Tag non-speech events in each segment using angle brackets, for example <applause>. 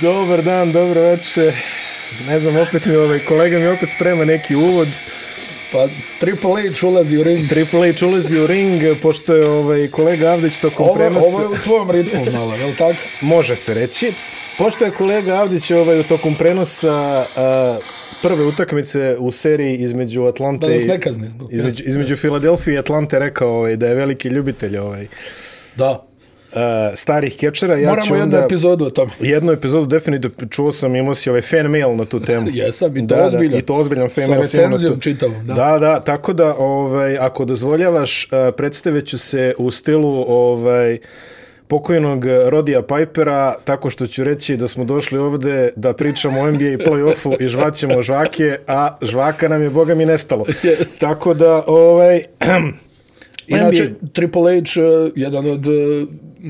Dobar dan, dobro večer. Ne znam, opet mi ovaj kolega mi opet sprema neki uvod. Pa Triple H ulazi u ring. Triple H ulazi u ring, pošto je ovaj kolega Avdić tokom Ovo, prenosa... ovo je u tvojom ritmu malo, je li tako? Može se reći. Pošto je kolega Avdić ovaj, u tokom prenosa a, prve utakmice u seriji između Atlante Da nas i- ne kazni zbog između, između Filadelfije i Atlante rekao ovaj, da je veliki ljubitelj ovaj, Da. A, starih kečera. Ja Moramo jednu onda- epizodu o tome. Jednu epizodu definitivno čuo sam, imao si ovaj fan mail na tu temu. <laughs> Jesam, i to da, ozbiljan. Da, I to ozbiljan fan Sa mail. na recenzijom tu- čitavom, da. Da, da, tako da, ovaj, ako dozvoljavaš, uh, predstavit ću se u stilu ovaj, pokojnog Rodija Pipera, tako što ću reći da smo došli ovde da pričamo o NBA play-offu i žvaćemo žvake, a žvaka nam je, boga mi, nestalo. <laughs> Jest. Tako da, ovaj, <clears throat> Inače, NBA Triple H, uh, jedan od uh,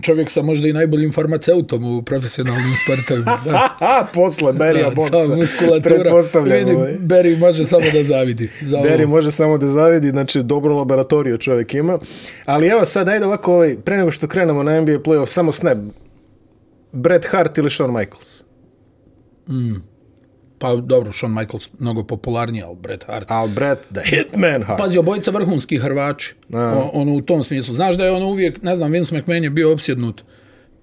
čovjek sa možda i najboljim farmaceutom u profesionalnim sportovima. Da. <laughs> a, posle Berija Da, Bonsa, ta muskulatura. Vidi, ovaj. Barry može samo da zavidi. Za Beri ovo. može samo da zavidi, znači dobro laboratoriju čovjek ima. Ali evo sad, ajde ovako, ovaj, pre nego što krenemo na NBA playoff, samo snap. Bret Hart ili Shawn Michaels? Pa dobro, Shawn Michaels mnogo popularniji, ali Bret Hart. Al Bret, the Hitman Hart. Pazi, obojica vrhunski Hrvači. O, ono u tom smislu. Znaš da je ono uvijek, ne znam, Vince McMahon je bio opsjednut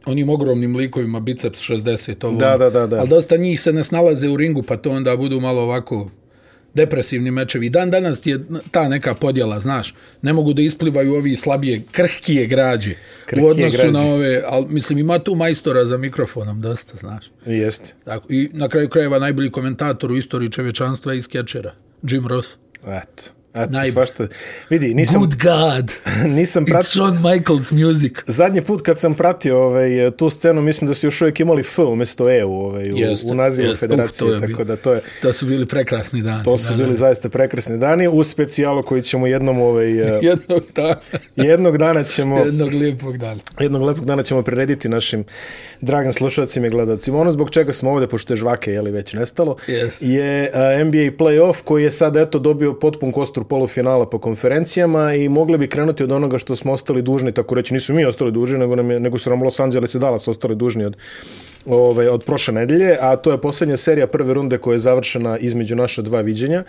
onim ogromnim likovima, biceps 60, ovo. Da, ono. da, da, da. Ali dosta njih se ne snalaze u ringu, pa to onda budu malo ovako depresivni mečevi. Dan danas ti je ta neka podjela, znaš. Ne mogu da isplivaju ovi slabije, krhkije građe. Krhkije u odnosu građe. na ove, ali mislim ima tu majstora za mikrofonom dosta, znaš. Jeste. Tako, I na kraju krajeva najbolji komentator u istoriji čovječanstva je iz Skečera, Jim Ross. Eto. Eto, Naj- svašta. Vidi, nisam, Good God! <laughs> nisam It's pratio... Shawn Michaels music. Zadnji put kad sam pratio ovaj, tu scenu, mislim da su još uvijek imali F umjesto E u, ovaj, u, Jeste, u nazivu jeste. federacije, Uf, to je tako da to je... To su bili prekrasni dani. To su da, bili da. zaista prekrasni dani u specijalu koji ćemo jednom ovaj, <laughs> eh, Jednog dana. jednog dana ćemo Jednog lijepog dana. jednog lepog dana ćemo prirediti našim dragim slušalcima i gledalcima. Ono zbog čega smo ovde, pošto je žvake jeli, već nestalo, Jest. je a, NBA playoff koji je sad eto dobio potpun kostur polufinala po konferencijama i mogli bi krenuti od onoga što smo ostali dužni, tako reći, nisu mi ostali dužni, nego, nam je, nego su nam Los Angeles i Dallas ostali dužni od ove, od prošle nedelje, a to je posljednja serija prve runde koja je završena između naša dva viđenja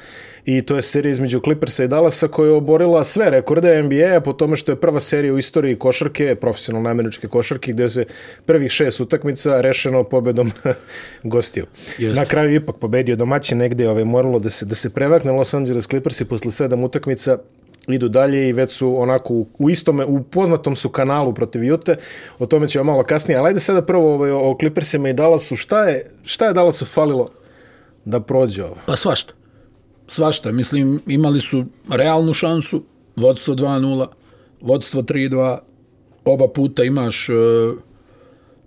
i to je serija između Clippersa i Dallasa koja je oborila sve rekorde NBA po tome što je prva serija u istoriji košarke, profesionalne američke košarke, gdje se prvih šest utakmica rešeno pobedom <laughs> gostiju. Jeste. Na kraju ipak pobedio domaćin negde, ovaj, moralo da se, da se prevakne Los Angeles Clippersi posle sedam utakmica idu dalje i već su onako u, u istome, u poznatom su kanalu protiv Jute, o tome ćemo malo kasnije, ali ajde sada prvo ovaj, o, o Clippersima i Dallasu, šta je, šta je Dallasu falilo da prođe ovo? Pa svašta. Svašta. Mislim, imali su realnu šansu, vodstvo 2-0, vodstvo 3-2, oba puta imaš e,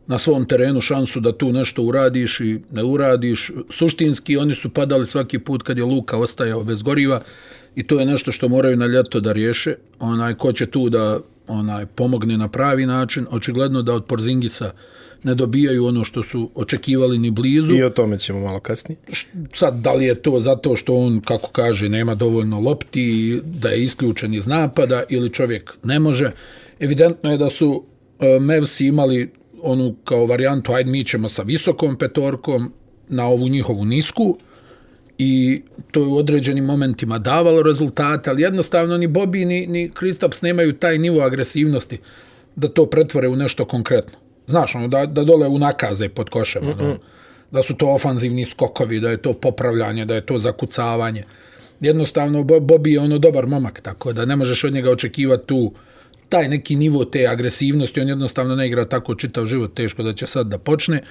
na svom terenu šansu da tu nešto uradiš i ne uradiš. Suštinski oni su padali svaki put kad je Luka ostajao bez goriva i to je nešto što moraju na ljeto da riješe. Onaj, ko će tu da onaj pomogne na pravi način, očigledno da od Porzingisa ne dobijaju ono što su očekivali ni blizu I o tome ćemo malo kasnije. sad da li je to zato što on kako kaže nema dovoljno lopti da je isključen iz napada ili čovjek ne može evidentno je da su e, Mavsi imali onu kao varijantu ajde mi ćemo sa visokom petorkom na ovu njihovu nisku i to je u određenim momentima davalo rezultate, ali jednostavno ni Bobby ni, ni Kristaps nemaju taj nivo agresivnosti da to pretvore u nešto konkretno. Znaš, ono, da, da dole unakaze pod košem, mm -mm. ono, da su to ofanzivni skokovi, da je to popravljanje, da je to zakucavanje. Jednostavno, Bo- Bobby je ono dobar momak, tako da ne možeš od njega očekivati tu taj neki nivo te agresivnosti, on jednostavno ne igra tako čitav život, teško da će sad da počne.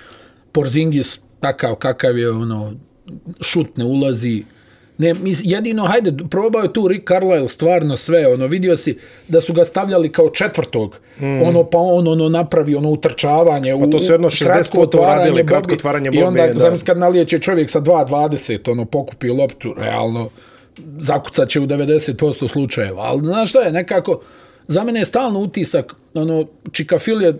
Porzingis, takav kakav je, ono, šut ne ulazi, Ne, mis, jedino, hajde, probao je tu Rick Carlisle stvarno sve, ono, vidio si da su ga stavljali kao četvrtog, mm. ono, pa on, ono, napravi ono utrčavanje, Pa to su jedno 60 puta uradili, kratko otvaranje I onda, da. zamisli kad nalijeće čovjek sa 2.20, ono, pokupi loptu, realno, zakucat će u 90% slučajeva, ali znaš šta je, nekako, za mene je stalno utisak, ono, Čikafil je,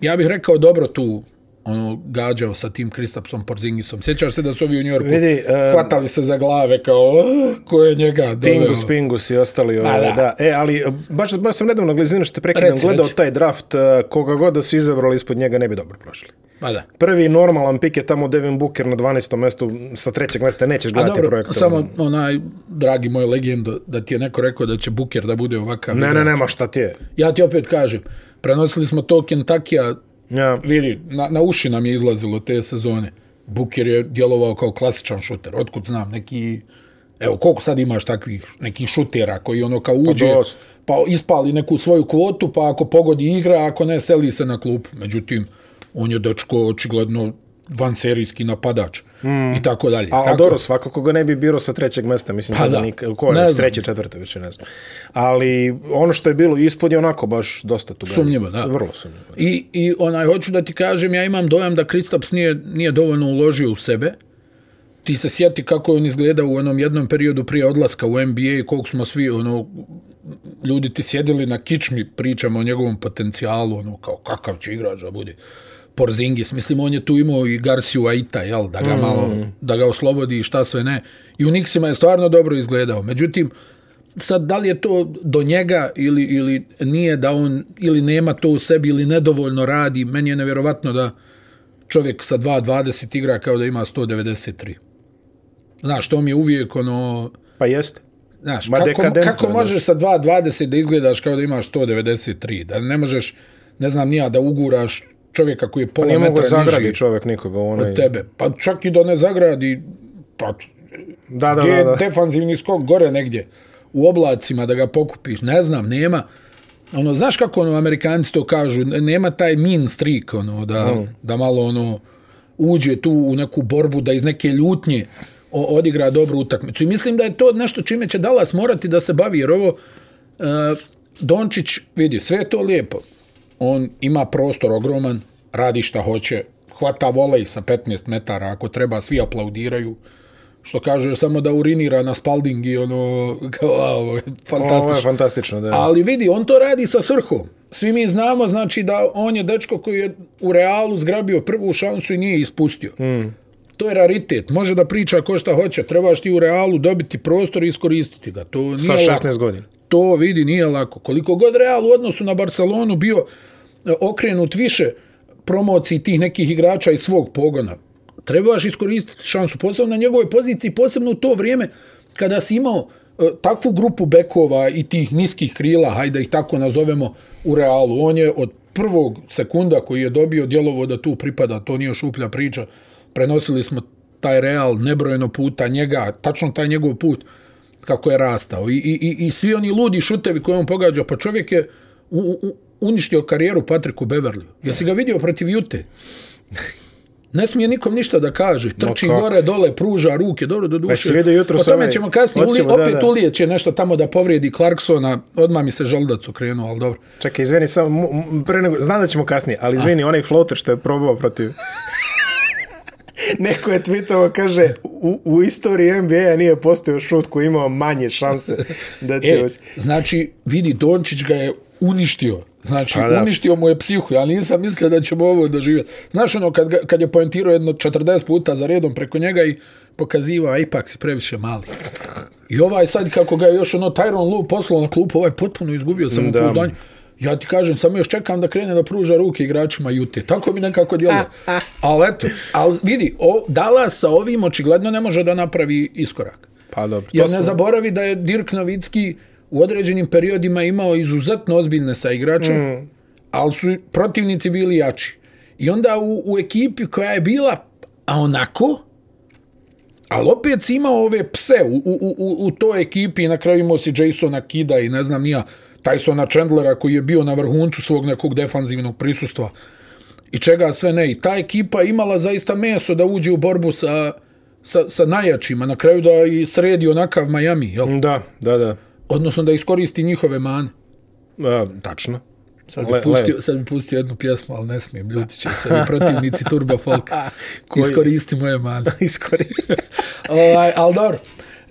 ja bih rekao, dobro tu ono gađao sa tim Kristapsom Porzingisom. Sjećaš se da su ovi u Njorku Vidi, e, hvatali se za glave kao "Ah, ko je njega doveo. Tingus, Pingus i ostali. Ove, da. da. E, ali baš, baš sam nedavno, izvinu što te prekidam, Reci, gledao reci. taj draft, e, koga god da su izabrali ispod njega ne bi dobro prošli. Pa da. Prvi normalan pik je tamo Devin Booker na 12. mestu, sa trećeg mesta nećeš gledati dobro, projekte. samo onaj, dragi moj legendo, da ti je neko rekao da će Buker da bude ovakav. Ne, ne, nema šta ti je. Ja ti opet kažem, prenosili smo to Kentakija, Ja. vidi, na, na uši nam je izlazilo te sezone. Buker je djelovao kao klasičan šuter, otkud znam, neki... Evo, koliko sad imaš takvih nekih šutera koji ono kao uđe, dosta. pa ispali neku svoju kvotu, pa ako pogodi igra, ako ne, seli se na klupu. Međutim, on je dečko očigledno vanserijski napadač mm. i tako dalje. A, tako, dobro, svakako ga ne bi birao sa trećeg mesta, mislim Pa da, nik, ko je, s treće, četvrte, više ne znam. Ali ono što je bilo ispod je onako baš dosta tu. Sumnjivo, da. Vrlo sumnjivo. I, I onaj, hoću da ti kažem, ja imam dojam da Kristaps nije, nije dovoljno uložio u sebe. Ti se sjeti kako je on izgledao u onom jednom periodu prije odlaska u NBA i koliko smo svi, ono, ljudi ti sjedili na kičmi, pričamo o njegovom potencijalu, ono, kao kakav će igrač da bude. Porzingis, mislim, on je tu imao i Garciju Aita, jel, da ga malo, da ga oslobodi i šta sve ne. I u Nixima je stvarno dobro izgledao. Međutim, sad da li je to do njega ili, ili nije da on ili nema to u sebi ili nedovoljno radi, meni je nevjerovatno da čovjek sa 2.20 igra kao da ima 193. Znaš, to mi je uvijek ono... Pa jeste. Znaš, Ma kako, kako možeš sa 2.20 da izgledaš kao da imaš 193? Da ne možeš, ne znam nija, da uguraš čovjeka koji je pola mogu metra zagradi niži čovjek nikoga onaj... od tebe. Pa čak i da ne zagradi, pa Da, da, gdje da, je da. defanzivni skok gore negdje u oblacima da ga pokupiš, ne znam, nema. Ono, znaš kako ono, Amerikanci to kažu, nema taj mean streak, ono, da, mm. da malo ono, uđe tu u neku borbu, da iz neke ljutnje odigra dobru utakmicu. I mislim da je to nešto čime će Dallas morati da se bavi, jer ovo, uh, Dončić, vidi, sve je to lijepo. On ima prostor ogroman, radi šta hoće, hvata volej sa 15 metara, ako treba, svi aplaudiraju što kaže samo da urinira na Spalding i ono, <laughs> kao, a, ovo je Ovo je fantastično. fantastično, da. Ali vidi, on to radi sa svrhom. Svi mi znamo, znači, da on je dečko koji je u Realu zgrabio prvu šansu i nije ispustio. Mm. To je raritet. Može da priča ko šta hoće. Trebaš ti u Realu dobiti prostor i iskoristiti ga. To nije Sa lako. 16 godina. To vidi, nije lako. Koliko god Real u odnosu na Barcelonu bio e, okrenut više promociji tih nekih igrača iz svog pogona, trebaš iskoristiti šansu, posebno na njegovoj poziciji, posebno u to vrijeme kada si imao e, takvu grupu bekova i tih niskih krila, hajde ih tako nazovemo, u Realu. On je od prvog sekunda koji je dobio djelovo da tu pripada, to nije šuplja priča, prenosili smo taj Real nebrojeno puta njega, tačno taj njegov put kako je rastao. I, i, i, i svi oni ludi šutevi koje on pogađa, pa čovjek je u, u, uništio karijeru Patriku Beverlyu. Jesi ga vidio protiv Jute? Ne smije nikom ništa da kaže. Trči kako? gore, dole, pruža ruke, dobro do Pa duše. vidio jutros o tome ćemo kasnije. Uli, Hoćemo, da, opet da. Ulije će nešto tamo da povrijedi Clarksona. Odmah mi se želdac okrenuo, ali dobro. Čekaj, izvini, mu- pre nego, znam da ćemo kasnije, ali izvini, onaj floater što je probao protiv... <laughs> Neko je tweetovo, kaže, u, u istoriji NBA nije postojao šut koji imao manje šanse da će E, ući. znači, vidi, Dončić ga je uništio. Znači, A da. uništio mu je psihu. Ja nisam mislio da ćemo ovo doživjeti. Znaš ono, kad, ga, kad je poentirao jedno 40 puta za redom preko njega i pokazivao, a ipak si previše mali. I ovaj sad, kako ga je još ono Tyron Lu poslao na klupu, ovaj potpuno izgubio samopouzdanje. Ja ti kažem, samo još čekam da krene da pruža ruke igračima Jute. Tako mi nekako djeluje. Ali eto, ali vidi, o, Dallas sa ovim očigledno ne može da napravi iskorak. Pa dobro. Jer to ne smo- zaboravi da je Dirk Novicki u određenim periodima imao izuzetno ozbiljne saigrače, mm. ali su protivnici bili jači. I onda u, u ekipi koja je bila a onako, ali opet si imao ove pse u, u, u, u toj ekipi i na kraju imao si Jasona Kida i ne znam nija Tysona Chandlera koji je bio na vrhuncu svog nekog defanzivnog prisustva i čega sve ne. I ta ekipa imala zaista meso da uđe u borbu sa, sa, sa najjačima, na kraju da i sredi onakav Miami, jel? Da, da, da. odnosno da iskoristi njihove mane. A, tačno. Sad bi, Le- pustio, sad bi pustio jednu pjesmu, ali ne smijem, ljudi će se protivnici Turbo Folk. <laughs> Koji- Iskoristi moje mane. <laughs> Iskoristi. <laughs> ovaj, ali dobro,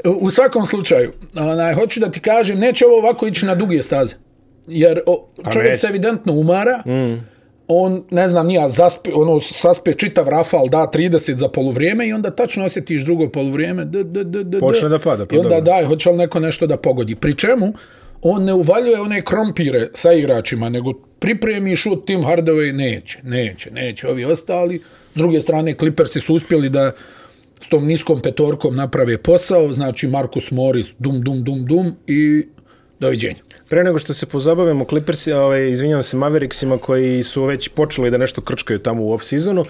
u, svakom slučaju, onaj, hoću da ti kažem, neće ovo ovako ići na duge staze. Jer o, čovjek se evidentno umara, mm. on, ne znam, nija, zaspe, ono, saspe čitav rafal, da 30 za poluvrijeme i onda tačno osjetiš drugo poluvrijeme. D, d, d, d, Počne da pada, pa I onda dobro. daj, hoće li neko nešto da pogodi. Pri čemu, on ne uvaljuje one krompire sa igračima, nego pripremi šut Tim Hardaway, neće, neće, neće. Ovi ostali, s druge strane, Clippersi su uspjeli da s tom niskom petorkom naprave posao, znači Marcus Morris, dum, dum, dum, dum i doviđenja. Pre nego što se pozabavimo Clippersi, ovaj, izvinjam se Mavericksima koji su već počeli da nešto krčkaju tamo u off-seasonu,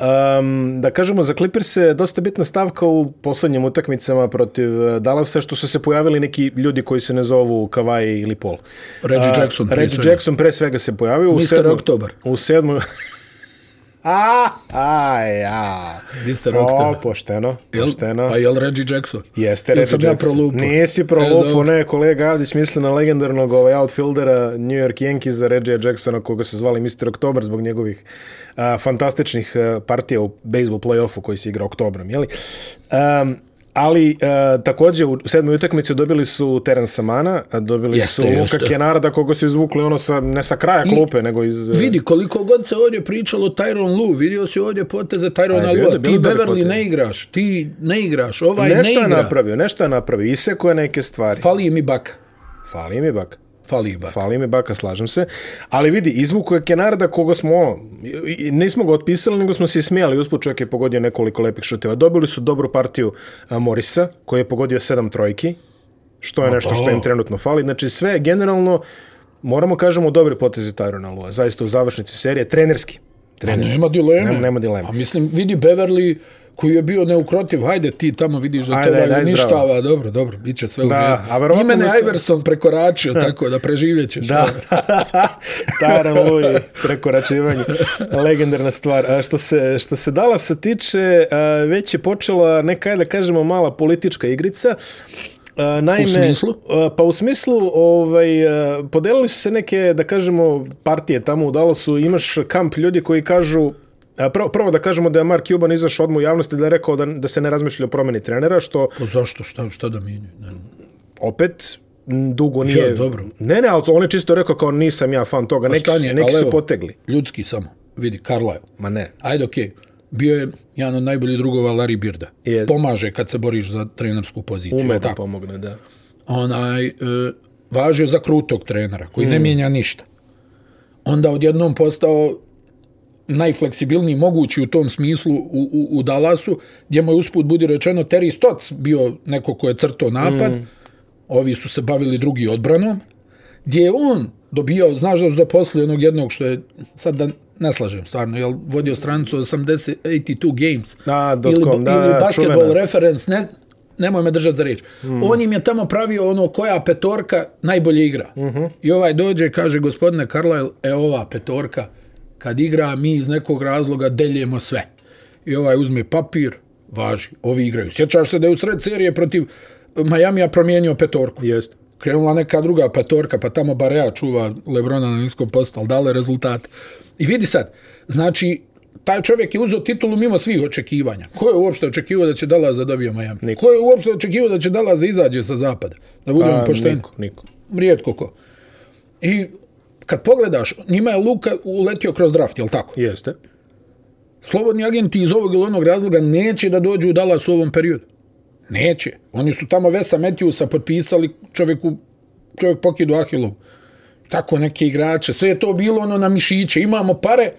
Um, da kažemo, za Clippers je dosta bitna stavka u poslednjim utakmicama protiv eh, Dallasa, što su se pojavili neki ljudi koji se ne zovu Kawhi ili Paul. Reggie Jackson. Uh, Reggie Jackson pre svega se pojavio. Mr. U sedmu, Oktober. U sedmu... <laughs> A, a, ja. Mr. Oktober. O, pošteno, pošteno. Pa je li Reggie Jackson? Jeste Reggie sam ja Jackson. prolupo? Nisi E, prolupo, dobro. ne, kolega Avdić misli na legendarnog ovaj outfieldera New York Yankeesa Reggie Jacksona, koga se zvali Mr. Oktober zbog njegovih a, fantastičnih a, partija u baseball play-offu koji se igra oktobrom, jeli? Um, ali a, takođe u sedmoj utakmici dobili su Terence Mana, a dobili Jeste, su Luka jeste. Kenarda koga su izvukli ono sa, ne sa kraja I klupe, nego iz... e, Vidi, koliko god se ovdje pričalo Tyron Lu, vidio si ovdje poteze Tyrona Lua, bili ti Beverly ne igraš, ti ne igraš, ovaj nešto ne je igra. napravio, nešto je napravio, iseko je neke stvari. Fali mi baka. Fali mi bak. Fali baka. Fali mi baka, slažem se. Ali vidi, izvuku je Kenarda koga smo, nismo ga otpisali, nego smo se i smijali. Usput čovjek je pogodio nekoliko lepih šuteva. Dobili su dobru partiju Morisa, koji je pogodio sedam trojki, što je nešto što to. im trenutno fali. Znači sve generalno, moramo kažemo dobri potezi Tyrona Lua. Zaista u završnici serije, trenerski. Pa nema dileme. Nema- nema dileme. A mislim, vidi Beverly koji je bio neukrotiv, hajde ti tamo vidiš da Ajde, to ovaj uništava, dobro, dobro, bit će sve u redu. bi to- Iverson prekoračio, tako da preživjet ćeš. Da, <laughs> Taran Lui, prekoračivanje, legendarna stvar. A što se, što se Dallasa tiče, a, već je počela neka, da kažemo, mala politička igrica. Naime, U smislu? Pa u smislu, ovaj, podelili su se neke, da kažemo, partije tamo u Dallasu. Imaš kamp ljudi koji kažu, Prvo, prvo da kažemo da je Mark Cuban izašao odmah u javnosti da je rekao da, da se ne razmišlja o promjeni trenera, što Pa zašto, šta, šta da mijenju? Ne. opet dugo nije... Ja, dobro. Ne, ne, ali on je čisto rekao kao nisam ja fan toga. Neki, su, Stanje, neki su potegli. Ljudski samo, vidi, Carlisle. Ma ne. Ajde, okej. Bio je jedan od najboljih drugova Larry Birda. Jest. Pomaže kad se boriš za trenersku poziciju. Ume da pomogne, da. onaj, e, važio za krutog trenera, koji Mm. ne mijenja ništa. Onda odjednom postao najfleksibilniji mogući u tom smislu u, u, u Dallasu, gdje mu je usput budi rečeno Terry Stotts bio neko ko je crto napad, mm. ovi su se bavili drugi odbranom, gdje je on dobijao, znaš da su zaposlili onog jednog što je, sad da ne slažem stvarno, jel vodio stranicu 80, 82 games, A, dot ili, com, da, ili basketball čuvena. reference, ne, nemoj me držati za riječ. Mm. On im je tamo pravio ono koja petorka najbolje igra. Mm -hmm. I ovaj dođe i kaže, gospodine Carlisle, e ova petorka, kad igra, mi iz nekog razloga deljemo sve. I ovaj uzme papir, važi, ovi igraju. Sjećaš se da je u sred serije protiv Majamija promijenio petorku. Jest. Krenula neka druga petorka, pa tamo Barea čuva Lebrona na niskom postu, ali dale rezultat. I vidi sad, znači, taj čovjek je uzeo titulu mimo svih očekivanja. Ko je uopšte očekivao da će Dallas da dobije Miami? Niko. Ko je uopšte očekivao da će Dallas da izađe sa zapada? Da budemo A, pošteni. niko, niko. Rijetko ko. I kad pogledaš, njima je Luka uletio kroz draft, jel tako? Jeste. Slobodni agenti iz ovog ili onog razloga neće da dođu u Dallas u ovom periodu. Neće. Oni su tamo Vesa Matthewsa potpisali čovjeku, čovjek pokidu Ahilov. Tako neke igrače. Sve je to bilo ono na mišiće. Imamo pare,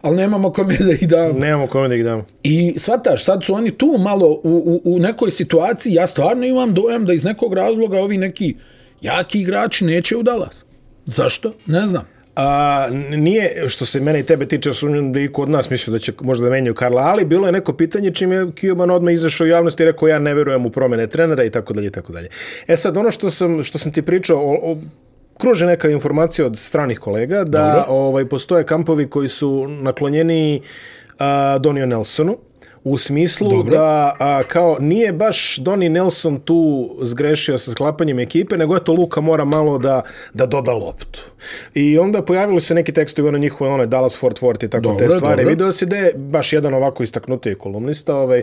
ali nemamo kome da ih damo. Nemamo kome da ih damo. I shvataš, sad su oni tu malo u, u, u nekoj situaciji, ja stvarno imam dojam da iz nekog razloga ovi neki jaki igrači neće u Dallas. Zašto? Ne znam. A, nije, što se mene i tebe tiče, sumnjam da i kod nas mislio da će možda da menjaju Karla, ali bilo je neko pitanje čim je Cuban odmah izašao u javnost i rekao ja ne verujem u promene trenera i tako dalje i tako dalje. E sad, ono što sam, što sam ti pričao, o, o, kruže neka informacija od stranih kolega da Dobro. ovaj postoje kampovi koji su naklonjeni a, Donio Nelsonu u smislu Dobro. da a, kao nije baš Donny Nelson tu zgrešio sa sklapanjem ekipe, nego eto Luka mora malo da, da doda loptu. I onda pojavili se neki tekstovi ono njihove, ono Dallas Fort Worth i tako Dobro, te stvari. dobro. Video se da je baš jedan ovako istaknuti kolumnista, ovaj,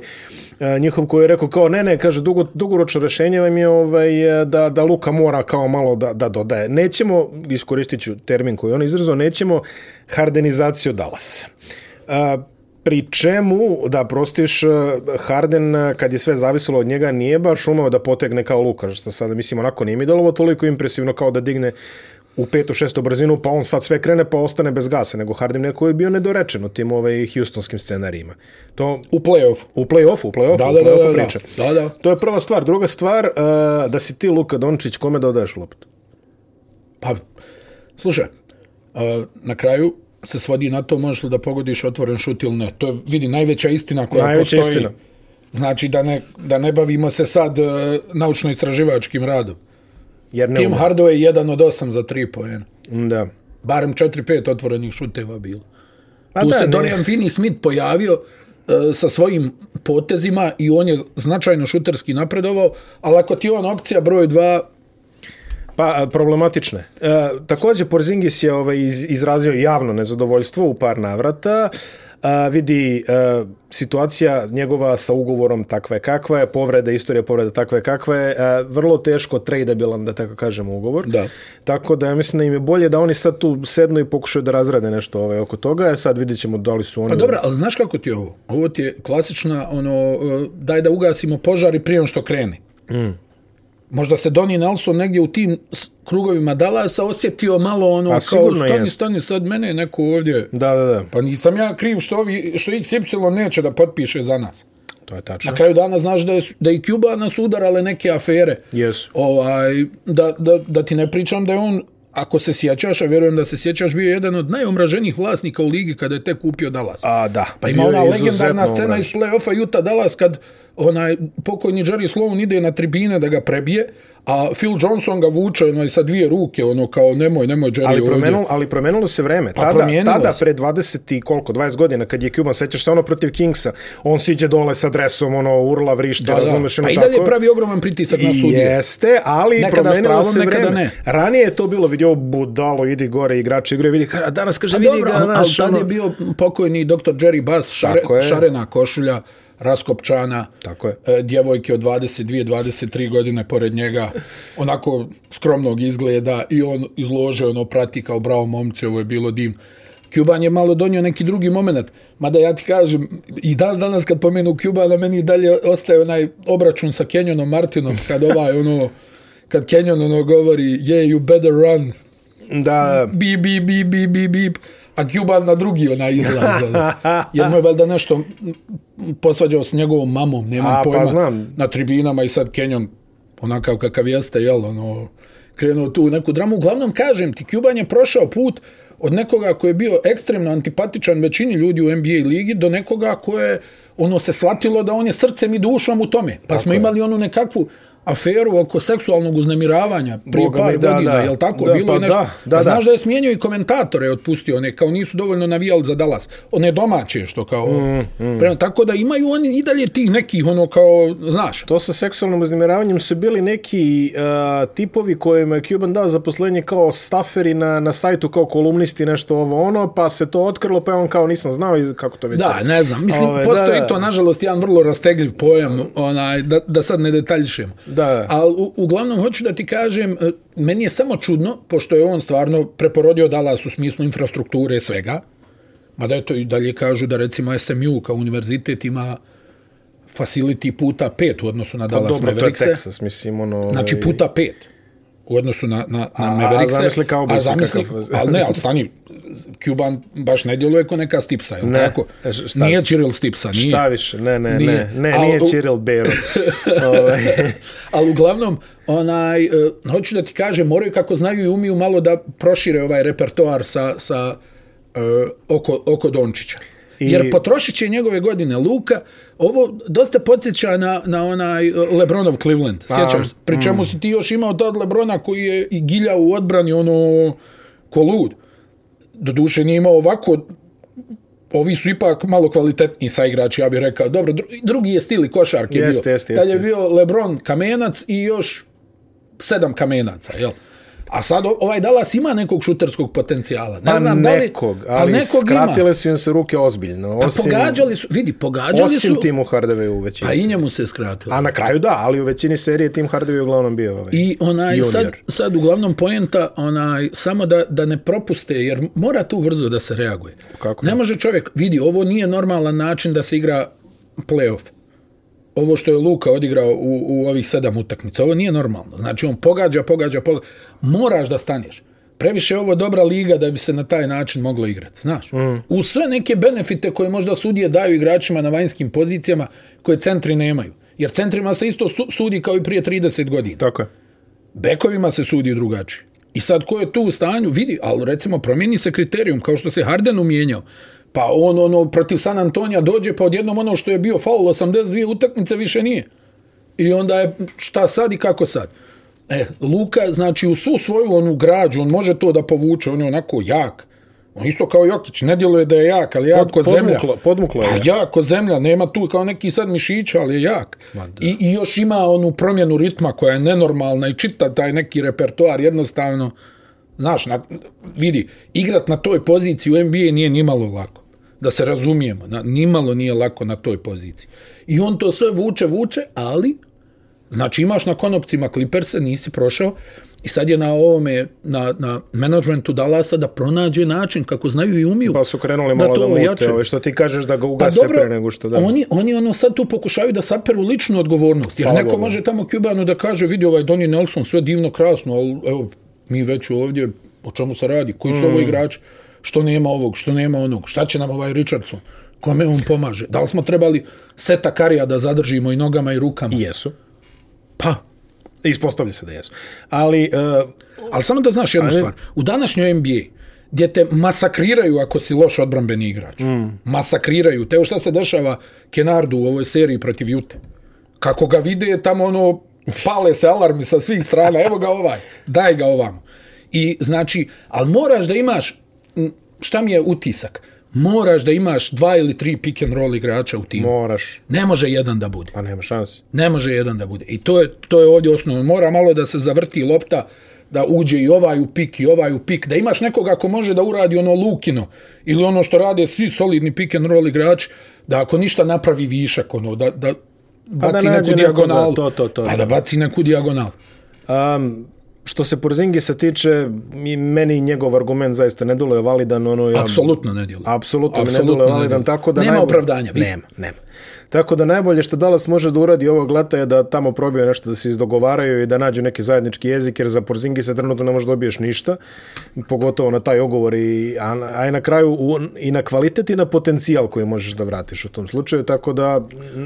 a, njihov koji je rekao kao ne, ne, kaže dugo, dugoročno rešenje vam je ovaj, da, da Luka mora kao malo da, da dodaje. Nećemo, iskoristit ću termin koji on izrazao, nećemo hardenizaciju Dallasa. A, pri čemu, da prostiš, Harden, kad je sve zavisilo od njega, nije baš umao da potegne kao Luka, što sada, mislim, onako nije mi delovo toliko impresivno kao da digne u petu, šestu brzinu, pa on sad sve krene, pa ostane bez gasa, nego Harden neko je bio nedorečen u tim ovaj, Houstonskim scenarijima. To, U play-off. u play-offu, u play-offu, Da, u da, da, play-offu da, priča. da, da. To je prva stvar. Druga stvar, uh, da si ti, Luka Dončić, kome dodaješ loptu? Pa, slušaj, uh, na kraju se svodi na to možeš li da pogodiš otvoren šut ili ne. To je, vidi, najveća istina koja Najveća postoji. istina. Znači da ne, da ne bavimo se sad uh, naučno-istraživačkim radom. Jer ne Tim ume. Hardaway je jedan od osam za tri poena. Da. Barem 4-5 otvorenih šuteva bilo. Pa tu da, se ne- Dorian Finney-Smith pojavio uh, sa svojim potezima i on je značajno šuterski napredovao, ali ako ti je on opcija broj 2, Pa, a, problematične. E, također, Porzingis je ovaj, iz, izrazio javno nezadovoljstvo u par navrata. A, vidi, e, situacija njegova sa ugovorom takva je kakva je, povreda, istorija povreda takva je kakva je, e, vrlo teško tradeabilan, da tako kažemo, ugovor. Da. Tako da ja mislim da im je bolje da oni sad tu sednu i pokušaju da razrade nešto ovaj, oko toga. E, sad vidjet ćemo da li su oni... Pa dobro, ali znaš kako ti je ovo? Ovo ti je klasična, ono, uh, daj da ugasimo požar i prije što krene. Mm. Možda se Donnie Nelson negdje u tim krugovima Dallasa osjetio malo ono, Pa kao, stani, jest. stani, sad mene neko ovdje... Da, da, da. Pa nisam ja kriv što, ovi, što XY neće da potpiše za nas. To je tačno. Na kraju dana znaš da je, da i Cuba nas udarale neke afere. Jesu. Ovaj, da, da, da ti ne pričam da je on, ako se sjećaš, a vjerujem da se sjećaš, bio jedan od najomraženijih vlasnika u ligi kada je tek kupio Dallas. A, da. Pa ima ona legendarna scena iz play-offa Utah Dallas kad onaj pokojni Jerry Sloan ide na tribine da ga prebije, a Phil Johnson ga vuče onaj, sa dvije ruke, ono kao nemoj, nemoj Jerry Ali ovdje. promenilo, ali promenilo se vreme. Pa Tada, tada se. pre 20 i koliko, 20 godina, kad je Cuban, sećaš se ono protiv Kingsa, on siđe dole sa dresom, ono, urla, vrište, Da, da. razumeš, ono Pa i tako. dalje pravi ogroman pritisak na sudije. Jeste, ali Nekada promenilo pravom, se nekada vreme. ne. Ranije je to bilo, vidio budalo, idi gore, igrači igraju, vidi, a danas kaže, A vidi dobro, ga, ali, ali znaš, tad ono, je bio pokojni dr. Jerry Bass, šare, šarena košulja, raskopčana, Tako je. e, djevojke od 22-23 godine pored njega, onako skromnog izgleda i on izlože, ono prati kao bravo momci, ovo je bilo divno. Cuban je malo donio neki drugi moment, mada ja ti kažem, i dan danas kad pomenu Cubana, meni dalje ostaje onaj obračun sa Kenjonom Martinom, kad ovaj, ono, kad Kenjon ono govori, yeah, you better run, da, bip, bip, bip, bip, bip, bip, a Cuban na drugi ona izlaz. <laughs> Jer mu je valjda nešto posvađao s njegovom mamom, nemam A, pa pojma, znam. na tribinama i sad Kenyon, onakav kakav jeste, jel, ono, krenuo tu neku dramu. Uglavnom, kažem ti, Cuban je prošao put od nekoga koji je bio ekstremno antipatičan većini ljudi u NBA ligi do nekoga koje je, ono se shvatilo da on je srcem i dušom u tome. Pa Tako smo je. imali onu nekakvu aferu oko seksualnog uznemiravanja prije Boga par mi, da, godina, da. jel tako? Da, Bilo pa je nešto. da, da, pa znaš da. je smijenio i komentatore otpustio, ne, kao nisu dovoljno navijali za Dallas. One domaće, što kao... Mm, mm. Prema, tako da imaju oni i dalje tih nekih, ono, kao, znaš, To sa seksualnim uznemiravanjem su bili neki uh, tipovi kojima je Cuban dao zaposlenje kao staferi na, na sajtu kao kolumnisti nešto ovo ono, pa se to otkrilo, pa on kao nisam znao i kako to već Da, je. ne znam. Mislim, Ove, postoji da, da. to, nažalost, jedan vrlo rastegljiv pojam, onaj, da, da sad ne detaljišemo. Da. Ali u, uglavnom, hoću da ti kažem, e, meni je samo čudno, pošto je on stvarno preporodio Dallas u smislu infrastrukture i svega, mada je to i dalje kažu da recimo SMU kao univerzitet ima facility puta pet u odnosu na Pa Dallas dobro, to je. Texas, mislim, ono... Znači ovaj, puta pet u odnosu na, na, na A- a Maverickse. zamisli A zamisli, kakav- ali ne, ali stani, Cuban baš ne djeluje ko neka Stipsa, je Ne, tako? e, šta- Nije Cyril Stipsa, nije. Šta više, ne, ne, Nije. ne, ne, Al nije u- Cyril Bero. <laughs> Ovaj, Ali uglavnom, onaj, uh, hoću da ti kažem, moraju kako znaju i umiju malo da prošire ovaj repertoar sa, sa uh, oko, oko Dončića. I... Jer potrošit će njegove godine Luka, ovo dosta podsjeća na, na onaj Lebronov Cleveland, sjećaš? se? Pri čemu si ti još imao tad Lebrona koji je i gilja u odbrani, ono, ko lud. Doduše nije imao ovako ovi su ipak malo kvalitetniji saigrači, ja bih rekao. Dobro, dru- drugi je stil i košarke Jeste, bio. jeste, Tad jeste, je bio Lebron kamenac i još sedam kamenaca, jel? A sad ovaj Dallas ima nekog šuterskog potencijala. Ne pa znam da li... nekog, ali pa nekog skratile ima. su im se ruke ozbiljno. Pa Osim, pogađali su, vidi, pogađali osim su... Timu Hardaway u većini. Pa i njemu se skratilo. A na kraju da, ali u većini serije Tim Hardaway je uglavnom bio ovaj. I onaj junior. sad, sad uglavnom poenta onaj samo da da ne propuste jer mora tu brzo da se reaguje. Kako ne? može čovjek vidi ovo nije normalan način da se igra play-off. Ovo što je Luka odigrao u, u ovih sedam utakmica, ovo nije normalno. Znači on pogađa, pogađa, pogađa. Moraš da staneš. previše je ovo dobra liga da bi se na taj način moglo igrati, znaš. Mm. U sve neke benefite koje možda sudije daju igračima na vanjskim pozicijama koje centri nemaju. Jer centrima se isto sudi kao i prije 30 godina. Tako je. Bekovima se sudi drugačije. I sad ko je tu u stanju, vidi, ali recimo promijeni se kriterijum, kao što se Harden umijenjao. Pa on ono protiv San Antonija dođe, pa odjednom ono što je bio faul 82 utakmice više nije. I onda je šta sad i kako sad. E, Luka, znači, u svu svoju onu građu, on može to da povuče, on je onako jak. On isto kao Jokić, ne djeluje da je jak, ali jak ko zemlja. Podmuklo je. Pa jak ko zemlja, nema tu kao neki sad mišića, ali je jak. I, I još ima onu promjenu ritma koja je nenormalna i čita taj neki repertoar jednostavno. Znaš, na, vidi, igrat na toj poziciji u NBA nije nimalo lako. Da se razumijemo, na, nimalo nije lako na toj poziciji. I on to sve vuče, vuče, ali Znači imaš na konopcima Clipperse, nisi prošao i sad je na ovome, na, na managementu Dallasa da pronađe način kako znaju i umiju. Pa su krenuli malo da, da mute, jače. Ove, što ti kažeš da ga pa ugase pa dobro, pre nego što da. Oni, oni ono sad tu pokušaju da saperu ličnu odgovornost. Jer Hvala neko Bogu. može tamo Cubanu da kaže, vidi ovaj Donny Nelson, sve divno, krasno, ali evo, mi već ovdje, o čemu se radi, koji su mm. ovo igrači, što nema ovog, što nema onog, šta će nam ovaj Richardson, kome on pomaže. Da li smo trebali seta karija da zadržimo i nogama i rukama? I jesu. Pa, ispostavlja se da jesu. Ali, uh, ali samo da znaš jednu ali... stvar. U današnjoj NBA, gdje te masakriraju ako si loš odbrambeni igrač. Mm. Masakriraju. Teo šta se dešava Kenardu u ovoj seriji protiv Jute. Kako ga vide, tamo ono, pale se alarmi sa svih strana. Evo ga ovaj, daj ga ovam. I znači, ali moraš da imaš, šta mi je utisak? moraš da imaš dva ili tri pick and roll igrača u timu. Moraš. Ne može jedan da bude. Pa nema šanse. Ne može jedan da bude. I to je, to je ovdje osnovno. Mora malo da se zavrti lopta, da uđe i ovaj u pik i ovaj u pik. Da imaš nekoga ko može da uradi ono lukino ili ono što rade svi solidni pick and roll igrač, da ako ništa napravi višak, ono, da, da baci pa neku dijagonalu. To, to, to, pa da baci neku dijagonalu. Um, što se Porzingisa tiče, mi, meni njegov argument zaista ne dole validan. Ono, ja, apsolutno ne djeluje. Apsolutno, apsolutno ne dole validan. Tako da nema najbolj... opravdanja. Vidi. Nema, nema. Tako da najbolje što Dallas može da uradi ovog lata je da tamo probiju nešto da se izdogovaraju i da nađu neki zajednički jezik, jer za Porzingisa trenutno ne može dobiješ ništa, pogotovo na taj ogovor, i, a, a i na kraju u, i na kvalitet i na potencijal koji možeš da vratiš u tom slučaju, tako da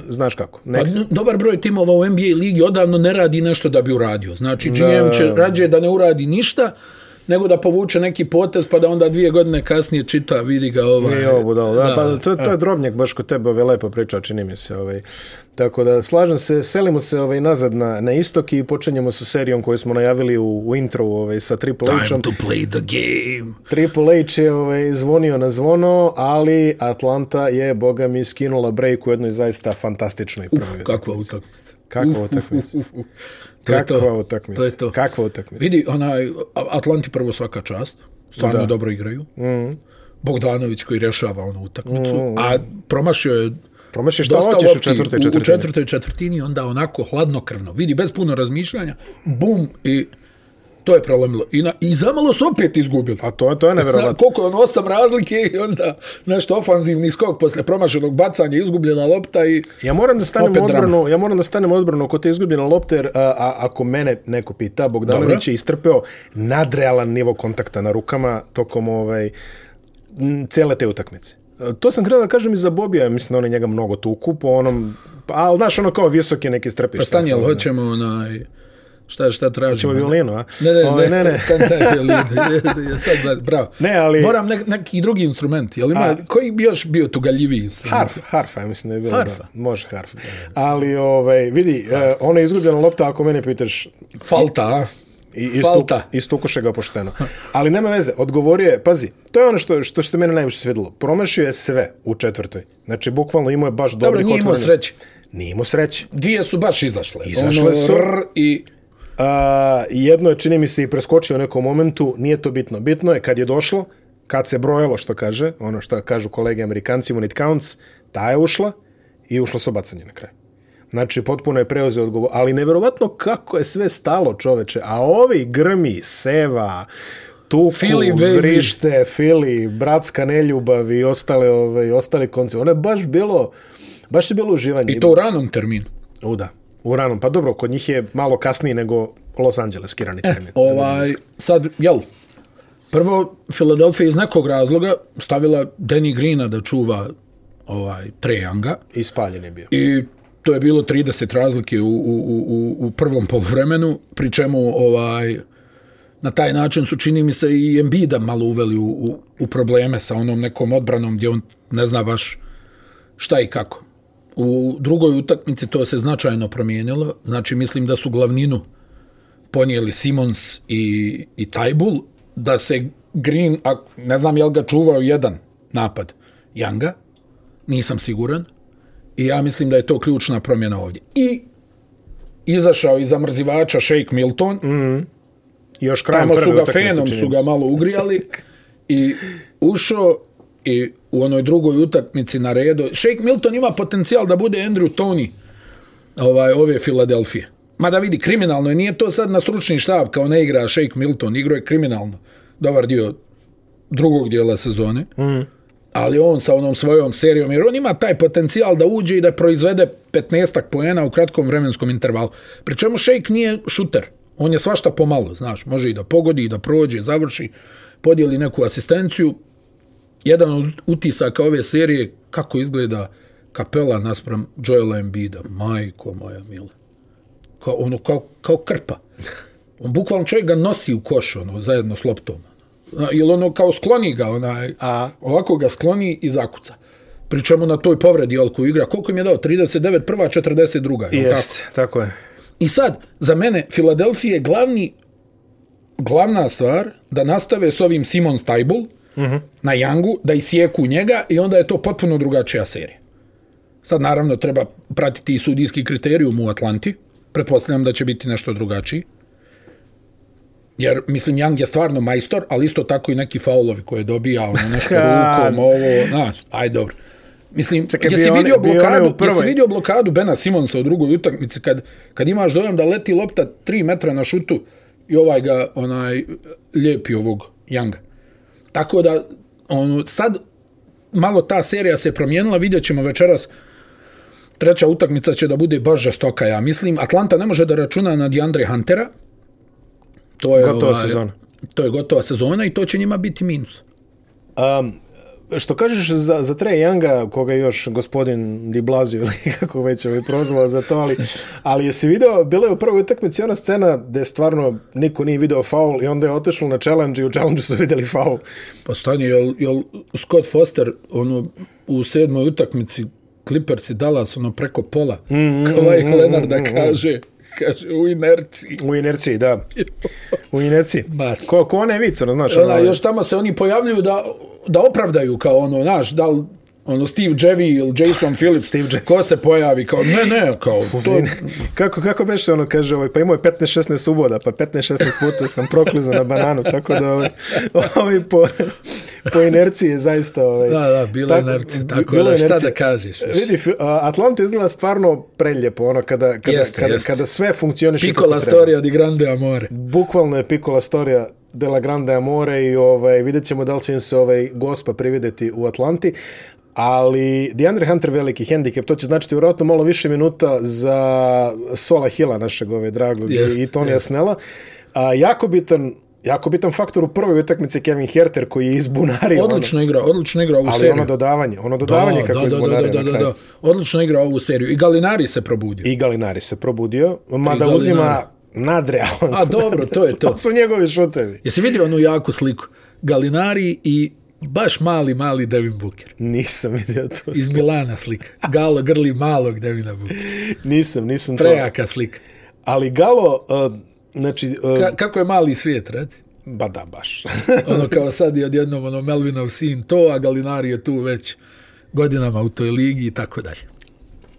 znaš kako. Pa, dobar broj timova u NBA ligi odavno ne radi nešto da bi uradio. Znači, GM će rađe da ne uradi ništa, nego da povuče neki potez pa da onda dvije godine kasnije čita, vidi ga ovaj. Nije ovo, da, da, pa to, to je drobnjak baš kod tebe, ovaj lepo priča, čini mi se. Ovaj. Tako da, slažem se, selimo se ovaj, nazad na, na istok i počinjemo sa serijom koju smo najavili u, u intro ovaj, sa Triple H-om. Time to play the game. Triple H je ovaj, zvonio na zvono, ali Atlanta je, boga mi, skinula break u jednoj zaista fantastičnoj prvoj. Uf, kakva utakmica. Kakva utakmica. Kakva utakmica. To je to. Kakva utakmica. Vidi, onaj, Atlanti prvo svaka čast. Stvarno da. dobro igraju. Mm. Bogdanović koji rešava onu utakmicu. Mm. A promašio je Promašiš šta hoćeš u četvrtoj četvrtini. U četvrtoj četvrtini onda onako hladnokrvno. Vidi, bez puno razmišljanja. Bum i To je prelomilo. I, na, I zamalo su opet izgubili. A to, to je nevjerovatno. Koliko je on osam razlike i onda nešto ofanzivni skok posle promašenog bacanja, izgubljena lopta i Ja moram da stanem odbranu, ja moram da stanem odbranu kod te izgubljena lopta, jer a, a, ako mene neko pita, Bogdanović je istrpeo nadrealan nivo kontakta na rukama tokom ovaj, cele te utakmice. To sam krenuo da kažem i za Bobija, mislim da on je njega mnogo tuku po onom, ali znaš ono kao visoki neki strepiš. Pa stanje, hoćemo onaj... Šta šta tražimo? Hoćemo violinu, a? Ne, ne, Ove, ne, ne. Stan taj violin. Sad bravo. Ne, ali... Moram nek, neki drugi instrument. Jel ima, a, koji bi još bio tugaljiviji instrument? Harf, harfa, ja mislim da je bilo. Harfa. Da, može harf. Ali, ovaj, vidi, uh, ona je izgubljena lopta, ako mene pitaš... Falta, a? I, i, Falta. I stukuše ga pošteno. Ali nema veze, odgovorio je, pazi, to je ono što, što se mene najviše svidilo. Promašio je sve u četvrtoj. Znači, bukvalno imao je baš dobrih otvorenja. Dobro, nije imao sreće. Nije imao sreće. Dvije su baš izašle. Izašle ono, su. I A, jedno je, čini mi se, i preskočio u nekom momentu, nije to bitno. Bitno je kad je došlo, kad se brojalo, što kaže, ono što kažu kolege amerikanci, when it counts, ta je ušla i ušlo se obacanje na kraj. Znači, potpuno je preuzeo odgovor. Ali neverovatno kako je sve stalo, čoveče. A ovi grmi, seva, tuku, Fili, vrište, Fili, bratska neljubav i ostale, ove, ostali konci. Ono je baš bilo, baš je bilo uživanje. I to u ranom terminu. U, da. U ranom, pa dobro, kod njih je malo kasnije nego Los Angeles kirani eh, termin. Ovaj, sad, jel, Prvo, Philadelphia iz nekog razloga stavila Danny Greena da čuva ovaj Trejanga. I spaljen je bio. I to je bilo 30 razlike u, u, u, u prvom poluvremenu, pri čemu ovaj, na taj način su čini mi se i Embida malo uveli u, u, u probleme sa onom nekom odbranom gdje on ne zna baš šta i kako. U drugoj utakmici to se značajno promijenilo, znači mislim da su glavninu ponijeli Simons i, i Tajbul, da se Green, a ne znam je li ga čuvao jedan napad, Janga, nisam siguran, i ja mislim da je to ključna promjena ovdje. I izašao iz zamrzivača Shake Milton, mm. još krajem tamo su ga fenom, su ga malo ugrijali, i ušao i u onoj drugoj utakmici na redu. Shake Milton ima potencijal da bude Andrew Tony ovaj, ove Filadelfije. Ma da vidi, kriminalno je. Nije to sad na stručni štab kao ne igra Shake Milton. Igro je kriminalno. Dobar dio drugog dijela sezone. Mm. Ali on sa onom svojom serijom, jer on ima taj potencijal da uđe i da proizvede 15 poena u kratkom vremenskom intervalu. Pričemu Shake nije šuter. On je svašta pomalo, znaš. Može i da pogodi, i da prođe, završi, podijeli neku asistenciju jedan od utisaka ove serije kako izgleda kapela naspram Joela Embida. Majko moja mila. Kao, ono, kao, kao krpa. On bukvalno čovjek ga nosi u koš, ono, zajedno s loptom. Ili ono kao skloni ga, onaj, A? ovako ga skloni i zakuca. Pričemu na toj povredi Alku igra. Koliko im je dao? 39, prva, 42. Jest, tako? tako je. I sad, za mene, Filadelfija je glavni, glavna stvar da nastave s ovim Simon Stajbul, -hmm. na Yangu, da isjeku njega i onda je to potpuno drugačija serija. Sad naravno treba pratiti i sudijski kriterijum u Atlanti. Pretpostavljam da će biti nešto drugačiji. Jer, mislim, Young je stvarno majstor, ali isto tako i neki faulovi koje dobija, ono nešto <laughs> rukom, ovo, znaš, aj dobro. Mislim, Čekaj, jesi, vidio one, blokadu, jesi vidio blokadu Bena Simonsa u drugoj utakmici kad, kad imaš dojam da leti lopta 3 metra na šutu i ovaj ga onaj lijepi ovog Younga. Tako da, ono, sad malo ta serija se promijenila, vidjet ćemo večeras treća utakmica će da bude baš žestoka, ja mislim. Atlanta ne može da računa na DeAndre Huntera. To je, gotova ovaj, sezona. To je gotova sezona i to će njima biti minus. Um, što kažeš za, za Trey Younga, koga još gospodin Di Blasio ili <laughs> kako već ovaj prozvao za to, ali, ali jesi video, bila je u prvoj utakmici ona scena gde stvarno niko nije video faul i onda je otešlo na challenge i u challenge su videli faul. Pa stani, jel, jel Scott Foster ono, u sedmoj utakmici Clippers i Dallas ono preko pola, mm, mm, kao ovaj mm, Leonard da mm, mm, kaže, kaže u inerciji. U inerciji, da. <laughs> U inerciji. Ko, ko one vice, ono, znaš. Ona, ono, još tamo se oni pojavljuju da da opravdaju kao ono, znaš, da li ono Steve Jevy ili Jason Phillips, Steve J ko se pojavi kao, ne, ne, kao, to... kako, kako beše ono, kaže, ovaj, pa imao je 15-16 suboda, pa 15-16 puta sam proklizao na bananu, tako da, ovaj, ovaj po, po inerciji je zaista, ovaj... Da, da, bila tako, inercija, tako bila da, šta da kažeš? Viš? Vidi, Atlanta izgleda stvarno preljepo, ono, kada, kada, jeste, kada, jeste. kada sve funkcioniše Piccola storia di grande amore. Bukvalno je Piccola storia de la Grande Amore i ovaj, vidjet ćemo da li će im se ovaj gospa privideti u Atlanti. Ali DeAndre Hunter veliki hendikep, to će značiti vjerojatno malo više minuta za Sola Hila našeg ove dragog yes, i Tonija yes. Snella. A, jako bitan Jako bitan faktor u prvoj utakmici Kevin Herter koji je izbunario. Odlično ono, igra, odlično igra ovu ali seriju. Ali ono dodavanje, ono dodavanje da, kako da, izbunario da, da, da, da, da, Odlično igra ovu seriju. I Galinari se probudio. I Galinari se probudio. Mada uzima nadrealno. A dobro, to je to. <laughs> to su njegovi šutevi. Jesi vidio onu jaku sliku? Galinari i baš mali, mali Devin Booker. Nisam vidio to. Iz Milana slika. Galo grli malog Devina Booker. <laughs> Nisam, nisam to. Prejaka slika. Ali Galo, uh, znači... Uh, Ka kako je mali svijet, reci? Ba da, baš. <laughs> ono kao sad je odjednom ono Melvinov sin to, a Galinari je tu već godinama u toj ligi i tako dalje.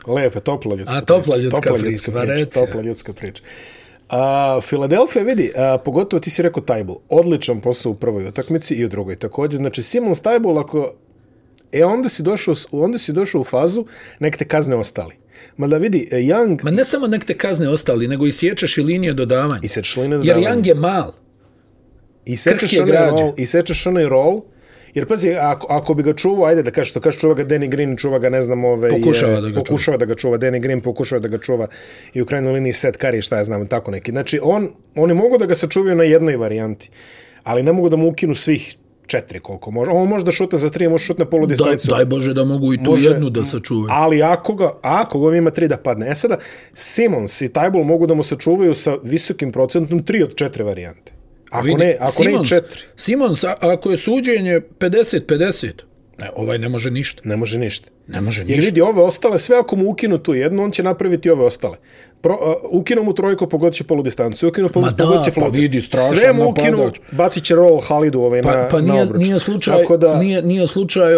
Lepe, topla ljudska priča. A topla ljudska, topla ljudska priča. priča, priča topla ljudska priča. A, Filadelfija vidi, a, pogotovo ti si rekao Tajbul, odličan posao u prvoj utakmici i u drugoj također. Znači, Simon Tajbul, ako... E, onda si, došao, onda si došao u fazu, nek te kazne ostali. Ma da vidi, e, Young... Ma ne samo nek te kazne ostali, nego i sjećaš i linije dodavanja. I sjećaš linije dodavanja. Jer Young je mal. I sjećaš onaj rol, i sjećaš onaj rol, Jer pazi, ako, ako bi ga čuvao, ajde da kažeš to, kažeš čuva ga Danny Green, čuva ga, ne znam, ove... Pokušava da ga pokušava čuva. da ga čuva. Danny Green pokušava da ga čuva i u krajnoj liniji set kari, šta ja znam, tako neki. Znači, on, oni mogu da ga sačuvaju na jednoj varijanti. ali ne mogu da mu ukinu svih četiri koliko može. On može da šutne za tri, može šutne polu Daj, distancu. daj Bože da mogu i tu Može- jednu da sačuvaju. Ali ako ga, ako ga ima tri da padne. E sada, Simons i Tajbul mogu da mu sačuvaju sa visokim procentom tri od četiri varijante. Ako Vidi, ne, ako ne Simons- četiri, Simons, ako je suđenje 50-50, ne, ovaj ne može ništa. ne može ništa. Ne može Jer ništa. vidi, ove ostale, sve ako mu ukinu tu jednu, on će napraviti ove ostale. Pro, uh, ukinu mu trojku, pogodit će polu distancu. Ukinu polu, pogodit će pa floater. vidi, strašan Sve mu ukinu, napadač. bacit će roll Halidu ovaj Pa, na, pa na nije, obruč. nije slučaj, Tako da, nije, nije slučaj,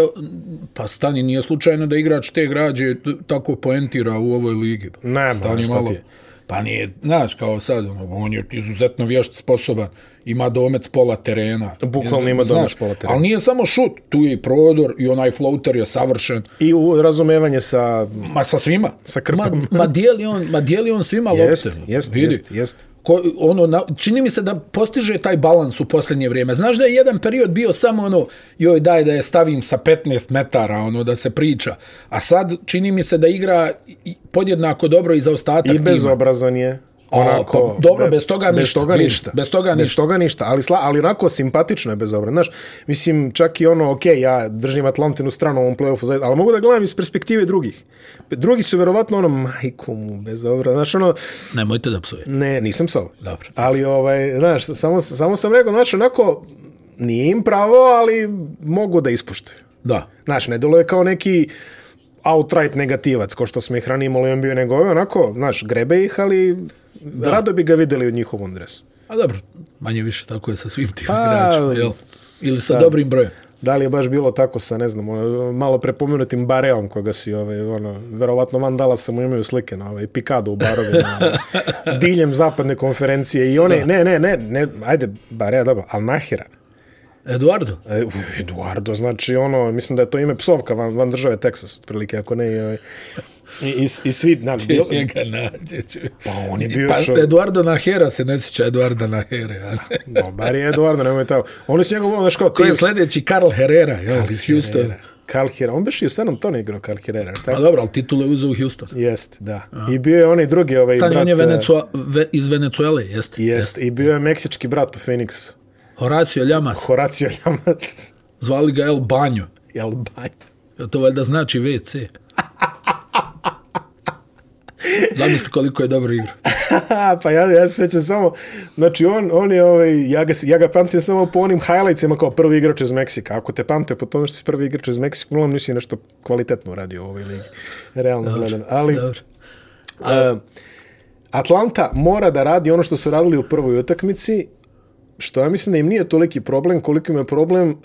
pa stani, nije slučajno da igrač te građe tako poentira u ovoj ligi. Pa, Ne, stani malo. ti je? Pa nije, znaš, kao sad, ono, on je izuzetno vješt sposoban, ima domet s pola terena. Bukvalno ima domet s pola terena. Ali nije samo šut, tu je i prodor i onaj floater je savršen. I u razumevanje sa... Ma sa svima. Sa krpom. Ma, ma, dijeli on, ma dijeli on svima Jest, lopte. jest, Vidi. jest, jest. Ko, ono, na, čini mi se da postiže taj balans u posljednje vrijeme. Znaš da je jedan period bio samo ono, joj daj da je stavim sa 15 metara, ono da se priča. A sad čini mi se da igra podjednako dobro i za ostatak I bezobrazan je. Onako, pa dobro, be- bez toga bez ništa, Toga vidi, ništa. bez toga bez ništa. toga ništa. Ali, sla, ali onako simpatično je bezobrazan. Znaš, mislim, čak i ono, ok, ja držim Atlantinu stranu u ovom play-offu, ali mogu da gledam iz perspektive drugih. Drugi su verovatno ono, majko mu, bezobrazan. Znaš, ono, Nemojte da psuje. ne, nisam sa Dobro. Ali, ovaj, znaš, samo, samo sam rekao, znaš, onako, nije im pravo, ali mogu da ispuštuju. Da. Znaš, ne deluje kao neki outright negativac, ko što smo ih ranije imali u NBA, nego je onako, znaš, grebe ih, ali da. rado bi ga videli u njihovom dresu. A dobro, manje više tako je sa svim tim Pa, igračima, jel? Ili sa dobrim brojem. Da li je baš bilo tako sa, ne znam, ono, malo prepomenutim Bareom, koga si, ovaj, ono, verovatno Van Dallas mu imaju slike na ovaj, Pikado u barovima, ovaj, <laughs> diljem zapadne konferencije i one, ne, ne, ne, ne, ajde, Barea, dobro, al Nahira. Eduardo, E, Eduardo, znači ono, mislim da je to ime psovka van, van države Teksas, otprilike, ako ne, ovaj, i, i, i svi, znači, bilo, njega nađe ću. Pa on je bio Pa. Eduardo Nahera se ne sjeća Eduarda Nahere. ali- Dobar je Eduardo, nemoj tako. Oni su njega volili, znaš kao, Ko je ti- sljedeći? Karl Herrera, jel, iz Houstona. Karl Herrera. On biš i u San Antonio igrao Karl Herrera, Pa tako? dobro, ali titule uzeo u Houston. Jest, da. I bio je onaj drugi, ovaj Stani, brat... on je eh, Venecua, ve, iz Venecuele, jeste. Jest, i bio je meksički brat u Phoenixu. Horacio Llamas, Horacio Llamas. zvali ga El Banjo. Jel baj? Ja to valjda znači WC. <laughs> Zamislite koliko je dobro igra. <laughs> pa ja, ja se sjećam samo, znači on, on je, ovaj, ja, ga, ja ga pamtim samo po onim highlightsima kao prvi igrač iz Meksika. Ako te pamte po tome što si prvi igrač iz Meksika, uglavnom nisi nešto kvalitetno uradio u ovoj ligi. Realno gledano. Ali, Dobro. Uh, Atlanta mora da radi ono što su radili u prvoj utakmici, što ja mislim da im nije toliki problem koliko im je problem uh,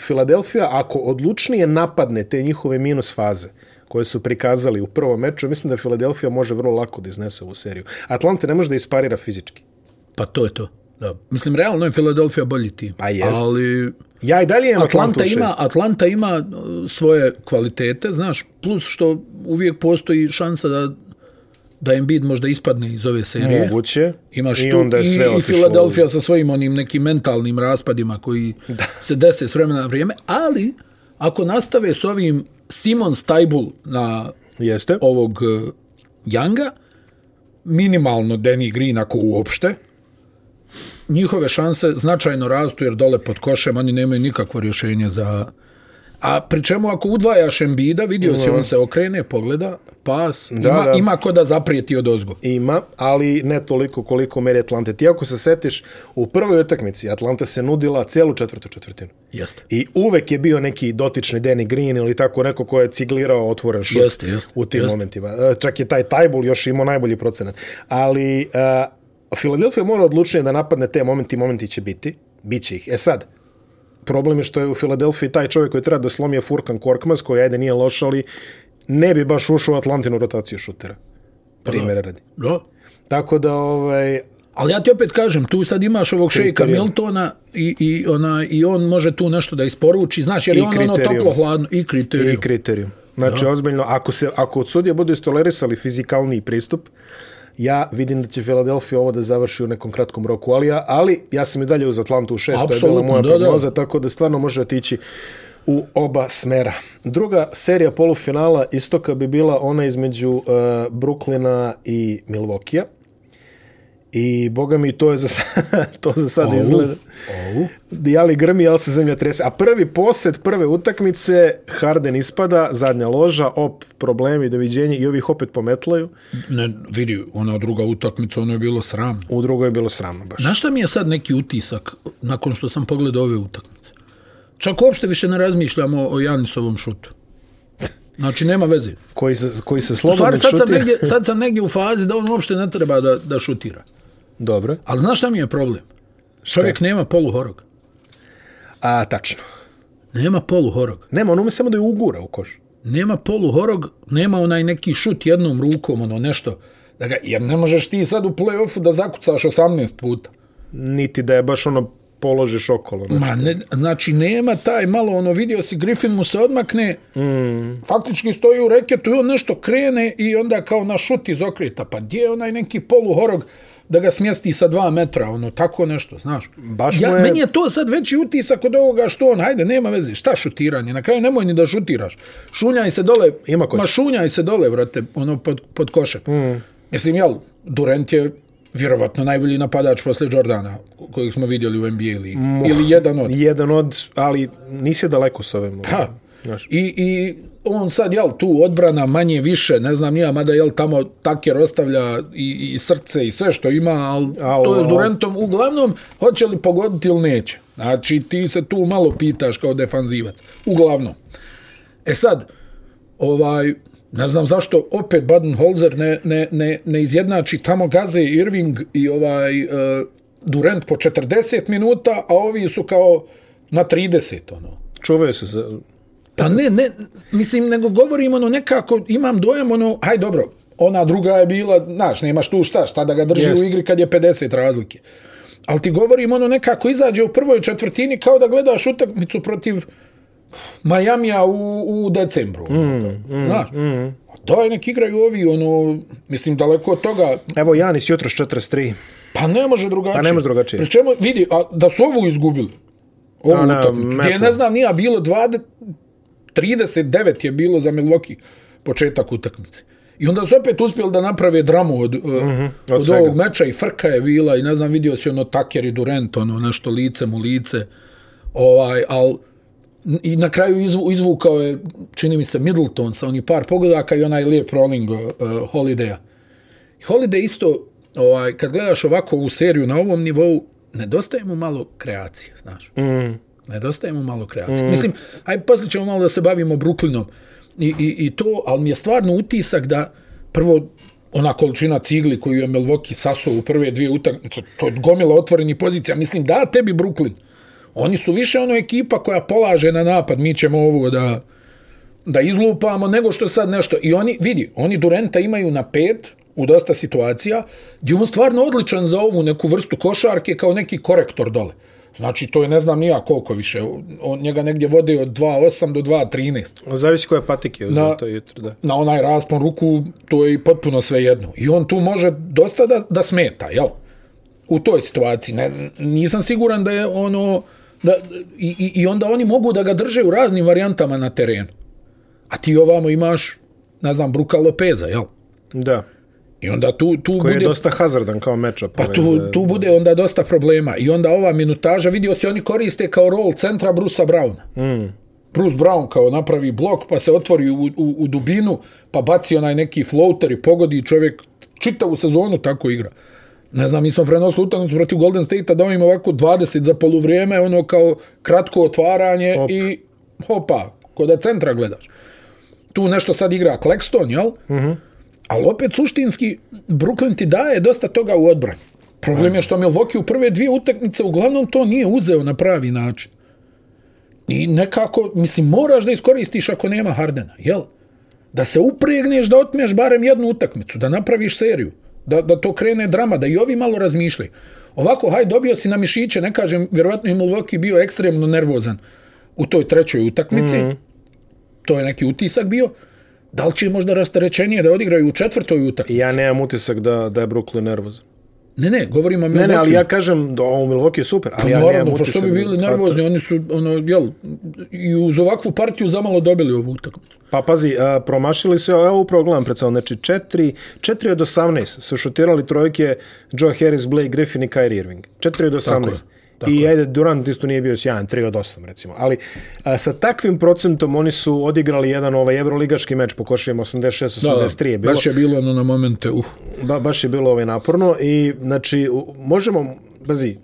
Filadelfija ako odlučnije napadne te njihove minus faze koje su prikazali u prvom meču, mislim da Filadelfija može vrlo lako da iznese ovu seriju. Atlanta ne može da isparira fizički. Pa to je to. Da. Mislim, realno je Philadelphia bolji tim. Pa jest. Ali Ja i dalje imam Atlanta ima, Atlanta ima uh, svoje kvalitete, znaš, plus što uvijek postoji šansa da da Embiid možda ispadne iz ove serije. Moguće. Imaš I tu onda je sve i, i. Philadelphia sa svojim onim nekim mentalnim raspadima koji da. se dese s vremena na vrijeme, ali ako nastave s ovim Simon Stajbul na Jeste. ovog uh, Younga, minimalno Danny Green ako uopšte, njihove šanse značajno rastu jer dole pod košem oni nemaju nikakvo rješenje za... A pri čemu ako udvajaš Embida, vidio si on se okrene, pogleda, pas, Da, ima, da. ima ko da zaprijeti od ozgo. Ima, ali ne toliko koliko meri Atlante. Ti ako se setiš, u prvoj utakmici Atlanta se nudila celu četvrtu četvrtinu. Jeste. I uvek je bio neki dotični Danny Green ili tako neko ko je ciglirao otvoren šut Jeste, jeste, u tim jeste. momentima. E, Čak je taj Tajbul još imao najbolji procenat. Ali uh, Philadelphia mora odlučnije da napadne te momenti, momenti će biti. Biće ih. E sad, problem je što je u Filadelfiji taj čovjek koji treba da slomi je Furkan Korkmaz, koji ajde nije loš, ali ne bi baš ušao u Atlantinu rotaciju šutera. Primjera radi. Da. Tako da, ovaj, Ali ja ti opet kažem, tu sad imaš ovog šejka. Miltona i, i, ona, i on može tu nešto da isporuči, znaš, jer je on ono toplo hladno i kriterijum. i kriterijum. Znači, da. ozbiljno, ako, se, ako od sudija budu istolerisali fizikalni pristup, ja vidim da će Filadelfija ovo da završi u nekom kratkom roku, ali ja, ali ja sam i dalje uz Atlantu u šest, to je bila moja da, da. prognoza, tako da stvarno može otići u oba smera. Druga serija polufinala istoka bi bila ona između uh, Brooklyna i Milvokija. I boga mi, to je za, <laughs> to za sad Ovu, izgleda. ovu. Jali grmi, jel se zemlja trese. A prvi posed prve utakmice, Harden ispada, zadnja loža, op, problemi, doviđenje i ovih opet pometlaju. Ne, vidi, ona druga utakmica, ono je bilo sramno. U drugoj je bilo sramno baš. Znaš šta mi je sad neki utisak nakon što sam pogledao ove utakmice? Čak uopšte više ne razmišljamo o Janisovom šutu. Znači, nema veze. Koji se, koji se slobodno stvari, sad sam, šutira. negdje, <laughs> sad sam negdje u fazi da on uopšte ne treba da, da šutira. Dobro. Ali znaš šta mi je problem? Čovjek nema poluhorog. A, tačno. Nema poluhorog. Nema, on ume samo da je ugura u koš. Nema poluhorog, nema onaj neki šut jednom rukom, ono nešto. Da ga, jer ne možeš ti sad u play-offu da zakucaš 18 puta. Niti da je baš ono položiš okolo. Znači. Ma, ne, znači, nema taj malo, ono, vidio si, Griffin mu se odmakne, mm. faktički stoji u reketu i on nešto krene i onda kao na šut iz okreta. Pa gdje je onaj neki poluhorog da ga smjesti sa dva metra, ono, tako nešto, znaš. Baš ja, je- Meni je to sad veći utisak od ovoga što on, hajde, nema veze, šta šutiranje, na kraju nemoj ni da šutiraš. Šunjaj se dole, Ima ma šunjaj se dole, brate, ono, pod, pod košem. Mm. Mislim, jel, Durant je vjerovatno najbolji napadač posle Jordana, kojeg smo vidjeli u NBA ligi. Ili jedan od. Jedan od, ali nisi daleko s ovim. Ha. Znaš. I, I on sad, jel, tu odbrana manje više, ne znam nija, mada, jel, tamo Taker ostavlja i, i srce i sve što ima, ali Al- to je s Durantom. Uglavnom, hoće li pogoditi ili neće. Znači, ti se tu malo pitaš kao defanzivac. Uglavnom. E sad, ovaj, ne znam zašto opet Baden-Holzer ne, ne, ne, ne izjednači tamo Gaze, Irving i ovaj uh, Durant po 40 minuta, a ovi su kao na 30, ono. Čuvaju se za... Pa ne, ne, mislim, nego govorim, ono, nekako, imam dojam, ono, haj dobro, ona druga je bila, znaš, nemaš tu šta, šta da ga drži Jest. u igri kad je 50 razlike. Ali ti govorim, ono, nekako izađe u prvoj četvrtini kao da gledaš utakmicu protiv Majamija u, u decembru. Mm, mm, znaš, mm. daj nek igraju ovi, ono, mislim, daleko od toga, Evo, Janis jutro s 43. pa ne može drugačije. Pa ne može drugačije. Pri čemu, vidi, a da su ovu izgubili, ovu utakmicu, gdje je, ne znam, nije bilo 20, 39 je bilo za Milwaukee početak utakmice. I onda su opet uspjeli da naprave dramu od, mm -hmm, od, od svega. ovog meča i frka je bila i ne znam, vidio si ono Tucker i Durant, ono nešto lice mu lice, ovaj, al i na kraju izvu, izvukao je, čini mi se, Middleton sa onih par pogodaka i onaj lijep rolling uh, Holidaya. Holiday isto, ovaj, kad gledaš ovako ovu seriju na ovom nivou, nedostaje mu malo kreacije, znaš. Mm. Nedostaje mu malo kreacije. Mm. Mislim, aj poslije ćemo malo da se bavimo Brooklynom i, i, i to, ali mi je stvarno utisak da prvo ona količina cigli koju je Milwaukee sasuo u prve dvije utakmice, to je gomila otvorenih pozicija. Mislim, da tebi Brooklyn. Oni su više ono ekipa koja polaže na napad, mi ćemo ovo da da izlupamo nego što sad nešto. I oni, vidi, oni Durenta imaju na pet u dosta situacija, gdje je on stvarno odličan za ovu neku vrstu košarke kao neki korektor dole. Znači, to je ne znam nija koliko više. On njega negdje vode od 2.8 do 2.13 Zavisi koja patike je Na- to jutro, da. na onaj raspon ruku, to je potpuno sve jedno. I on tu može dosta da, da smeta, jel? U toj situaciji. Ne, nisam siguran da je ono... Da, i, I onda oni mogu da ga drže u raznim varijantama na terenu. A ti ovamo imaš, ne znam, Bruka Lopeza, jel? Da. I onda tu, tu Koji bude... je dosta hazardan kao matchup. Pa tu, za- tu bude onda dosta problema. I onda ova minutaža, vidio se oni koriste kao rol centra Brusa Browna. Mm. Bruce Brown kao napravi blok, pa se otvori u, u, u dubinu, pa baci onaj neki floater i pogodi i čovjek čitavu sezonu tako igra. Ne znam, mi smo prenosili utakmicu protiv Golden State-a da im ovako 20 za poluvrijeme, ono kao kratko otvaranje Hop. i hopa, ko da centra gledaš. Tu nešto sad igra Claxton, jel? Mhm. Mm Ali opet suštinski, Brooklyn ti daje dosta toga u odbrani. Problem je što Milwaukee u prve dvije utakmice uglavnom to nije uzeo na pravi način. I nekako, mislim, moraš da iskoristiš ako nema Hardena, jel? Da se upregneš da otmeš barem jednu utakmicu, da napraviš seriju, da, da to krene drama, da i ovi malo razmišljaju. Ovako, haj, dobio si na mišiće, ne kažem, vjerovatno je Milwaukee bio ekstremno nervozan u toj trećoj utakmici, mm -hmm. to je neki utisak bio, da li će možda rasterećenije da odigraju u četvrtoj utakmici? Ja nemam utisak da, da je Brooklyn nervozan. Ne, ne, govorimo o Milwaukee. Ne, ne, ali ja kažem da ovo Milwaukee je super. Ali Pa ja naravno, nemam pa utisak bi bili nervozni, oni su, ono, jel, i uz ovakvu partiju zamalo dobili ovu utakmicu. Pa pazi, a, promašili se, evo upravo gledam pred sobom, znači 4, 4 od 18 su šutirali trojke Joe Harris, Blake Griffin i Kyrie Irving. 4 od 18. Tako je, tako I ajde, Durant isto nije bio sjajan, 3 od 8 recimo. Ali a, sa takvim procentom oni su odigrali jedan ovaj evroligaški meč po košijama 86-83 je bilo. Baš je bilo ono na momente, uh. Ba, baš je bilo ovaj naporno i znači u- možemo bazi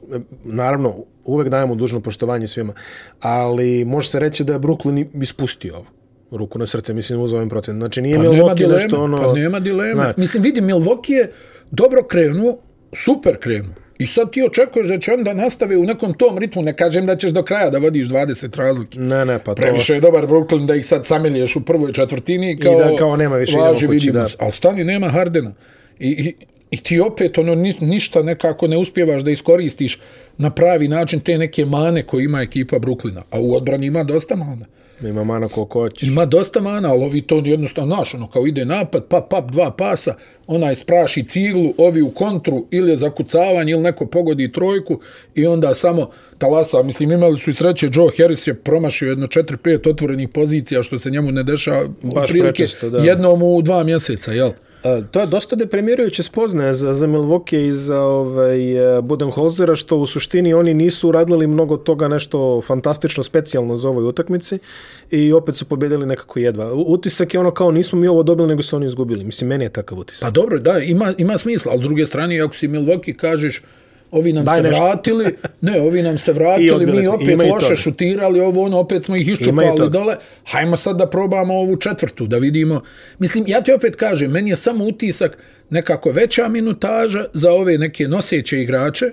naravno uvek dajemo dužno poštovanje svima ali može se reći da je Brooklyn ispustio ovo ruku na srce mislim uz ovim procentom znači nije Pa Milwaukee dileme, nešto ono pa nema dileme. Znaš, Mislim, vidi, Milwaukee je dobro krenuo, super krenuo. I sad ti očekuješ da će onda nastave u nekom tom ritmu. Ne kažem da ćeš do kraja da vodiš 20 razlike. ne ne pa to Previše je dobar Brooklyn da ih sad samilješ u prvoj četvrtini kao, da kao nema više važi, idemo kući, da. Ali stani, nema Hardena. I, i, I ti opet ono ni, ništa nekako ne uspjevaš da iskoristiš na pravi način te neke mane koje ima ekipa Brooklyna. A u odbrani ima dosta mana. Ima mana koliko hoćeš Ima dosta mana, ali ovi to jednostavno, znaš, ono, kao ide napad, pap, pap, dva pasa, onaj spraši ciglu, ovi u kontru, ili je zakucavanje, ili neko pogodi trojku, i onda samo talasa, mislim, imali su i sreće, Joe Harris je promašio jedno 4-5 otvorenih pozicija, što se njemu ne dešava Baš otprilike prečesto, da. jednom u dva mjeseca, jel? E, to je dosta deprimirajuće spoznaje za, za Milwaukee i za ovaj, e, Budenholzera, što u suštini oni nisu uradili mnogo toga nešto fantastično, specijalno za ovoj utakmici i opet su pobedili nekako jedva. Utisak je ono kao nismo mi ovo dobili, nego su oni izgubili. Mislim, meni je takav utisak. Pa dobro, da, ima, ima smisla, ali s druge strane, ako si Milwaukee kažeš, ovi nam Daj se nešto. vratili, ne, ovi nam se vratili, mi opet loše šutirali, ovo ono, opet smo ih iščupali dole, hajmo sad da probamo ovu četvrtu, da vidimo. Mislim, ja ti opet kažem, meni je samo utisak nekako veća minutaža za ove neke noseće igrače,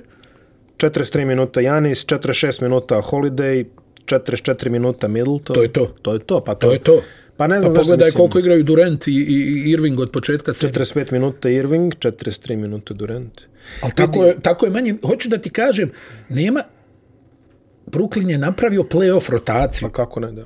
43 minuta Janis, 46 minuta Holiday, 44 minuta Middleton. To je to. To je to, pa to, to je to. Pa ne Pa znam zašto pogledaj mislim. koliko igraju Durant i, i, Irving od početka serije. 45 minuta Irving, 43 minuta Durant. Ali tako je, tako je manje, hoću da ti kažem, nema, Brooklyn je napravio playoff rotaciju. Pa kako ne, da.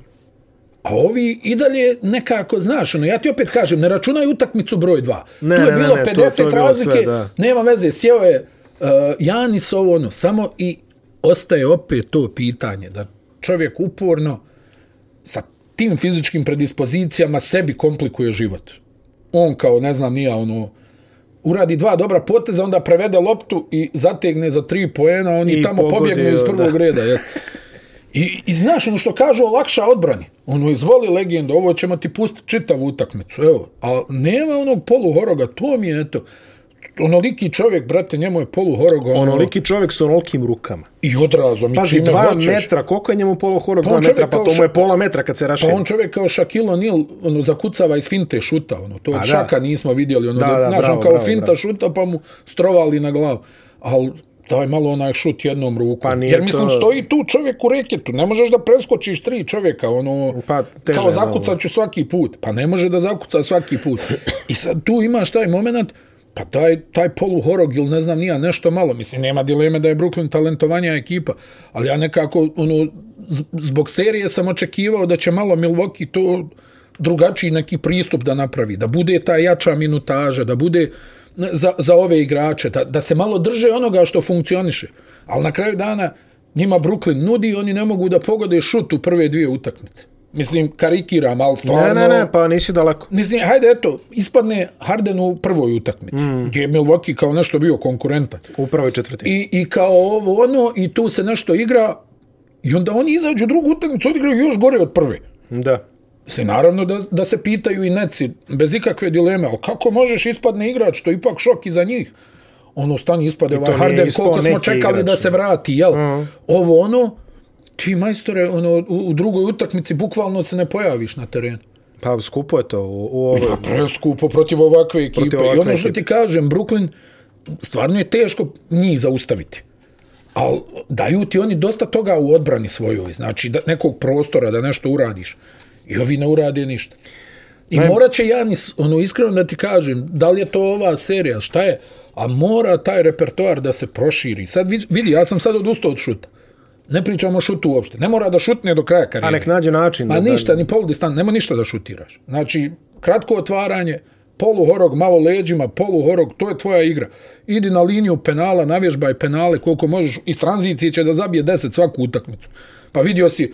A ovi i dalje nekako, znaš, ono, ja ti opet kažem, ne računaj utakmicu broj 2. Ne, tu je ne, ne, bilo ne, to- 50 to je bilo razlike, sve, da. nema veze, sjeo je uh, Janis ovo, ono, samo i ostaje opet to pitanje, da čovjek uporno sa tim fizičkim predispozicijama sebi komplikuje život. On kao, ne znam, nija, ono, uradi dva dobra poteza, onda prevede loptu i zategne za tri poena, oni I tamo pobjegnu iz prvog da. reda. Jes. I, I znaš, ono što kažu, olakša odbrani. Ono, izvoli legendo, ovo ćemo ti pustiti čitavu utakmicu. Evo, a nema onog poluhoroga, to mi je eto. Onoliki čovjek, brate, njemu je poluhoroga. Ono, Onoliki čovjek sa onolikim rukama. I odrazom, i Pazi, čime dva hoćeš. metra, koliko je njemu poluhorog, Pa dva metra, pa to mu je pola metra kad se Pa raširi. on čovjek kao Shaquille O'Neal ono, zakucava iz finte šuta. Ono, to Pa od da. Šaka nismo vidjeli. Ono, Da, da, da, znaš, bravo, on kao bravo, finta bravo. šuta pa mu strovali na glavu. Ali daj malo onaj šut jednom rukom. Pa Jer mislim, to- stoji tu čovjek u reketu. Ne možeš da preskočiš tri čovjeka. Ono, Pa, teže kao zakucat ću svaki put. Pa ne može da zakuca svaki put. I sad tu imaš taj moment Pa taj, taj poluhorog ili ne znam nija nešto malo. Mislim, nema dileme da je Brooklyn talentovanija ekipa, ali ja nekako ono, zbog serije sam očekivao da će malo Milwaukee to drugačiji neki pristup da napravi, da bude ta jača minutaža, da bude za, za ove igrače, da, da se malo drže onoga što funkcioniše. Ali na kraju dana njima Brooklyn nudi, oni ne mogu da pogode šut u prve dvije utakmice. Mislim, karikiram, ali Ne, stvarno... ne, ne, pa nisi daleko. Mislim, hajde, eto, ispadne Harden u prvoj utakmici, mm. gdje je Milwaukee kao nešto bio konkurentan. U prvoj četvrtini. I, I kao ovo, ono, i tu se nešto igra, i onda oni izađu drugu utakmicu, odigraju još gore od prve. Da. Mislim, naravno da, da se pitaju i neci, bez ikakve dileme, ali kako možeš ispadne igrač, to je ipak šok i za njih. Ono, stani ispade ovaj Harden, koliko smo čekali igrač, da se ne. vrati, jel? Mm. Ovo, ono, ti majstore, ono, u, u drugoj utakmici bukvalno se ne pojaviš na terenu. Pa skupo je to u, u ovoj. Pa preskupo protiv ovakve ekipe. Protiv I ovakve ono što ti kažem, Brooklyn, stvarno je teško njih zaustaviti. Ali daju ti oni dosta toga u odbrani svojoj. Znači, da, nekog prostora da nešto uradiš. I ovi ne urade ništa. I Ne. morat će Janis, ono, iskreno da ti kažem, da li je to ova serija, šta je, a mora taj repertoar da se proširi. Sad vid- vidi, ja sam sad odustao od šuta. Ne pričamo o šutu uopšte. Ne mora da šutne do kraja A karijere. nek nađe način. Ma da- ništa, ni pol distan, nema ništa da šutiraš. Znači, kratko otvaranje, poluhorog, malo leđima, poluhorog, to je tvoja igra. Idi na liniju penala, navježbaj penale koliko možeš. Iz tranzicije će da zabije 10 svaku utakmicu. Pa vidio si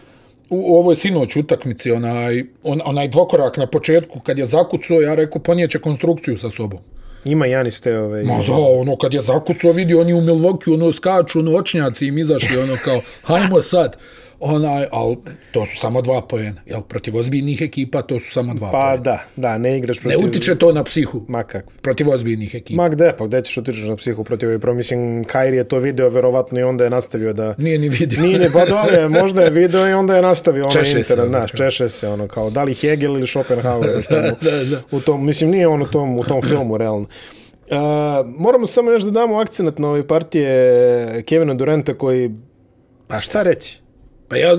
u, u ovoj sinoć utakmici onaj, on, onaj dvokorak na početku kad je zakucao, ja rekao ponijeće konstrukciju sa sobom. Ima Janis te ove... Ma da, ono kad je zakucao vidio oni u Milwaukee, ono skaču, ono očnjaci im izašli, ono kao, hajmo sad onaj, al to su samo dva pojena. Jel, protiv ozbiljnih ekipa to su samo dva Pa pojena. da, da, ne igraš protiv... Ne utiče to na psihu. Ma kako. Protiv ozbiljnih ekipa. Ma gde, pa gde ćeš utičeš na psihu protiv ovih pro? Mislim, Kairi je to video verovatno i onda je nastavio da... Nije ni vidio. Nije ni, pa dole, <laughs> možda je video i onda je nastavio ono Češe se, internet, ono, znaš, češe se, ono, kao, da li Hegel ili Schopenhauer, <laughs> tomu, Da, da. u tom, mislim, nije on u tom, u tom filmu, realno. Uh, moramo samo još da damo akcenat na ove partije Kevina Duranta koji, pa šta reći? Pa ja,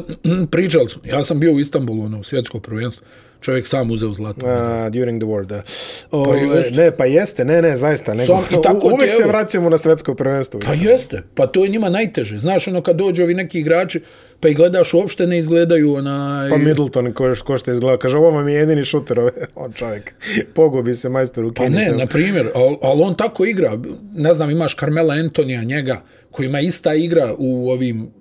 pričali smo, ja sam bio u Istanbulu, ono, svjetsko prvenstvo. Čovjek sam uzeo zlato. Uh, during the war, da. O, jest. ne, pa jeste, ne, ne, zaista. Nego, Sam- i tako u- uvek ti, se vraćamo na svetsko prvenstvo. Pa jeste, pa to je njima najteže. Znaš, ono kad dođu ovi neki igrači, pa i gledaš, uopšte ne izgledaju onaj... Pa Middleton, ko, ko što izgleda, kaže, ovo vam je jedini šuter, ove, <laughs> on čovjek, pogubi se majstor u Pa ne, na primjer, ali al on tako igra. Ne znam, imaš Carmela Antonija, njega, koji ima ista igra u ovim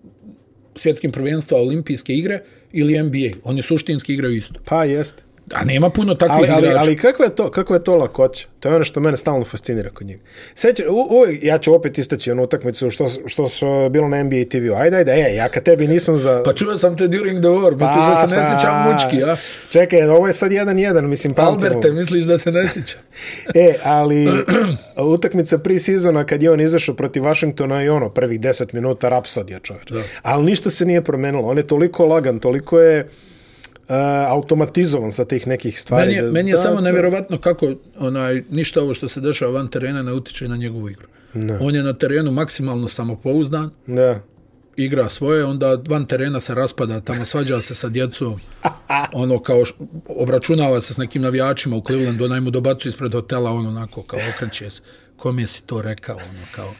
svjetskim prvenstva olimpijske igre ili NBA. Oni suštinski igraju isto. Pa jeste. A nema puno takvih Ali, ali, igrača. ali kakva je to, kakva je to lakoća? To je ono što mene stalno fascinira kod njega. Seća, u, uvijek, ja ću opet istaći onu utakmicu što, što su bilo na NBA TV-u. Ajde, ajde, e, ja kad tebi nisam za... Pa čuo sam te during the war, misliš da se ne sad- sjećam mučki, a? Čekaj, ovo je sad jedan jedan, mislim, pamtimo. Alberte, misliš da se ne sjećam? <laughs> E, ali <clears throat> utakmica pre-sezona kad je on izašao protiv Washingtona i ono, prvih 10 minuta rapsodija čovječ. Ali ništa se nije promenilo. On je toliko lagan, toliko je uh, automatizovan sa tih nekih stvari. Meni je, da, meni je da, samo to- nevjerovatno kako onaj, ništa ovo što se dešava van terena ne utiče na njegovu igru. Ne. On je na terenu maksimalno samopouzdan, Da. igra svoje, onda van terena se raspada, tamo svađa se sa djecom, <laughs> ono kao š, obračunava se s nekim navijačima u Clevelandu, onaj mu dobacu ispred hotela, on onako kao okreće se, kom si to rekao, ono kao,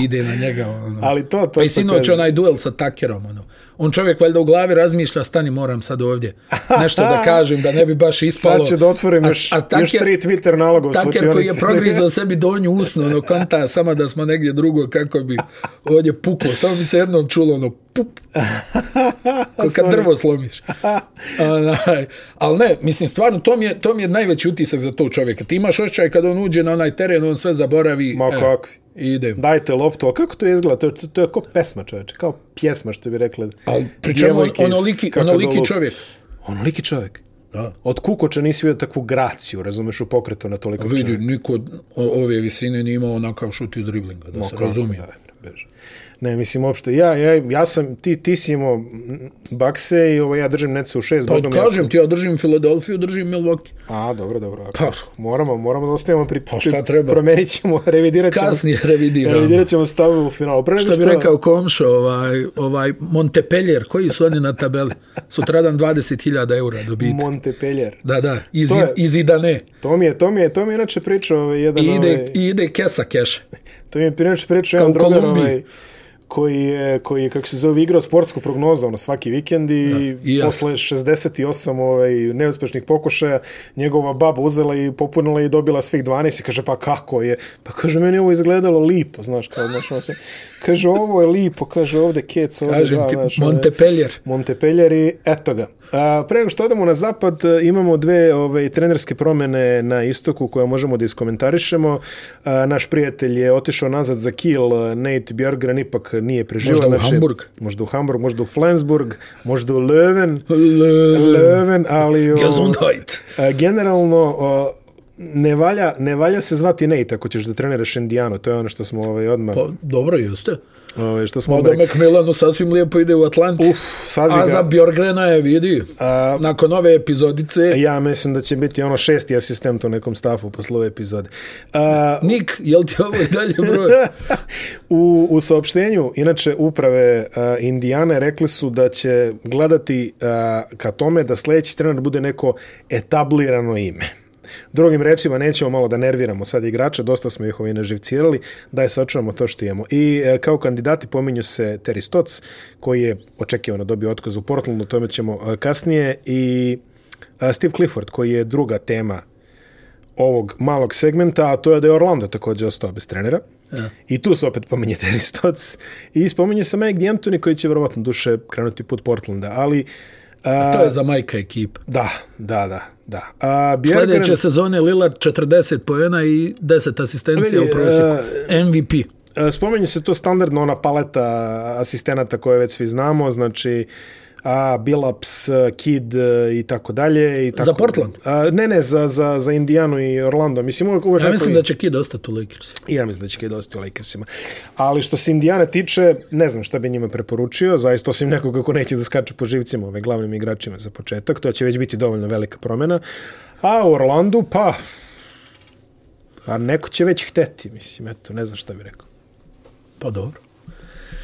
ide na njega, ono. Ali to, to Pa i sinoć kažem. onaj duel sa Takerom, ono. On čovjek valjda u glavi razmišlja, stani, moram sad ovdje. Nešto da <laughs> kažem, da ne bi baš ispalo. Sad ću da otvorim još, još tri Twitter naloga u Taker koji je progrizao <laughs> sebi donju usnu, ono, konta, samo da smo negdje drugo, kako bi ovdje puklo. Samo bi se jednom čulo, ono, pup. Kad drvo slomiš. <laughs> Onaj, ali ne, mislim, stvarno, to mi, je, to mi je najveći utisak za tog čovjeka. Ti imaš osjećaj kad on uđe na onaj teren, on sve zaboravi. Ma e, kakvi. Ide. Dajte loptu, a kako to izgleda? To, je- to, to je kao pesma čovječe, kao pjesma što bi rekli. Ali pri čemu on, onoliki, onoliki čovjek. Onoliki čovjek. Da. Od Kukoča nisi vidio takvu graciju, razumeš, u pokretu na toliko Vidi, čovjeka. niko od ove visine nije imao onakav šut iz driblinga, da se Kako, razumije. da, beže. Ne, mislim, uopšte, ja, ja, ja sam, ti, ti si imao bakse i ovo, ja držim neca u šest. Pa Bogom, kažem ti, ja držim Filadelfiju, držim Milwaukee. A, dobro, dobro. Pa. moramo, moramo da ostavimo pri... Pa šta treba? Promenit ćemo, <laughs> revidirat ćemo... Kasnije revidiramo. Revidirat ćemo stave u finalu. Pre nego Što bi rekao Komšo, ovaj, ovaj Montepellier, koji su oni na tabeli? Sutradan 20.000 eura dobiti. Montpellier. Da, da, iz, To je- iz Idane. To mi je, to mi je, to mi je inače pričao ovaj, jedan... I ide, ovaj, i ide kesa keša. <laughs> To mi je inače pričao jedan drugar ovaj, koji je, koji je, kako se zove, igrao sportsku prognozu ono, svaki vikend i, i ja. posle 68 ovaj, neuspešnih pokušaja njegova baba uzela i popunila i dobila svih 12 i kaže pa kako je? Pa kaže meni ovo izgledalo lipo, znaš, kao, znaš, ono sve. kaže ovo je lipo, kaže ovde kec, ovde Kažem dva, ti, znaš, ovaj, Montepellier. Montpellier i eto ga. A, pre nego što odemo na zapad, e, imamo dve ove, trenerske promene na istoku koje možemo da iskomentarišemo. A, naš prijatelj je otišao nazad za Kiel, Nate Björgren ipak nije preživao. Možda u Hamburg. Možda u Hamburg, možda u Flensburg, možda u Löwen. L- Löwen, ali... o, Gesundheit. a, generalno, o, ne valja, ne valja se zvati Nate ako ćeš da treniraš Indianu. To je ono što smo ovaj, odmah... Pa, dobro jeste. Ovaj, što smo Mada odmah... Macmillanu sasvim lijepo ide u Atlanti. Uf, sad bi A ga... za Bjorgrena je vidi. A- Nakon ove epizodice, Ja mislim da će biti ono šesti asistent u nekom stafu posle ove epizode. A, Nik, jel ti ovo dalje broj? <laughs> u, u saopštenju, inače, uprave a, Indijane rekli su da će gledati a, ka tome da sledeći trener bude neko etablirano ime. Drugim rečima, nećemo malo da nerviramo sad igrača, dosta smo ih ovaj naživcirali, da je sačuvamo to što imamo. I e, kao kandidati pominju se Terry Stotts, koji je očekivano dobio otkaz u Portlandu, tome ćemo e, kasnije, i e, Steve Clifford, koji je druga tema ovog malog segmenta, a to je da je Orlando također ostao bez trenera. Ja. I tu se opet pominje Terry Stotts. I spominje se Mike D'Antoni koji će verovatno duše krenuti put Portlanda, ali... A, to je za majka ekip. Da, da, da. Da. A, Bjergen... Sljedeće sezone Lillard 40 pojena i 10 asistencija vidi, u prosjeku. A, MVP. Spominje se to standardno ona paleta asistenata koje već svi znamo, znači a Billups, Kid e, i tako dalje. I tako, za Portland? A, ne, ne, za, za, za Indijanu i Orlando. Mislim, uvijek, uvijek ja mislim i... da će Kid ostati u Lakersima. Ja mislim da će Kid ostati u Lakersima. Ali što se Indijane tiče, ne znam šta bi njima preporučio, zaista osim nekog kako neće da skače po živcima ove glavnim igračima za početak, to će već biti dovoljno velika promjena. A u Orlandu, pa, pa neko će već hteti, mislim, eto, ne znam šta bi rekao. Pa dobro.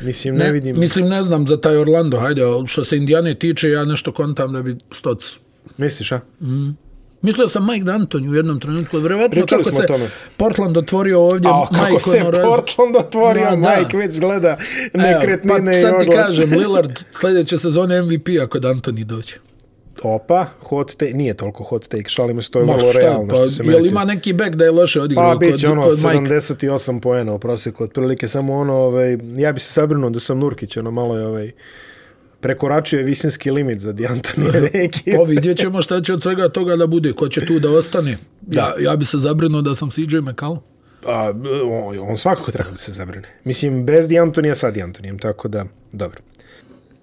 Mislim, ne, ne vidim. Mislim, ne znam za taj Orlando, hajde, što se Indijane tiče, ja nešto kontam da bi stoc. Misliš, a? Mm. Mislio sam Mike D'Antoni u jednom trenutku, vjerovatno Pričali kako se tome. Portland otvorio ovdje. A, kako Mike se ono Portland otvorio, no, Mike već gleda nekretnine Evo, pa, sad ti kažem, Lillard sljedeće sezone MVP ako D'Antoni doće. Opa, hot take, nije toliko hot take, šalimo se, to je vrlo realno. Pa, što je li ima neki back da je loše odigrao pa, kod, ono, kod 78 poena u prosjeku, otprilike samo ono, ovaj, ja bi se sabrinuo da sam Nurkić, ono malo je ovaj, prekoračuje visinski limit za Diantonije <laughs> ekipe. Pa vidjet ćemo šta će od svega toga da bude, ko će tu da ostane. Ja, ja bi se zabrinuo da sam CJ McCallum. A, on, on svakako treba da se zabrine. Mislim, bez Diantonija sa Diantonijem, tako da, dobro.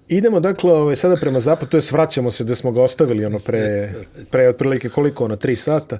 Idemo dakle ovaj, sada prema zapadu, to je svraćamo se da smo ga ostavili ono pre, pre otprilike koliko ono, tri sata.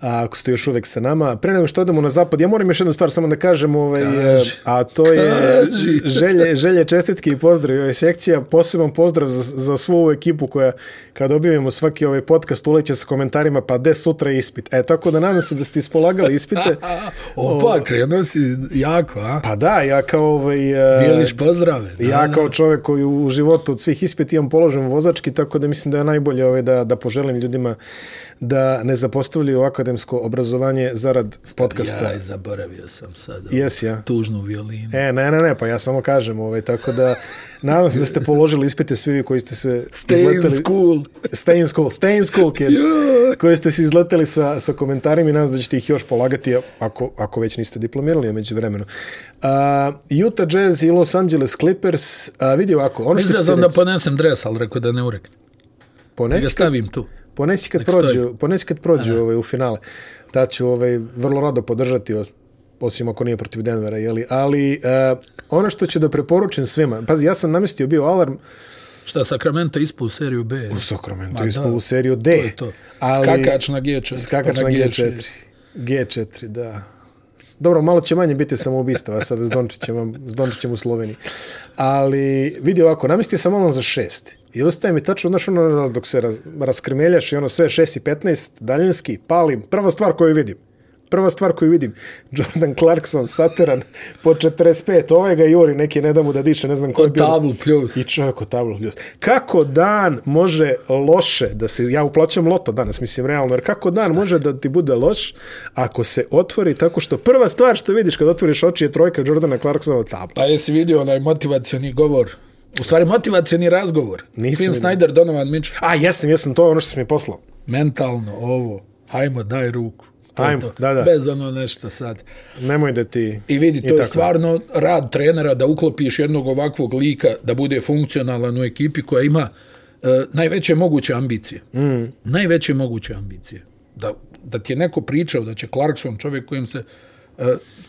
A ako ste još uvek sa nama, pre nego što odemo na zapad, ja moram još jednu stvar samo da kažem, ovaj, Kaži. a to je želje, želje čestitke i pozdrav ovaj sekcija, poseban pozdrav za, za svu ovu ekipu koja kad objavimo svaki ovaj podcast uleće sa komentarima, pa de sutra ispit. E, tako da nadam se da ste ispolagali ispite. <laughs> Opa, krenuo si jako, a? Pa da, ja kao ovaj... Dijeliš pozdrave. Da, ja kao čovjek koji u životu od svih ispita imam položen vozački, tako da mislim da je najbolje ovaj, da, da poželim ljudima da ne zapostavljaju akademsko obrazovanje zarad podcasta. Ja, zaboravio sam sad. Jes, ja. Tužnu violinu. E, ne, ne, ne, pa ja samo kažem, ovaj, tako da nadam se da ste položili ispite svi vi koji ste se stay izleteli. Stay in school. Stay in school. Stay in school, kids. koji ste se izleteli sa, sa komentarima i nadam se da ćete ih još polagati ako, ako već niste diplomirali među vremenu. Uh, Utah Jazz i Los Angeles Clippers, uh, vidi ovako. Ono Mislim da sam da ponesem dres, ali rekao da ne ureknem. Ponesi ga stavim tu. Ponesi kad prođu, ponesi kad prođu ovaj, u finale. Ta ću ovaj, vrlo rado podržati, osim ako nije protiv Denvera, jeli? ali uh, ono što ću da preporučim svima, pazi, ja sam namestio bio alarm, Šta, Sacramento ispu u seriju B? U Sacramento ispu u seriju D. To je to. Ali, skakač na G4. Skakač na G4. G4, da. Dobro, malo će manje biti samoubistava sada s Dončićem, s Dončićem u Sloveniji. Ali vidi ovako, namistio sam ono za šest. I ostaje mi tačno, znaš, ono, dok se raz, raskrmeljaš i ono sve 6 i 15, daljinski, palim, prva stvar koju vidim. Prva stvar koju vidim, <laughs> Jordan Clarkson, Sateran, po 45, ovaj ga juri, neki ne da mu da diše, ne znam ko je bio. tablu plus. I čovjek o tablu plus. Kako dan može loše, da se, ja uplaćam loto danas, mislim, realno, jer kako dan Šta? može da ti bude loš, ako se otvori tako što prva stvar što vidiš kad otvoriš oči je trojka Jordana Clarksona tabla. Pa jesi vidio onaj motivacioni govor U stvari, motivacijani razgovor. Nisam. Quinn Snyder, Donovan Mitchell. A, jesam, jesam, to je ono što sam mi poslao. Mentalno, ovo, hajmo, daj ruku. To Ajmo, to. da, da. Bez ono nešto sad. Nemoj da ti... I vidi, to je stvarno rad trenera da uklopiš jednog ovakvog lika da bude funkcionalan u ekipi koja ima uh, najveće moguće ambicije. Mm. Najveće moguće ambicije. Da, da ti je neko pričao da će Clarkson, čovjek kojim se uh,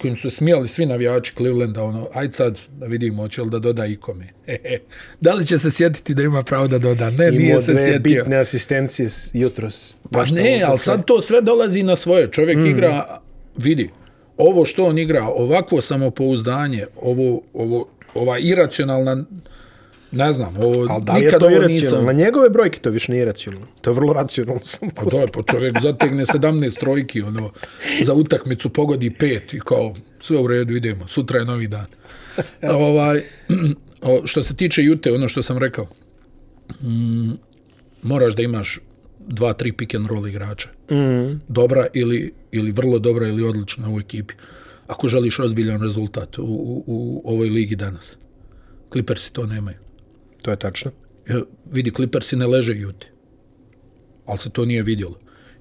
kojim su smijali svi navijači Clevelanda, ono, aj sad da vidimo, hoće li da doda ikome. <laughs> da li će se sjetiti da ima pravo da doda? Ne, Imao nije se sjetio. Imao dve bitne asistencije jutros. Pa ne, ali sad to sve dolazi na svoje. Čovjek mm. igra, vidi, ovo što on igra, ovakvo samopouzdanje, ovo, ovo, ova iracionalna Ne znam, ovo Ali da li je to iracionalno? Na njegove brojke to više nije iracionalno. To je vrlo racionalno sam Pa to je, po čovjek zategne 17 trojki, ono, za utakmicu pogodi pet i kao, sve u redu, idemo, sutra je novi dan. ovaj, <clears throat> što se tiče Jute, ono što sam rekao, mm, moraš da imaš dva, tri pick and roll igrača. Mm. Dobra ili, ili vrlo dobra ili odlična u ekipi. Ako želiš ozbiljan rezultat u, u, u ovoj ligi danas. Clippersi to nemaju. To je tačno. Ja, vidi, Clippersi ne leže juti. Ali se to nije vidjelo.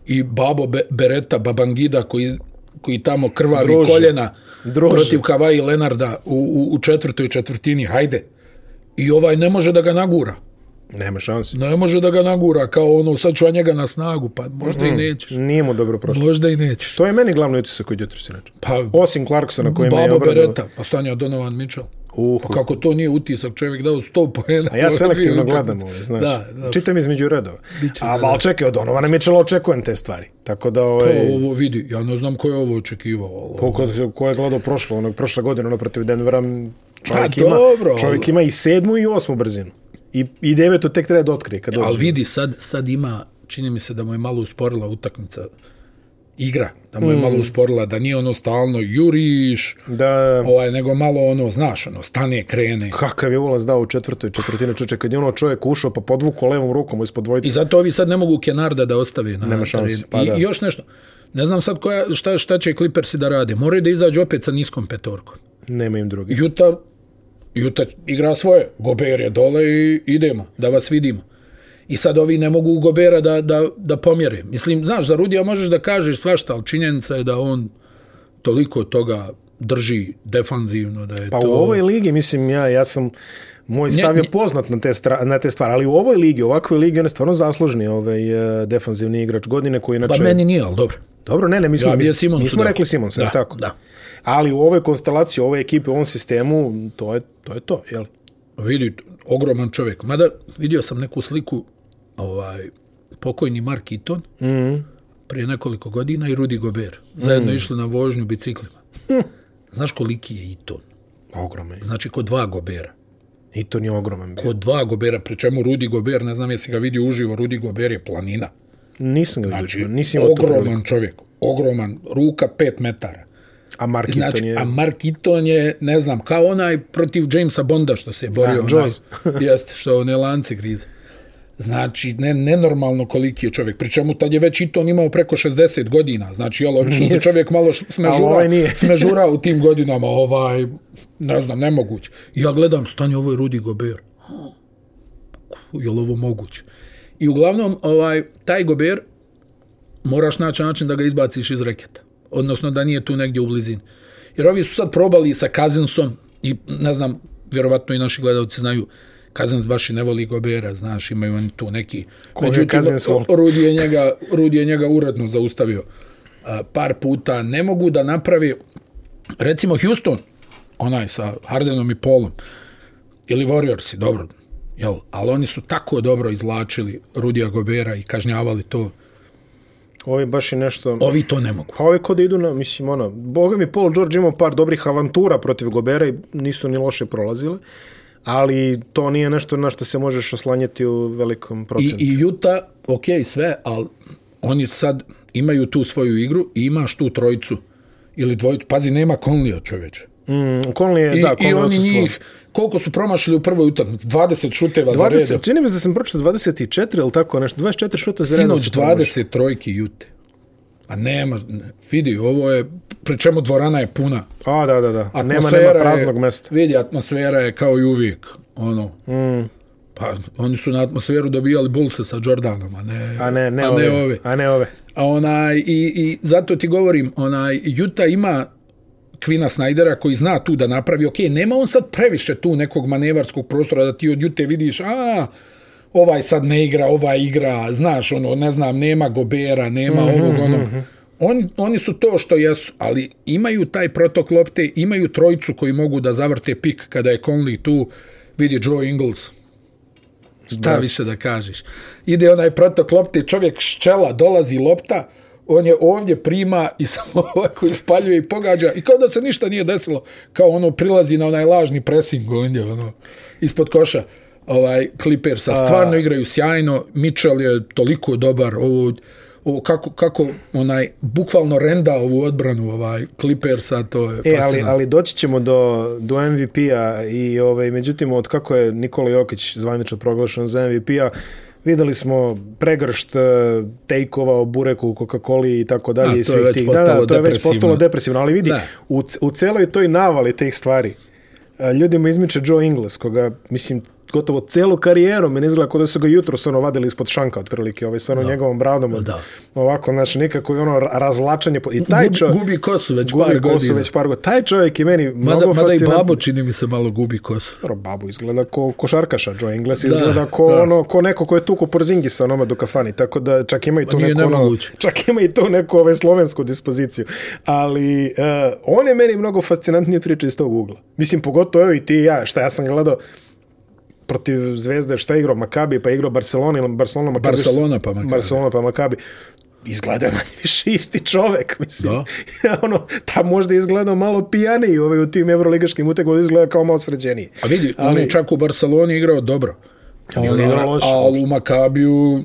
i Babo Be Bereta, Babangida, koji, koji tamo krvavi Druži. koljena Druži. protiv Kavaji Lenarda u, u, u četvrtoj četvrtini, hajde. I ovaj ne može da ga nagura. Nema šanse. Ne može da ga nagura, kao ono, sad ću ja njega na snagu, pa možda mm. i nećeš. Nije mu dobro prošlo. Možda i nećeš. To je meni glavni utisak od jutros inače. Pa, Osim Clarksona koji me je Babo obradao. Bereta, pa stanja Donovan Mitchell. Uh, Pa kako to nije utisak, čovjek dao 100 poena. A ja ove selektivno gledam ove, znaš. Da, da. Čitam između redova. Biće, A da. čekaj, od Donovana Mitchella očekujem te stvari. Tako da, Pa ovaj, ovo vidi, ja ne znam ko je ovo očekivao. ali- ko, ko, ko je gledao prošlo, onog prošle godine, ono protiv Denvera, čovjek, Pa ima, dobro, čovjek ali- ima i sedmu i osmu brzinu. I, i devetu tek treba da otkrije kad dođe. Ali vidi, sad, sad ima, čini mi se da mu je malo usporila utakmica igra, da mu je Mm. malo usporila, da nije ono stalno juriš, Da, ovaj, nego malo ono, znaš, ono, stane, krene. kakav je ulaz dao u četvrtoj četvrtine čoče, kad je ono čovjek ušao pa podvuko levom rukom ispod dvojice. I zato ovi sad ne mogu Kenarda da ostave na Nema šanse, terenu. pa I, da. I još nešto, ne znam sad koja, šta, šta će Clippersi da rade. Moraju da izađu opet sa niskom petorkom. Nema im drugi. Juta, Juta igra svoje. Gober je dole i idemo, da vas vidimo. I sad ovi ne mogu Gobera da, da, da pomjere. Mislim, znaš, za Rudija možeš da kažeš svašta, ali činjenica je da on toliko toga drži defanzivno, da je Pa to... u ovoj ligi, mislim, ja, ja sam, moj stav je poznat na te, stra, na te stvari, ali u ovoj ligi, u ovakvoj ligi, on je stvarno zaslužni ovaj, uh, defanzivni igrač godine koji inače... Pa meni nije, ali dobro. Dobro, ne, ne, mi smo, Ja mi, mi smo rekli Simonsa, Da, da, tako? da. Ali u ovoj konstelaciji, u ovoj ekipi, u ovom sistemu, to je to, je to jel? Vidi, ogroman čovjek. Mada vidio sam neku sliku ovaj pokojni Mark Eaton mm -hmm. prije nekoliko godina i Rudy Gober. Zajedno mm. išli na vožnju biciklima. <laughs> Znaš koliki je Eaton? Ogroman. Znači kod dva Gobera. I to nije ogroman bio. Kod dva Gobera, pri čemu Rudy Gober, ne znam jesi ga vidio uživo, Rudy Gober je planina. Nisam ga vidio, Znači, znači, nisam ogroman čovjek. Ogroman, ruka pet metara. A Mark Znači, Eaton je... a Mark Eaton je, ne znam, kao onaj protiv Jamesa Bonda što se je borio. Da, onaj, jeste, što one lance grize. Znači, ne, nenormalno koliki je čovjek. Pričemu tad je već Eaton imao preko 60 godina. Znači, jel, obično se čovjek malo smežura, ovaj <laughs> smežura u tim godinama. Ovaj, ne znam, nemoguće. I ja gledam, stanje, ovo je Rudy Gober. Je li ovo moguće? I uglavnom, ovaj, taj Gober, moraš naći način da ga izbaciš iz reketa. Odnosno da nije tu negdje u blizini. Jer ovi su sad probali sa Kazinsom i ne znam, vjerovatno i naši gledalci znaju, Kazins baš i ne voli Gobera, znaš, imaju oni tu neki... Koga Cousins voli? Rudi je njega, Rudi je njega uredno zaustavio a, par puta. Ne mogu da napravi, recimo Houston, onaj sa Hardenom i Polom, ili Warriorsi, dobro, jel, ali oni su tako dobro izvlačili Rudija Gobera i kažnjavali to. Ovi baš i nešto... Ovi to ne mogu. Pa ovi kod idu na, mislim, ono, boga mi Paul George imao par dobrih avantura protiv Gobera i nisu ni loše prolazile, ali to nije nešto na što se možeš oslanjati u velikom I, procentu. i Utah, ok, sve, ali oni sad imaju tu svoju igru i imaš tu trojicu ili dvojicu. Pazi, nema Conleya čoveče. Mm, Conley je, I, da, I Conley oni odsustvovao. njih, koliko su promašili u prvoj utakmici? 20 šuteva za 20, redom. čini mi se da sam pročitao 24 ili tako nešto, 24 šuta za redom. Sinoć su promašili. 20 trojki Jute. A nema, ne, vidi, ovo je, pri čemu dvorana je puna. A, da, da, da. A nema, Atmosfera nema praznog je, mesta. Vidi, atmosfera je kao i uvijek. Ono, mm. Pa, oni su na atmosferu dobijali Bullse sa Jordanom, a ne, A ne, ne, a ove, ne ove. A ne ove. A onaj, i, i zato ti govorim, onaj, Utah ima Kvina Snydera koji zna tu da napravi, ok, nema on sad previše tu nekog manevarskog prostora da ti od Jute vidiš, a, ovaj sad ne igra, ovaj igra, znaš, ono, ne znam, nema Gobera, nema mm -hmm, ovog, ono. On, oni su to što jesu, ali imaju taj protok lopte, imaju trojicu koji mogu da zavrte pik kada je Conley tu, vidi Joe Ingles, Šta da. više da kažeš? Ide onaj protok lopte, čovjek ščela, dolazi lopta, on je ovdje prima i <laughs> samo ovako ispaljuje i pogađa i kao da se ništa nije desilo, kao ono prilazi na onaj lažni pressing ondje, ono, ispod koša ovaj Clippersa, stvarno A... igraju sjajno, Mitchell je toliko dobar, ovo, ovo kako, kako onaj, bukvalno renda ovu odbranu ovaj Clippersa, to je e, ali, ali doći ćemo do, do MVP-a i ovaj, međutim, od kako je Nikola Jokić zvanično proglašen za MVP-a, videli smo pregršt uh, tejkova o bureku, Coca-Coli i tako dalje. Je već tih. da, da, to je već postalo depresivno, ali vidi, Da. u, u celoj toj navali tih stvari, uh, ljudima izmiče Joe Ingles, koga, mislim, gotovo celu karijeru, meni izgleda kao da su ga jutro ono vadili ispod šanka otprilike, ovaj sa ono da. njegovom bradom. Da. Ovako, znači, nekako je ono razlačanje. I taj čovjek... Gubi kosu već gubi par kosu godina. već par godina. Taj čovjek je meni Mada, mnogo mada i babo čini mi se malo gubi kosu. Dobro, babu izgleda ko košarkaša, Joe Ingles Da, izgleda ko, da. ono, ko neko ko je tuko Porzingisa onome do kafani, tako da čak ima i tu neku, ono, <laughs> čak ima i tu neku ove, slovensku dispoziciju. Ali uh, on je meni mnogo fascinantniji priča iz tog ugla. Mislim, pogotovo evo i ti i ja, šta ja sam gledao protiv Zvezde, šta je igrao Makabi, pa je igrao Barcelona ili Barcelona, Makabi, Barcelona pa Makabi. Barcelona pa Makabi. Izgleda <laughs> je manje više isti čovek, mislim. Da. <laughs> ono, ta možda je izgledao malo pijaniji ovaj, u tim evroligaškim utegom, izgleda kao malo sređeniji. A vidi, Ali- on je čak u Barceloni igrao dobro. Ali on je igrao loše, Ali u Makabiju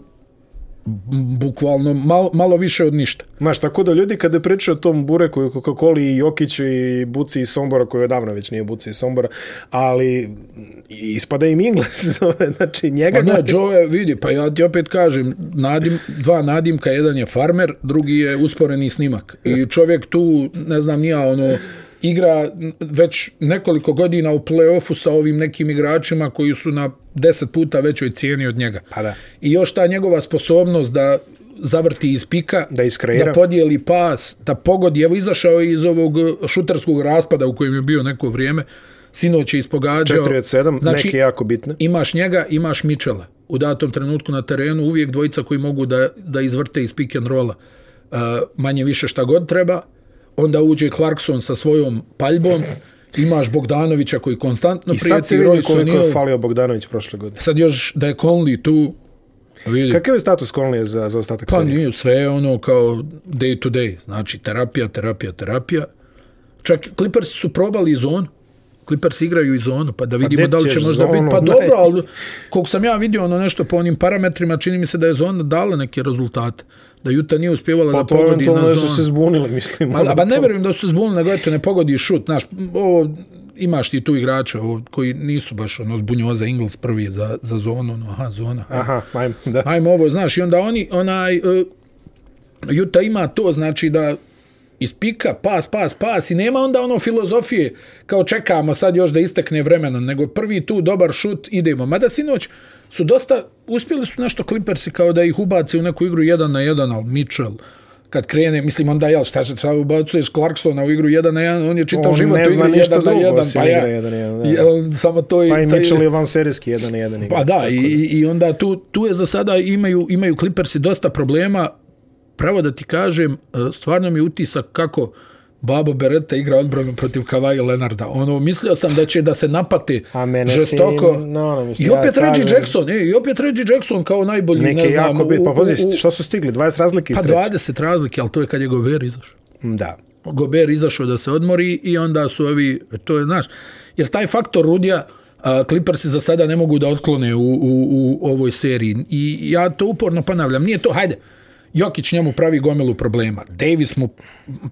bukvalno malo, malo više od ništa. Znaš, tako da ljudi kada pričaju o tom Bureku i Coca-Cola i Jokiću i Buci i Sombora, koji odavno već nije Buci i Sombora, ali ispada im Ingles, <laughs> znači njega... Pa ne, Joe vidi, pa ja ti opet kažem, nadim, dva nadimka, jedan je farmer, drugi je usporeni snimak. I čovjek tu, ne znam, nija, ono, igra već nekoliko godina u play-offu sa ovim nekim igračima koji su na deset puta većoj cijeni od njega. Pa da. I još ta njegova sposobnost da zavrti iz pika, Da iskreira. da podijeli pas, da pogodi. Evo, izašao je iz ovog šuterskog raspada u kojem je bio neko vrijeme, sinoć je ispogađao. 4 od 7, znači, neke jako bitne. imaš njega, imaš Mičela. U datom trenutku na terenu uvijek dvojica koji mogu da, da izvrte iz pick and rolla uh, manje više šta god treba. Onda uđe Clarkson sa svojom paljbom. Imaš Bogdanovića koji konstantno I sad se prijeti. vidi Royce koliko je falio Bogdanović prošle godine. Sad još da je Conley tu. Vidi. Kakav je status Conley za, za ostatak Pa serije? nije, sve je ono kao day to day. Znači terapija, terapija, terapija. Čak Clippers su probali i zonu. Clippers igraju i zonu, pa da vidimo gdje da li će možda biti. Pa dobro, ali koliko sam ja vidio ono nešto po onim parametrima, čini mi se da je zona dala neke rezultate. Da Juta nije uspjevala Pa da pogodi na da su zonu. se zbunili, mislim. Ma, ono ba ne verujem da su se zbunili, nego eto ne pogodi šut. Znaš, ovo, imaš ti tu igrače ovo, koji nisu baš ono zbunjoza Ingles prvi za, za zonu, ono, aha, zona. Aha, ajme, da. ajmo ovo, znaš, i onda oni, onaj, uh, Juta ima to, znači da iz pika, pas, pas, pas i nema onda ono filozofije kao čekamo sad još da istekne vremena, nego prvi tu dobar šut, idemo. Mada sinoć su dosta, uspjeli su nešto Clippersi kao da ih ubace u neku igru jedan na jedan, ali Mitchell, kad krene, mislim onda jel, šta se sad ubacuješ Clarksona u igru jedan na jedan, on je čitav On život u ništa jedan na drugo, jedan, osim pa ja, jedan na jedan, da. jel, samo to i, Pa i taj- Mitchell je van serijski jedan na jedan igrač. Pa da, i, i- i onda tu, tu je za sada imaju, imaju Clippersi dosta problema. Pravo da ti kažem, e, stvarno mi je utisak kako Babo Beretta igra odbranu protiv Kavaja Lenarda. Ono, mislio sam da će da se napate A mene žestoko. si- no, no, mislim, I opet ja Reggie Jackson, e, i opet Reggie Jackson kao najbolji, Neke ne znam, jako bit, pa pazi, u- šta su stigli? 20 razlike iz pa treće. 20 razlike, ali to je kad je Gober izašao. Da. Gober izašao da se odmori i onda su ovi, to je, znaš, jer taj faktor Rudija, a, Clippersi za sada ne mogu da otklone u, u, u ovoj seriji. I ja to uporno ponavljam, nije to, hajde, Jokić njemu pravi gomilu problema. Davis mu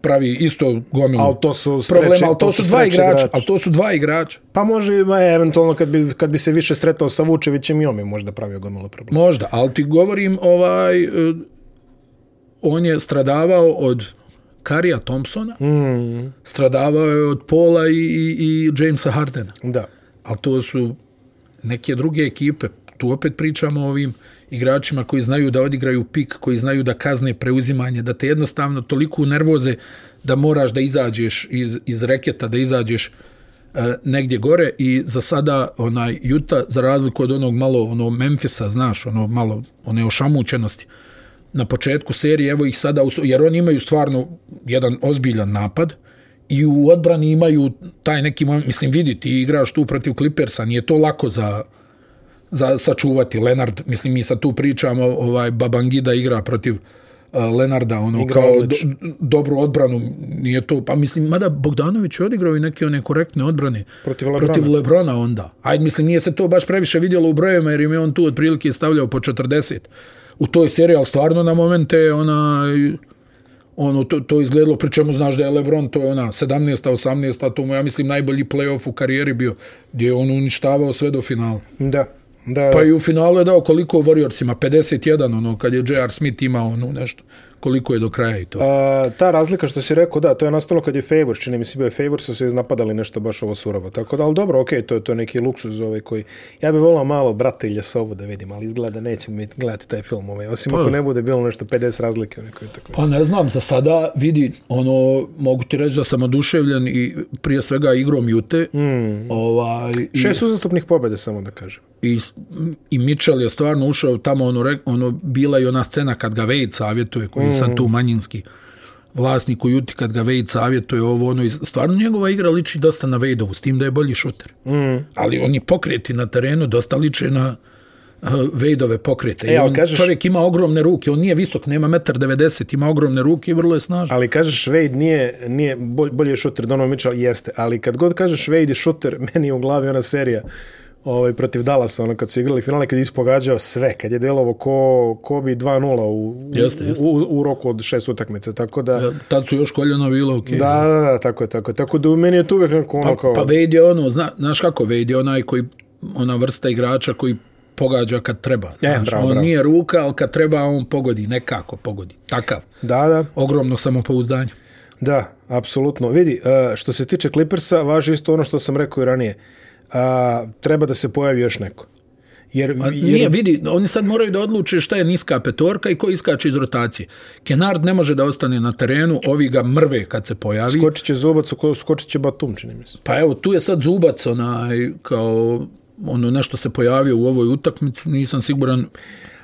pravi isto gomilu Al to su problema, streče- ali to, to su su dva igrača. Ali to su dva igrača. Pa može, ma, eventualno kad bi, kad bi se više sretao sa Vučevićem i on bi možda pravio gomilu problema. Možda, ali ti govorim, ovaj, e, on je stradavao od Karija Thompsona, mm. stradavao je od Pola i, i, i Jamesa Hardena. Da. ali to su neke druge ekipe. Tu opet pričamo o ovim igračima koji znaju da odigraju pik, koji znaju da kazne preuzimanje, da te jednostavno toliko nervoze da moraš da izađeš iz, iz reketa, da izađeš e, negdje gore. I za sada onaj Juta za razliku od onog malo ono Memfisa, znaš, ono malo one ošamućenosti na početku serije, evo ih sada, jer oni imaju stvarno jedan ozbiljan napad i u odbrani imaju taj neki, moment, mislim, vidi, ti igraš tu protiv Clippersa, nije to lako za, za sačuvati. Lenard, mislim, mi sad tu pričamo, ovaj Babangida igra protiv uh, Lenarda, ono, Igra kao do, dobru odbranu, nije to, pa mislim, mada Bogdanović je odigrao i neke one korektne odbrane Protiv Lebrona. protiv Lebrona onda. Ajde, mislim, nije se to baš previše vidjelo u brojevima, jer im je on tu otprilike stavljao po 40 u toj seriji, ali stvarno na momente ona ono to, to izgledalo, pri čemu znaš da je Lebron, to je ona 17. 18. to mu ja mislim najbolji playoff u karijeri bio, gdje je on uništavao sve do finala. Da. Da. Pa i u finalu je dao koliko Warriorsima, 51, ono, kad je J.R. Smith imao ono nešto, koliko je do kraja i to. A, ta razlika što si rekao, da, to je nastalo kad je Favors, čini mi se bio je Favors, su se iznapadali nešto baš ovo surovo. Tako da, ali dobro, okej, okay, to je to je neki luksuz ovaj koji... Ja bih volao malo brata ili Ljesovu da vidim, ali izgleda nećemo mi gledati taj film ovaj. Osim pa, ako ne bude bilo nešto 50 razlike u nekoj tako. Pa ne znam, za sada vidi, ono, mogu ti reći da sam oduševljen i prije svega igrom Jute. Mm. Ovaj, Šest uzastupnih pobjede, samo da kažem i, i Mitchell je stvarno ušao tamo, ono, ono, bila i ona scena kad ga Wade savjetuje, koji je sad tu mm. manjinski vlasnik u Juti, kad ga Wade savjetuje ovo, ono, stvarno njegova igra liči dosta na Wadeovu, s tim da je bolji šuter. Mm. Ali oni pokreti na terenu dosta liče na uh, Wadeove pokrete. E, I on, kažeš, čovjek ima ogromne ruke, on nije visok, nema 1,90 ima ogromne ruke i vrlo je snažan. Ali kažeš Wade nije, nije bolji šuter, Donovan Mitchell jeste, ali kad god kažeš Wade je šuter, <laughs> meni je u glavi ona serija ovaj, protiv Dallasa, ono, kad su igrali finale, kad je ispogađao sve, kad je delovo ko, ko bi 2-0 u, jeste, jeste. U, u, roku od šest utakmice, tako da... Ja, tad su još koljeno bilo, okej. Okay, da, da, da, tako je, tako je. Tako da u meni je tu uvijek neko ono pa, kao... Pa je ono, zna, znaš kako je onaj koji, ona vrsta igrača koji pogađa kad treba. E, znaš, bravo, on bravo. nije ruka, ali kad treba on pogodi, nekako pogodi. Takav. Da, da. Ogromno samopouzdanje. Da, apsolutno. Vidi, e, što se tiče Clippersa, važi isto ono što sam rekao i ranije a, treba da se pojavi još neko. Jer, jer... Nije, vidi, oni sad moraju da odluče šta je niska petorka i ko iskače iz rotacije. Kenard ne može da ostane na terenu, ovi ga mrve kad se pojavi. Skočit će Zubac, skočit će Batum, čini mi se. Pa evo, tu je sad Zubac, onaj, kao ono nešto se pojavio u ovoj utakmici, nisam siguran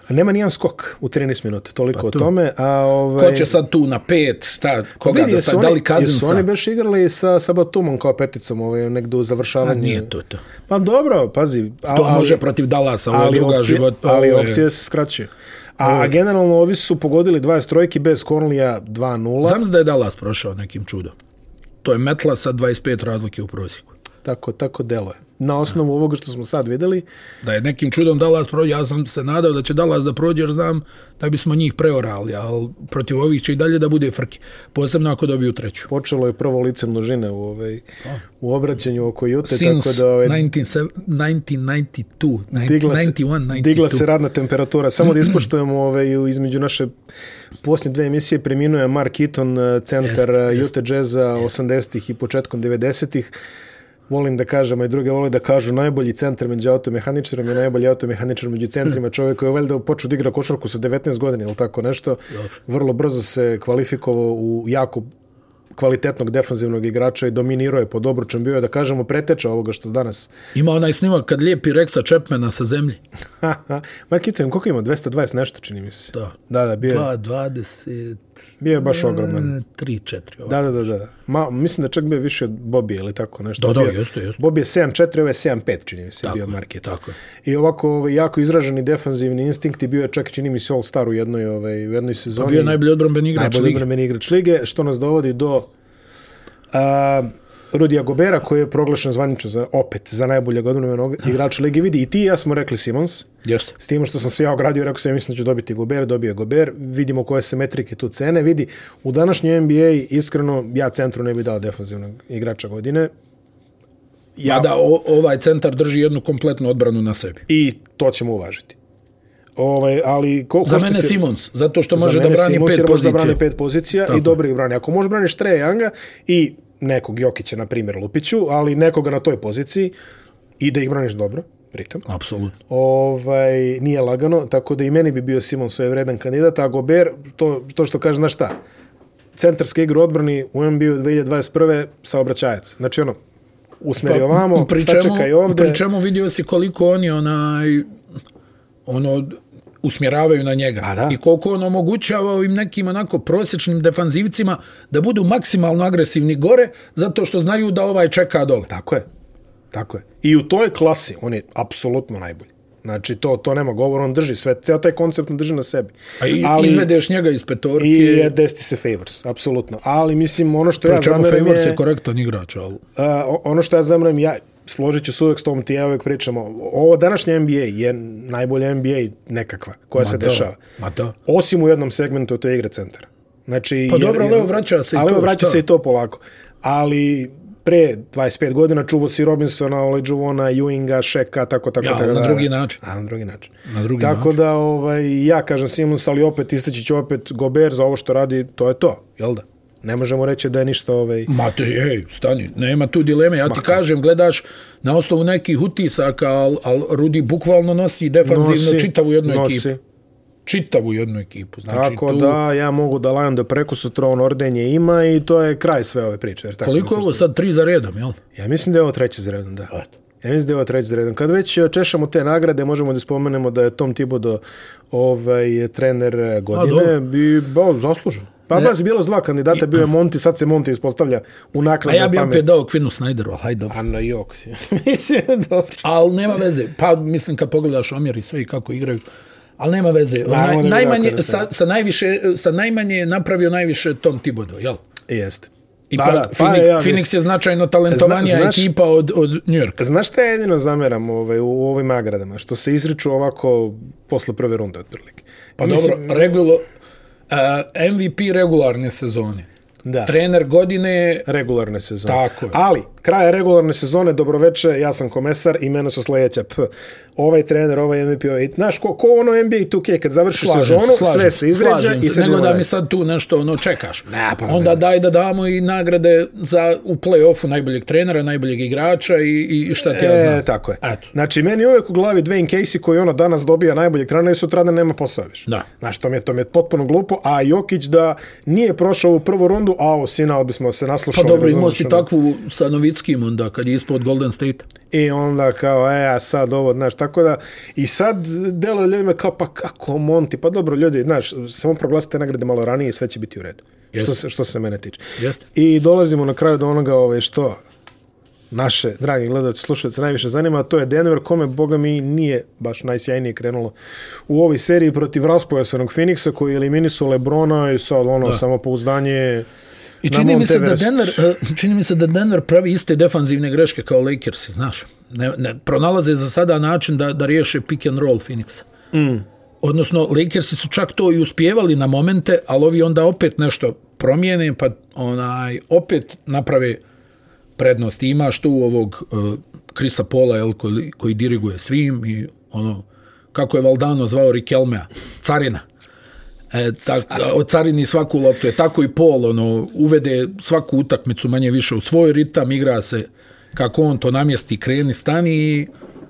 nema nijedan skok u 13 minuta, toliko pa o tome. A, ovaj... Ko će sad tu na pet, sta, koga vidi, da sad, da li Kazinsa? Jesu oni baš igrali sa, sa Batumom kao peticom ovaj, negdje u završavanju? A nije to to. Pa dobro, pazi. A, to ali, može protiv Dallasa, ovo je druga opcije, život. Ali je... opcije se skraćuju. A, a generalno ovi su pogodili 20 trojki bez Conleya 2-0. Znam da je Dallas prošao nekim čudom. To je metla sa 25 razlike u prosjeku. Tako, tako delo je na osnovu ovoga što smo sad videli. Da je nekim čudom Dallas prođe, ja sam se nadao da će Dallas da prođe, jer znam da bismo njih preorali, ali protiv ovih će i dalje da bude frki, posebno ako dobiju treću. Počelo je prvo lice množine u, ovaj, u obraćanju oko Jute. Since tako da, ovaj, 19, 1992, digla, 91, 92. Digla se radna temperatura. Samo da ispoštujemo ovaj, između naše posljednje dve emisije preminuje Mark Eaton, centar jest, Utah Jazza 80-ih i početkom 90-ih volim da kažem, a i druge vole da kažu najbolji centar među automehaničarom i najbolji automehaničar među centrima. Čovjek koji je valjda počeo da igra košarku sa 19 godina ili tako nešto. Vrlo brzo se kvalifikovao u jako kvalitetnog defanzivnog igrača i dominirao je pod obručem. Bio je, da kažemo, preteča ovoga što danas... Ima onaj snimak kad lijepi Reksa Čepmena sa zemlji. <laughs> Mark Ito, koliko ima? 220 nešto, čini mi se. Da. Da, da, bio je... 20... Bio je baš ogroman. 3-4. Da, da, da, da. Ma, mislim da čak bio više od Bobije ili tako nešto. Da, da, jeste, jeste. Bobije 7-4, ovo je 7-5, čini mi se, tako, bio Mark Ito. Tako I ovako ovaj, jako izraženi defanzivni instinkt i bio je čak, čini mi se, All-Star u jednoj, ovaj, u jednoj sezoni. Pa bio je najbolji odbranben igrač najbolji lige. Najbolji odbranben igrač lige, što nas dovodi do A, Rudija Gobera koji je proglašen zvanično za, opet za najboljeg odmrvenog igrača Ligi vidi i ti ja smo rekli Simons Jeste. s tim što sam se ja ogradio rekao sam ja mislim da će dobiti Gober dobije Gober vidimo koje se metrike tu cene vidi u današnjoj NBA iskreno ja centru ne bi dao defanzivnog igrača godine. Ja da o, ovaj centar drži jednu kompletnu odbranu na sebi. I to ćemo uvažiti Ovaj, ali ko, za mene se, Simons, zato što može da brani Simons, pet pozicija. Da brani pet pozicija Tako. i dobro ih brani. Ako može braniš Treja Younga i nekog Jokića, na primjer, Lupiću, ali nekoga na toj poziciji i da ih braniš dobro, pritom. Apsolutno. Ovaj, nije lagano, tako da i meni bi bio Simon svoj vredan kandidat, a Gober, to, to što kaže, znaš šta, centarske igre odbrani u NBA 2021. saobraćajac. Znači ono, usmeri pa, ovamo, pa, sačekaj ovde. Pri čemu vidio si koliko oni onaj, ono, usmjeravaju na njega. A da. I koliko on omogućava ovim nekim onako prosječnim defanzivcima da budu maksimalno agresivni gore, zato što znaju da ovaj čeka dole. Tako je. Tako je. I u toj klasi on je apsolutno najbolji. Znači, to, to nema govor, on drži sve, ceo taj koncept drži na sebi. A i, Ali, izvedeš njega iz petorke. I je desti se favors, apsolutno. Ali, mislim, ono što ja zameram je... favors je korektan igrač, ali... Uh, ono što ja zameram, ja, složit ću se uvek s tom, ti ja uvek pričamo, ovo današnje NBA je najbolje NBA nekakva koja ma se to, dešava. Ma to. Osim u jednom segmentu, to je igre centara. Znači, pa dobro, ali vraća se i to. Ali vraća se i to polako. Ali pre 25 godina čuvo si Robinsona, Olajuwona, Ewinga, Šeka, tako, tako, Ja, tako. na da, drugi način. A, na drugi način. Na drugi tako način. da, ovaj, ja kažem Simons, ali opet istaći ću opet Gober za ovo što radi, to je to, jel da? Ne možemo reći da je ništa ovaj... Ma te, ej, stani, nema tu dileme. Ja ti kažem, gledaš na osnovu nekih utisaka, ali al Rudi bukvalno nosi defanzivno Nosi, čitavu jednu nosi. ekipu. Čitavu jednu ekipu. Znači, Tako tu, da, ja mogu da lajam da preko sutra on ordenje ima i to je kraj sve ove priče. Jer tako Koliko je ovo sad tri za redom, jel? Ja mislim da je ovo treći za redom, da. Eto. Ja mislim da je ovo treći za redom. Kad već e, češamo te nagrade, možemo da spomenemo da je Tom Thibodeau ovaj, trener godine dobro. i ba, zaslužen. Pa da, bilo s dva kandidata, bio je Monti, sad se Monti ispostavlja u A nakladnoj ja bi pameti. opet dao Quinu Snyderu, ali hajde dobro. A na jok. <laughs> mislim, dobro. Ali nema veze. Pa mislim kad pogledaš omjer i sve i kako igraju. Ali nema veze. Naj, najmanje, sa, sa, najviše, sa najmanje je napravio najviše Tom Thibodeau, jel? Jeste. I Da, pa, da, Phoenix, pa ja Phoenix je značajno talentovanija Zna- znaš- ekipa od, od New Yorka. Znaš šta ja jedino zameram ovaj, u ovim nagradama? Što se izriču ovako posle prve runde, otprilike. Pa Mislim, dobro, regulo, Eh, MVP regularne sezone. Da. Trener godine, regularne sezone. Tako je. Ali, kraja regularne sezone, dobroveče, ja sam komesar, imena su sledeća. P. Ovaj trener, ovaj MVP, ovaj, znaš, ko, ko ono NBA 2K, kad završi slažem sezonu, se, slažem, sve se izređa slažem i se. Nego da mi sad tu nešto ono čekaš. Ne, pa Onda ne. daj da damo i nagrade za u play-offu najboljeg trenera, najboljeg igrača i, i šta ti ja znam. E, tako je. Eto. Znači, meni uvek u glavi Dwayne Casey koji ono danas dobija najboljeg trenera i sutra nema posao više. Da. Znaš, to mi je, to mi je potpuno glupo, a Jokić da nije prošao u prvu rundu, a o, sinal bismo se Pa naslušali. dobro, imao si ono. takvu sa Novickim onda, kad je ispod Golden State. I onda kao, e, a sad ovo, znaš, tako da, i sad delo ljudima kao, pa kako Monti, pa dobro ljudi, znaš, samo proglasite nagrade malo ranije i sve će biti u redu. Što se, što se mene tiče. Jeste. I dolazimo na kraju do onoga, ove, što naše, dragi gledalci, slušalci, najviše zanima, to je Denver, kome, boga mi, nije baš najsjajnije krenulo u ovoj seriji protiv raspojasanog Phoenixa, koji je eliminisao Lebrona i sad ono, da. samopouzdanje I čini mi se da. Denver, eh, čini mi se da Denver pravi iste defanzivne greške kao Lakers, znaš. Ne, ne, pronalaze za sada način da, da riješe pick and roll Phoenixa. Mm. Odnosno, Lakersi su čak to i uspjevali na momente, ali ovi onda opet nešto promijene, pa onaj, opet naprave prednost. I imaš tu ovog uh, Krisa Pola, jel, koji, koji diriguje svim i ono, kako je Valdano zvao Rikelmea, carina. E, tak, od carini svaku loptu je tako i Pol ono, uvede svaku utakmicu manje više u svoj ritam, igra se kako on to namjesti, kreni, stani i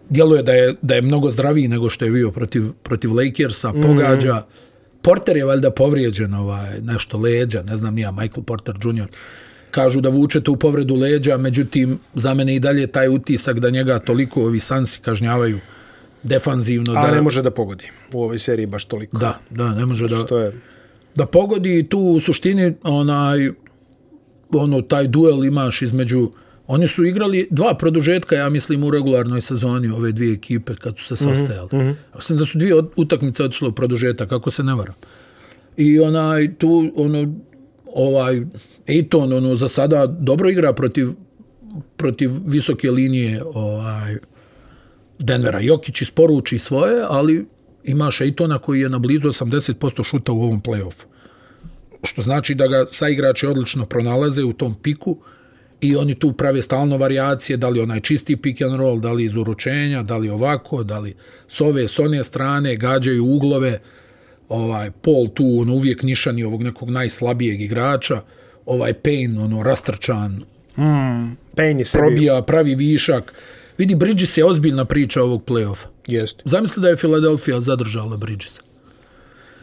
djeluje da je, da je mnogo zdraviji nego što je bio protiv, protiv Lakersa, pogađa. Mm -hmm. Porter je valjda povrijeđen, ovaj, nešto leđa, ne znam nija, Michael Porter Jr. Kažu da vuče tu povredu leđa, međutim, za mene i dalje taj utisak da njega toliko ovi sansi kažnjavaju defanzivno. a da, ne može da pogodi u ovoj seriji baš toliko. Da, da, ne može da Što je, da pogodi tu u suštini onaj ono taj duel imaš između oni su igrali dva produžetka ja mislim u regularnoj sezoni ove dvije ekipe kad su se sastajali. Mm -hmm. Mislim da su dvije utakmice otišle u produžetak kako se ne varam. I onaj tu ono ovaj Ejton ono za sada dobro igra protiv protiv visoke linije ovaj Denvera. Jokić isporuči svoje, ali imaš Ejtona koji je na blizu 80% šuta u ovom play-offu. Što znači da ga saigrači odlično pronalaze u tom piku i oni tu prave stalno variacije, da li onaj čisti pick and roll, da li iz uručenja, da li ovako, da li s ove, s one strane, gađaju uglove, ovaj Paul tu ono, uvijek nišani ovog nekog najslabijeg igrača, ovaj Payne, ono, rastrčan, Payne je sebi, probija, pravi višak. Vidi, Bridges je ozbiljna priča ovog play-offa. jest. Zamisli da je Philadelphia zadržala Bridgesa.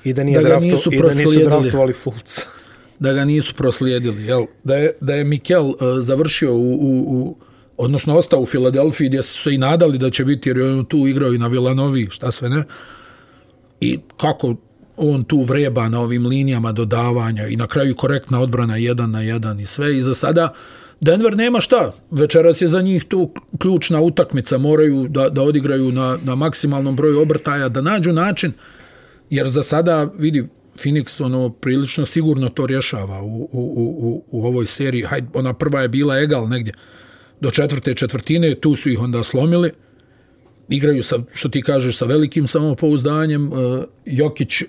I da, nije Da ga drafto, nisu i da nisu proslijedili. draftovali Fulca. Da ga nisu proslijedili. Jel? Da, je, da je Mikel uh, završio u, u, u, odnosno ostao u Filadelfiji gdje su se i nadali da će biti jer je on tu igrao i na Villanovi, šta sve ne. I kako on tu vreba na ovim linijama dodavanja i na kraju korektna odbrana jedan na jedan i sve. I za sada Denver nema šta. Večeras je za njih tu ključna utakmica. Moraju da, da odigraju na, na maksimalnom broju obrtaja, da nađu način jer za sada vidi Phoenix ono prilično sigurno to rješava u, u, u, u, u ovoj seriji. Hajde, ona prva je bila egal negdje do četvrte četvrtine, tu su ih onda slomili. Igraju sa, što ti kažeš, sa velikim samopouzdanjem. E, Jokić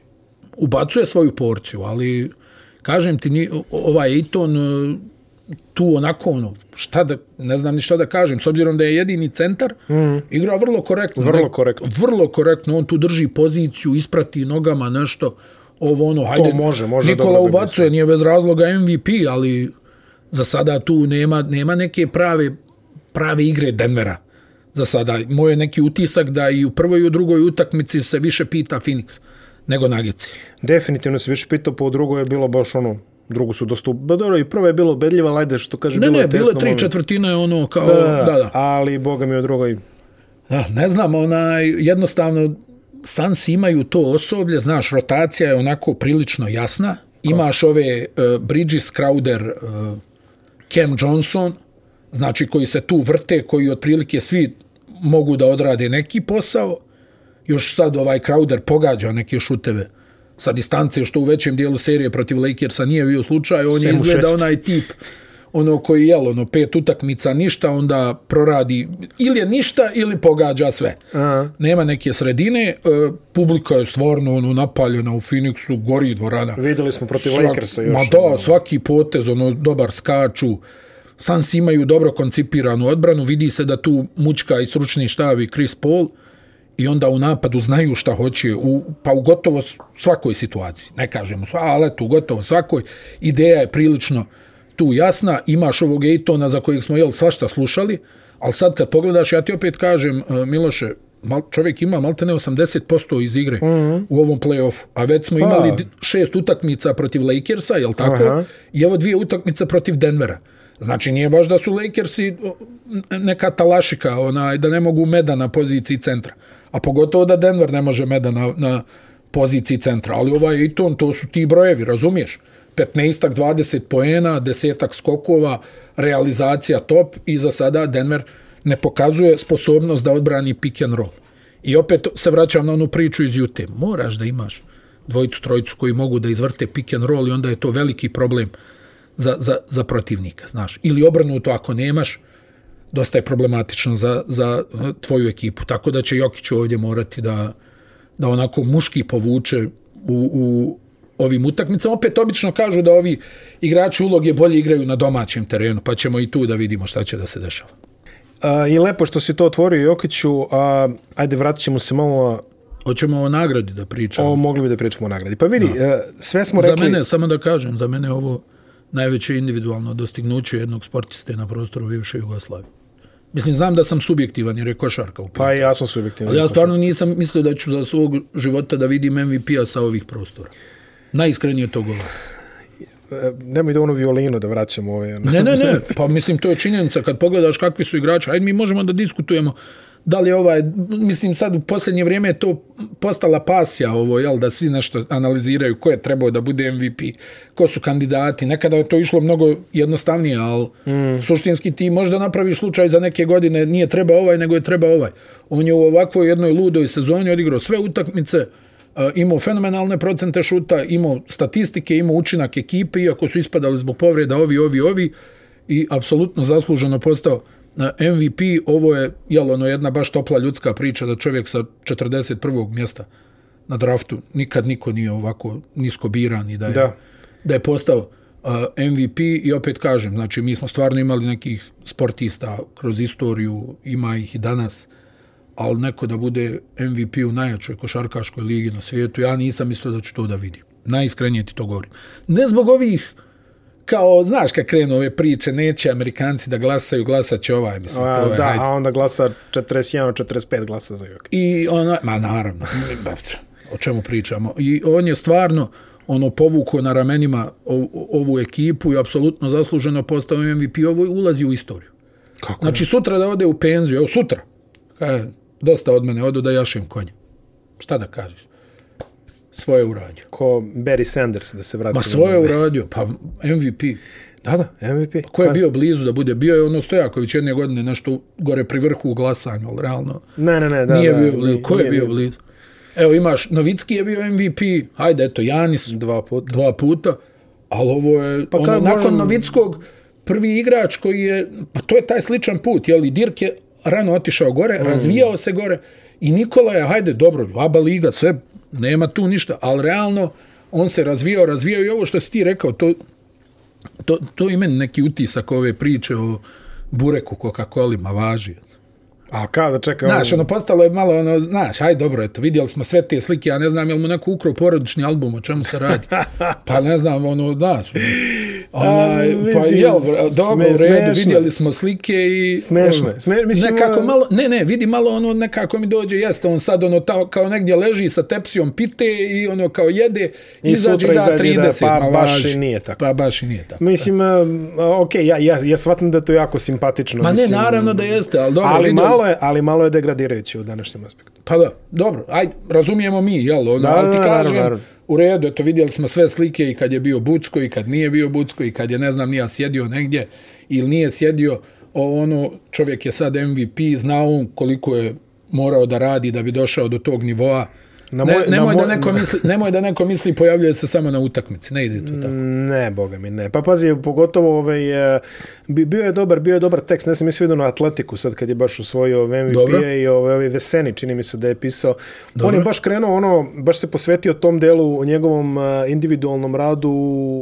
ubacuje svoju porciju, ali kažem ti, ni, ovaj Eton e, tu onako ono, šta da, ne znam ni šta da kažem, s obzirom da je jedini centar, mm. igra vrlo korektno. Vrlo korektno. Vrlo korektno, on tu drži poziciju, isprati nogama nešto, ovo ono, hajde, to može, može Nikola ubacuje, nije bez razloga MVP, ali za sada tu nema, nema neke prave, prave igre Denvera. Za sada, moj je neki utisak da i u prvoj i u drugoj utakmici se više pita Phoenix nego Nagici. Definitivno se više pitao, po drugoj je bilo baš ono, drugu su dosta... Ba dobro, i prvo je bilo bedljiva, ajde što kaže, ne, bilo ne, je tesno. Ne, ne, bilo je tri četvrtine, ono, kao... Da, da, da. Ali, boga mi, u drugoj... Da, ne znam, onaj, jednostavno, Sans imaju to osoblje, znaš, rotacija je onako prilično jasna. Imaš ove uh, Bridges, Crowder, uh, Cam Johnson, znači koji se tu vrte, koji otprilike svi mogu da odrade neki posao. Još sad ovaj Crowder pogađa neke šuteve sa distance, što u većem dijelu serije protiv Lakersa nije bio slučaj. On je izgleda onaj tip ono koji je ono pet utakmica ništa onda proradi ili je ništa ili pogađa sve. Aha. Nema neke sredine, e, publika je stvarno ono napaljena u Phoenixu, gori dvorana. Videli smo protiv Svak, Lakersa još. Ma da, svaki potez, ono dobar skaču. Sans imaju dobro koncipiranu odbranu, vidi se da tu mučka i stručni štavi Chris Paul i onda u napadu znaju šta hoće, u, pa u gotovo svakoj situaciji. Ne kažemo sva, ali tu gotovo svakoj. Ideja je prilično tu jasna, imaš ovog Ejtona za kojeg smo jel, svašta slušali, ali sad kad pogledaš, ja ti opet kažem, e, Miloše, mal, čovjek ima malte ne 80% iz igre mm -hmm. u ovom play-offu, a već smo imali pa. šest utakmica protiv Lakersa, jel tako? Aha. I evo dvije utakmice protiv Denvera. Znači nije baš da su Lakersi neka talašika, onaj, da ne mogu meda na poziciji centra. A pogotovo da Denver ne može meda na, na poziciji centra. Ali ovaj Eton, to su ti brojevi, razumiješ? 15-ak, 20 poena, desetak skokova, realizacija top i za sada Denver ne pokazuje sposobnost da odbrani pick and roll. I opet se vraćam na onu priču iz Jute. Moraš da imaš dvojicu, trojicu koji mogu da izvrte pick and roll i onda je to veliki problem za, za, za protivnika, znaš. Ili obrnuto, ako nemaš, dosta je problematično za, za tvoju ekipu. Tako da će Jokić ovdje morati da, da onako muški povuče u, u ovim utakmicama. Opet obično kažu da ovi igrači uloge bolje igraju na domaćem terenu, pa ćemo i tu da vidimo šta će da se dešava. A, I lepo što si to otvorio Jokiću, a, ajde vratit ćemo se malo... Hoćemo o nagradi da pričamo. O, mogli bi da pričamo o nagradi. Pa vidi, da. sve smo rekli... Za mene, samo da kažem, za mene ovo najveće individualno dostignuće jednog sportiste na prostoru bivše Jugoslavije. Mislim, znam da sam subjektivan jer je košarka u Pa ja sam subjektivan. Ali ja stvarno nisam mislio da ću za svog života da vidim MVP-a sa ovih prostora najiskrenije to govori. Nemoj da ono violinu da vraćamo ove. Ne, ne, ne, <laughs> pa mislim to je činjenica kad pogledaš kakvi su igrači. Ajde mi možemo da diskutujemo da li ovaj, mislim sad u posljednje vrijeme je to postala pasija ovo, jel, da svi nešto analiziraju ko je trebao da bude MVP, ko su kandidati. Nekada je to išlo mnogo jednostavnije, ali mm. suštinski ti možda napraviš slučaj za neke godine, nije treba ovaj, nego je treba ovaj. On je u ovakvoj jednoj ludoj sezoni odigrao sve utakmice, imao fenomenalne procente šuta, imao statistike, imao učinak ekipe, iako su ispadali zbog povreda ovi, ovi, ovi, i apsolutno zasluženo postao MVP. Ovo je jel, ono, jedna baš topla ljudska priča da čovjek sa 41. mjesta na draftu nikad niko nije ovako nisko biran i da je, da. da je postao MVP i opet kažem, znači mi smo stvarno imali nekih sportista kroz istoriju, ima ih i danas, ali neko da bude MVP u najjačoj košarkaškoj ligi na svijetu, ja nisam mislio da ću to da vidim. Najiskrenije ti to govorim. Ne zbog ovih, kao, znaš kad krenu ove priče, neće Amerikanci da glasaju, glasat će ovaj, mislim. A, je, da, hajde. a onda glasa 41, 45 glasa za Jokić. I ona, ma naravno, o čemu pričamo. I on je stvarno, ono povukao na ramenima ovu ekipu i apsolutno zasluženo postao MVP, ovo ulazi u istoriju. Kako znači ne? sutra da ode u penziju, evo sutra, kaj, dosta od mene, odu da jašem konje. Šta da kažeš? Svoje uradio. Ko Barry Sanders, da se vrati. Ma svoje uradio, pa MVP. Da, da, MVP. Pa ko je bio blizu da bude? Bio je ono Stojaković jedne godine nešto gore pri vrhu u glasanju, ali realno. Ne, ne, ne. Da, nije da, bio blizu. Ko je bio blizu? Evo imaš, Novicki je bio MVP, hajde, eto, Janis. Dva puta. Dva puta. Ali ovo je, pa ono, nakon možem... Novickog, prvi igrač koji je, pa to je taj sličan put, jel, Dirk je rano otišao gore, mm. razvijao se gore i Nikola je, hajde, dobro, Aba Liga, sve, nema tu ništa, ali realno on se razvijao, razvijao i ovo što si ti rekao, to to, to i meni neki utisak ove priče o bureku Coca-Colima važi. A kada čeka... Znaš, ono, postalo je malo, ono, znaš, aj dobro, eto, vidjeli smo sve te slike, ja ne znam, jel mu neko ukro porodični album, o čemu se radi. <laughs> Pa ne znam, ono, znaš, onaj, A, pa jel, dobro, u redu, vidjeli smo slike i... Smešno je. ono, Sme- mislim, nekako a- malo, ne, ne, vidi malo ono, nekako mi dođe, jeste, on sad, ono, ta, kao negdje leži sa tepsijom pite i ono, kao jede, I izađe da izađe i da, 30, pa baš i nije tako. Pa baš i nije tako. Mislim, uh, ok, ja, ja, ja shvatam da je to jako simpatično. Ma ne, mislim, naravno da jeste, ali dobro, ali, vidio- malo je, ali malo je degradirajuće u današnjem aspektu. Pa da, dobro, aj, razumijemo mi, jel, ono, Da, ali ti kažem, naravno, naravno. u redu, eto, vidjeli smo sve slike i kad je bio Bucko i kad nije bio Bucko i kad je, ne znam, nija sjedio negdje ili nije sjedio, o, ono, čovjek je sad MVP, zna on koliko je morao da radi da bi došao do tog nivoa. Na ne, moj- na nemoj, da moj- neko misli, <laughs> nemoj da neko misli pojavljuje se samo na utakmici, ne ide to tako. Ne, boga mi, ne. Pa pazi, pogotovo ovaj, e, bi- bio je dobar, bio je dobar tekst, ne sam mislio vidio na Atletiku sad kad je baš usvojio MVP Dobro. i ovaj, ovaj Veseni, čini mi se da je pisao. Dobro. On je baš krenuo ono, baš se posvetio tom delu o njegovom a, individualnom radu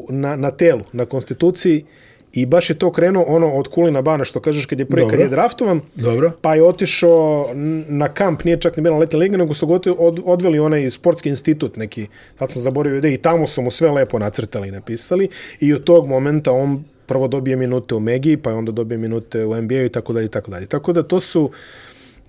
na, na telu, na konstituciji i baš je to krenuo ono od kulina bana što kažeš kad je prvi Dobro. kad je draftovan. Dobro. Pa je otišao na kamp, nije čak ni bilo letnje lige, nego su ga oti- od, odveli onaj sportski institut neki, sad sam zaboravio ide, i tamo su mu sve lepo nacrtali i napisali i od tog momenta on prvo dobije minute u Megi, pa onda dobije minute u NBA i tako dalje i tako dalje. Tako da to su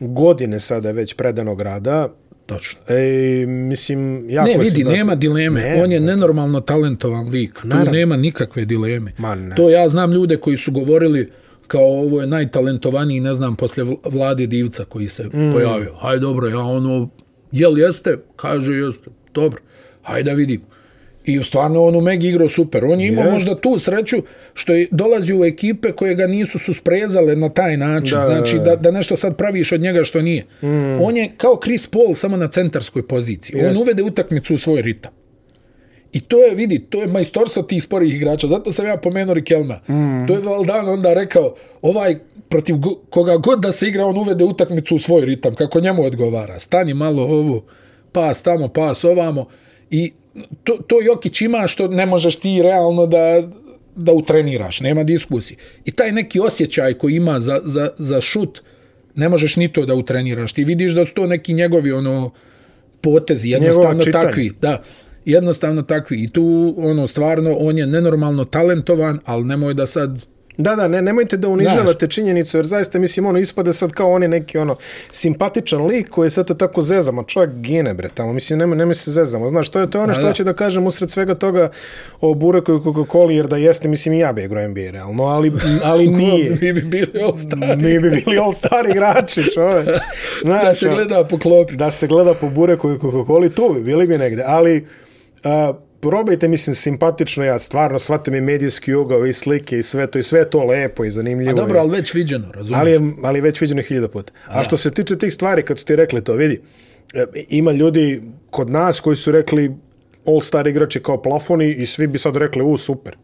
godine sada već predanog rada. Točno. E, mislim, jako Ne, vidi, simpatično. nema dileme. Ne, on je nenormalno talentovan lik. Tu Naravno. nema nikakve dileme. Ma ne. To ja znam ljude koji su govorili kao ovo je najtalentovaniji, ne znam, poslije Vl- vlade divca koji se mm. pojavio. Hajde, dobro, ja ono, jel jeste? Kaže, jeste. Dobro, hajde da vidim. I stvarno on u Megi igrao super. On je imao Jest. možda tu sreću što je dolazi u ekipe koje ga nisu susprezale na taj način. Da, znači da. da, nešto sad praviš od njega što nije. Mm. On je kao Chris Paul samo na centarskoj poziciji. On Jest. uvede utakmicu u svoj ritam. I to je, vidi, to je majstorstvo tih sporih igrača. Zato sam ja pomenuo Rikelma. Mm. To je Valdan onda rekao, ovaj protiv go, koga god da se igra, on uvede utakmicu u svoj ritam, kako njemu odgovara. Stani malo ovo, pas tamo, pas ovamo. I to, to Jokić ima što ne možeš ti realno da, da utreniraš, nema diskusije. I taj neki osjećaj koji ima za, za, za šut, ne možeš ni to da utreniraš. Ti vidiš da su to neki njegovi ono potezi, jednostavno takvi. Da, jednostavno takvi. I tu, ono, stvarno, on je nenormalno talentovan, ali nemoj da sad... Da, da, ne, nemojte da unižavate činjenicu, jer zaista, mislim, ono, ispade sad kao on je neki, ono, simpatičan lik koji se to tako zezamo. Čovjek gine, bre, tamo, mislim, nemoj, nemoj se zezamo. Znaš, to je, to je ono Da, što da. hoće da kažem usred svega toga o Bureku i Coca-Cola, jer da jeste, mislim, i ja bi igrao NBA, realno, ali, ali <laughs> nije. Mi bi bili all stari. Mi bi bili all star igrači, čoveč. <laughs> Znaš, Da se ono, gleda po klopi. da se gleda po Bureku i Coca-Coli, tu bi, bili bi negde, ali uh, probajte, mislim, simpatično, ja stvarno shvatam i medijski ugao i slike i sve to, i sve to lepo i zanimljivo. A dobro, ali već viđeno, razumiješ? ali, je, ali je već viđeno hiljada puta. A što se tiče tih stvari, kad su ti rekli to, vidi, e, ima ljudi kod nas koji su rekli all-star igrač je kao plafoni i svi bi sad rekli, u, super,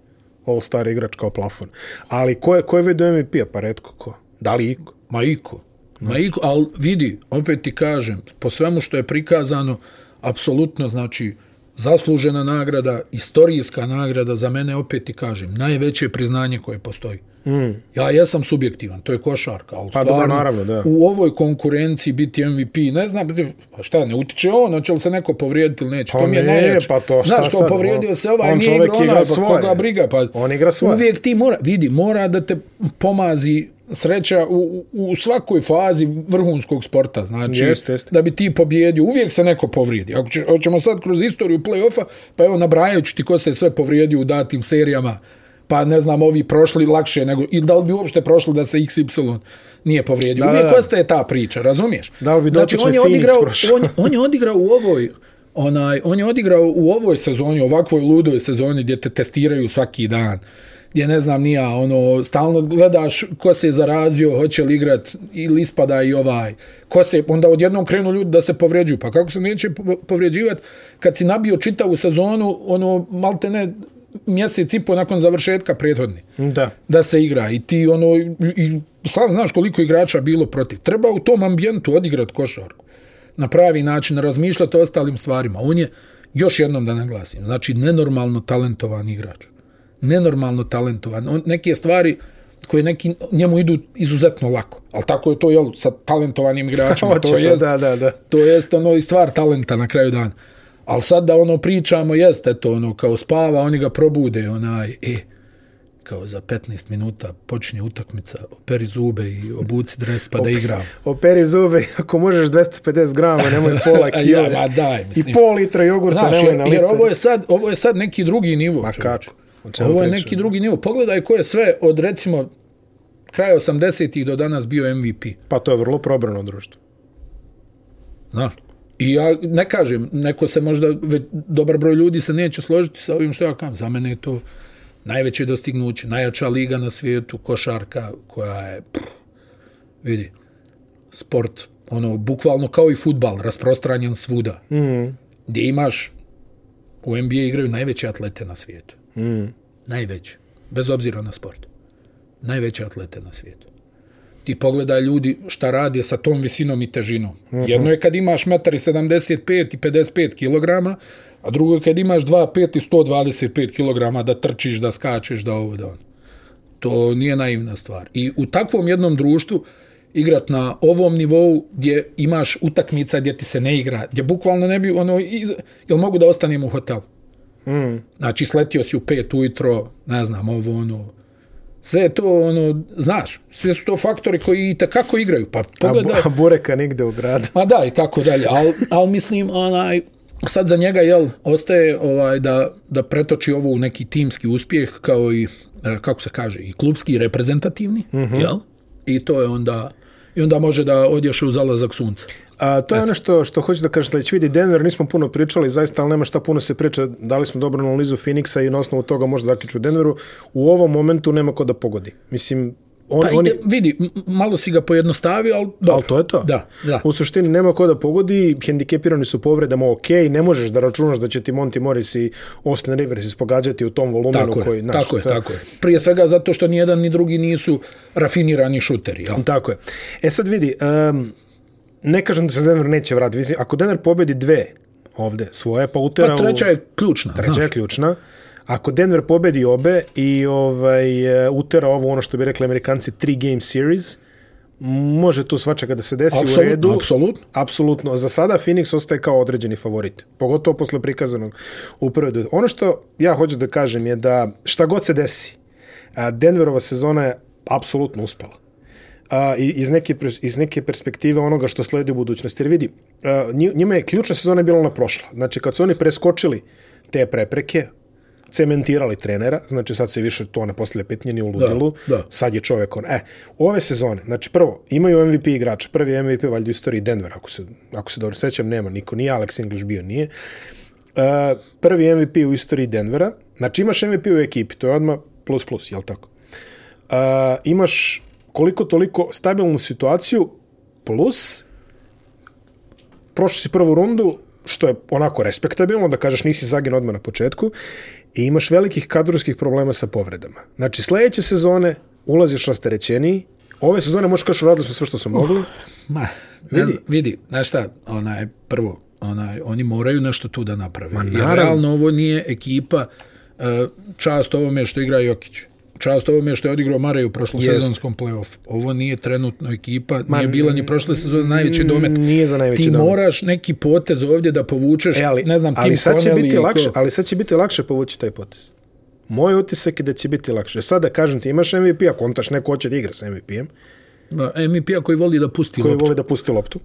all-star igrač kao plafon. Ali ko je, ko je vidio MVP-a? Pa redko ko? Da li iko? Ma iko. Ma iko, ali vidi, opet ti kažem, po svemu što je prikazano, apsolutno, znači, zaslužena nagrada, istorijska nagrada, za mene, opet ti kažem, najveće priznanje koje postoji. Mm. Ja jesam subjektivan, to je košarka, ali Pa stvarno, dobro, naravno, da. u ovoj konkurenciji biti MVP, ne znam, pa šta, ne utiče on, hoće li se neko povrijediti ili neće, Pa to mi je ne, najjače. pa to šta Znaš, kao sad, povrijedio on- se ovaj, on nije igrao onaj, igra svoje. koga briga, pa On igra svoje. uvijek ti mora, vidi, mora da te pomazi sreća u, u, svakoj fazi vrhunskog sporta, znači Jeste, jeste. da bi ti pobjedio, uvijek se neko povrijedi. Ako će, hoćemo sad kroz istoriju play-offa, pa evo nabrajajući ti ko se sve povrijedio u datim serijama, pa ne znam, ovi prošli lakše nego, i da li bi uopšte prošli da se XY nije povrijedio. Da, uvijek da, da. ostaje ta priča, razumiješ? Da li bi znači, on je, odigrao, prošao? on, on je odigrao u ovoj onaj, on je odigrao u ovoj sezoni, ovakvoj ludoj sezoni gdje te testiraju svaki dan gdje ne znam nija, ono, stalno gledaš ko se je zarazio, hoće li igrat ili ispada i ovaj, ko se, onda odjednom krenu ljudi da se povređuju, pa kako se neće po- povređivati kad si nabio čitavu sezonu, ono, malte ne, mjesec i po nakon završetka prethodni Da. da se igra i ti ono i sam znaš koliko igrača bilo protiv. Treba u tom ambijentu odigrati košarku. Na pravi način razmišljati o ostalim stvarima. On je još jednom da naglasim, znači nenormalno talentovan igrač. Nenormalno talentovan. On, neke stvari koje neki njemu idu izuzetno lako. Ali tako je to jel, sa talentovanim igračima. <laughs> to, jest, da, da, da. to jest ono i stvar talenta na kraju dana. Ali sad da ono pričamo, jeste to ono, kao spava, oni ga probude, onaj, e, kao za 15 minuta počinje utakmica, operi zube i obuci dres pa da igram. Operi zube, ako možeš 250 grama, nemoj <laughs> pola kile. ja, ma daj, mislim. I pol litra jogurta, Znaš, nemoj na jer ovo je sad, ovo je sad neki drugi nivo. Ma čovječe. kako? Ovo je neki drugi nivo. Pogledaj ko je sve od recimo kraja 80-ih do danas bio MVP. Pa to je vrlo probrano društvo. Znaš? I ja ne kažem, neko se možda, već dobar broj ljudi se neće složiti sa ovim što ja kažem. Za mene je to najveće dostignuće, najjača liga na svijetu, košarka koja je, pff, vidi, sport, ono, bukvalno kao i futbal, rasprostranjen svuda. Mm. Gdje imaš, u NBA igraju najveće atlete na svijetu. Mm. Najveće, bez obzira na sport. Najveće atlete na svijetu ti pogledaj ljudi šta radi sa tom visinom i težinom. Mm -hmm. Jedno je kad imaš 1,75 i 55 kg, a drugo je kad imaš 2,5 i 125 kg da trčiš, da skačeš, da ovo, da ono. To nije naivna stvar. I u takvom jednom društvu igrat na ovom nivou gdje imaš utakmica gdje ti se ne igra, gdje bukvalno ne bi, ono, iz, jel mogu da ostanem u hotelu? Mm. Znači, sletio si u pet ujutro, ne znam, ovo, ono, sve to, ono, znaš, sve su to faktori koji i kako igraju, pa pogledaj. A, bu, a bureka nigde u gradu. Ma da, i tako dalje, ali al mislim, onaj, sad za njega, jel, ostaje ovaj, da, da pretoči ovo u neki timski uspjeh, kao i, e, kako se kaže, i klubski, i reprezentativni, mm -hmm. jel? I to je onda, i onda može da odješe u zalazak sunca. A, to je ono što, što hoću da kažem sledeći. Vidi, Denver nismo puno pričali, zaista, ali nema šta puno se priča. Dali smo dobru analizu Phoenixa i na osnovu toga možda zaključu Denveru. U ovom momentu nema ko da pogodi. Mislim, on, pa, oni... vidi, malo si ga pojednostavio, ali dobro. Ali to je to. Da, da. U suštini nema ko da pogodi, hendikepirani su povredama ok, ne možeš da računaš da će ti Monty Morris i Austin Rivers ispogađati u tom volumenu tako koji... Je, naš, tako je, tako je. Prije svega zato što nijedan ni drugi nisu rafinirani šuteri. Jel? Tako je. E sad vidi, um, ne kažem da se Denver neće vratiti. Ako Denver pobedi dve ovde svoje, pa utera... Pa treća je ključna. Treća znaš. je ključna. Ako Denver pobedi obe i ovaj, utera ovo ono što bi rekli amerikanci three game series, može tu svačega da se desi Absolut, u redu. Apsolutno. Apsolutno. Za sada Phoenix ostaje kao određeni favorit. Pogotovo posle prikazanog u prvoj dve. Ono što ja hoću da kažem je da šta god se desi, Denverova sezona je apsolutno uspela a, iz, neke, iz neke perspektive onoga što sledi u budućnosti. Jer vidi, a, njima je ključna sezona bila na prošla. Znači, kad su oni preskočili te prepreke, cementirali trenera, znači sad se više to ne postavlja pitanje ni u ludilu, da, da. sad je čovjek on. E, ove sezone, znači prvo, imaju MVP igrača, prvi MVP valjda u istoriji Denver, ako se, ako se dobro sećam, nema niko, nije Alex English bio, nije. Uh, prvi MVP u istoriji Denvera, znači imaš MVP u ekipi, to je odmah plus plus, jel tako? Uh, imaš koliko toliko stabilnu situaciju plus prošli si prvu rundu što je onako respektabilno, da kažeš nisi zagin odmah na početku, i imaš velikih kadrovskih problema sa povredama. Znači, sledeće sezone ulaziš rasterećeniji, ove sezone možeš kaš uradili su sve što su mogli. Uh, ma, vidi, vidi, znaš šta, onaj, prvo, onaj, oni moraju nešto tu da naprave. Ma, Jer realno ovo nije ekipa, čast ovome što igra Jokić čast ovome što je odigrao Marej u prošlom sezonskom play-off. Ovo nije trenutno ekipa, Ma, nije bila ni prošle sezone najveći domet. Nije za najveći Ti domet. moraš neki potez ovdje da povučeš, e, ali, ne znam, ali Tim sad će biti ko... lakše, Ali sad će biti lakše povući taj potez. Moj utisak je da će biti lakše. Sada da kažem ti imaš MVP, a kontaš neko hoće da igra sa MVP-em. MVP-a koji voli da pusti koji loptu. Koji voli da pusti loptu.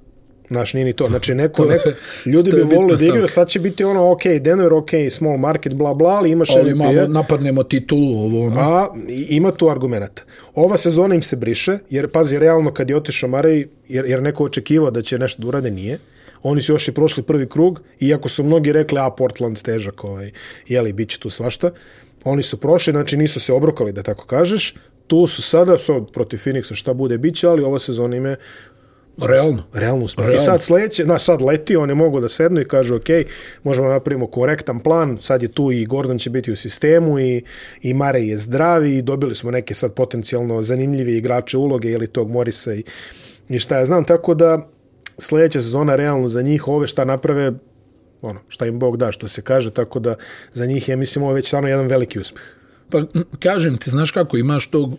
Znaš, nije ni to. Znači, <laughs> neko, to, neko, ljudi bi volili da igraju, sad će biti ono, ok, Denver, ok, small market, bla, bla, ali imaš ali MVP. Imamo, napadnemo titulu, ovo, ono. A, ima tu argumenta. Ova sezona im se briše, jer, pazi, realno kad je otišao Marej, jer, jer neko očekivao da će nešto da urade, nije. Oni su još i prošli prvi krug, iako su mnogi rekli, a, Portland težak, ovaj, jeli, bit će tu svašta. Oni su prošli, znači nisu se obrokali, da tako kažeš. Tu su sada, sad, protiv Phoenixa šta bude, bit će, ali ova sezona ime Realno. Realno uspio. I sad sledeće, znaš, sad leti, oni mogu da sednu i kažu, ok, možemo napravimo korektan plan, sad je tu i Gordon će biti u sistemu i, i Mare je zdravi i dobili smo neke sad potencijalno zanimljive igrače uloge ili tog Morisa i, i šta ja znam, tako da sledeća sezona realno za njih, ove šta naprave, ono, šta im Bog da, što se kaže, tako da za njih je, mislim, ovo već stvarno jedan veliki uspeh. Pa kažem ti, znaš kako, imaš tog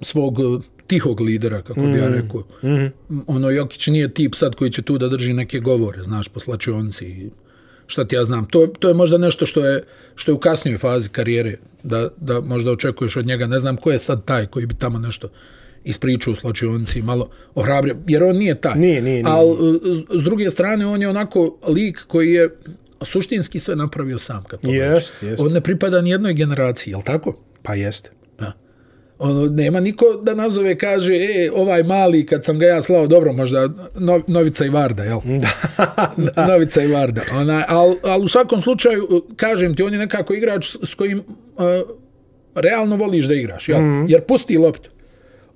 svog tihog lidera, kako bi ja rekao. Mm -hmm. Ono, Jokić nije tip sad koji će tu da drži neke govore, znaš, po slačionci i šta ti ja znam. To, to je možda nešto što je, što je u kasnijoj fazi karijere, da, da možda očekuješ od njega. Ne znam ko je sad taj koji bi tamo nešto ispričao u slačionci, malo ohrabrio, jer on nije taj. Nije, nije, nije. Ali s druge strane, on je onako lik koji je suštinski sve napravio sam. Kad jest, jest. On ne pripada ni jednoj generaciji, je li tako? Pa jeste. Ono, nema niko da nazove, kaže, e, ovaj mali, kad sam ga ja slao, dobro, možda no, Novica i Varda, jel? <laughs> Da. da. <laughs> Novica i Varda. Ona, al, al u svakom slučaju, kažem ti, on je nekako igrač s kojim uh, realno voliš da igraš, jel? Mm. Jer pusti loptu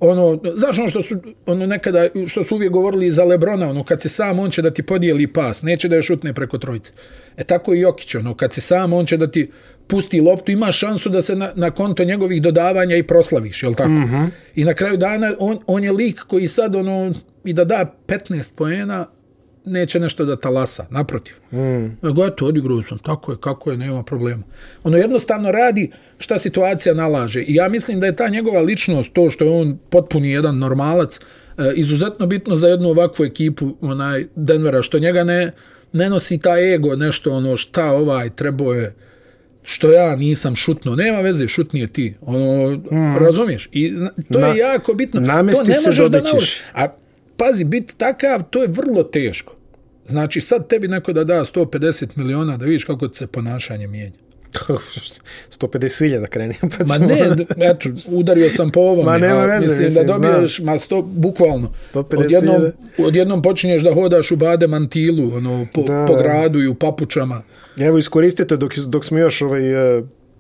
ono, znaš ono što su ono nekada što su uvijek govorili za Lebrona, ono kad se sam on će da ti podijeli pas, neće da je šutne preko trojice. E tako i Jokić, ono kad se sam on će da ti pusti loptu, ima šansu da se na, na konto njegovih dodavanja i proslaviš, je l' tako? Mm -hmm. I na kraju dana on, on je lik koji sad ono i da da 15 poena, neće nešto da talasa, naprotiv. Mm. Goto, odigrao sam, tako je, kako je, nema problema. Ono jednostavno radi šta situacija nalaže. I ja mislim da je ta njegova ličnost, to što je on potpuni jedan normalac, e, izuzetno bitno za jednu ovakvu ekipu onaj Denvera, što njega ne, ne nosi ta ego, nešto ono šta ovaj trebao je, što ja nisam šutno, nema veze, šutnije ti. Ono, mm. razumiješ? I to je Na, jako bitno. Namesti to ne se dobićeš. A pazi, biti takav, to je vrlo teško. Znači, sad tebi neko da da 150 miliona da vidiš kako se ponašanje mijenja. 150.000 da kreni. Pa ma ne, eto, udario sam po ovom. Ma nema veze, mislim, mislim, da dobiješ, znam. ma sto, bukvalno. 150 odjednom, odjednom počinješ da hodaš u bade mantilu, ono, po, da. po gradu i u papučama. Evo, iskoristite dok, dok smo još ovaj,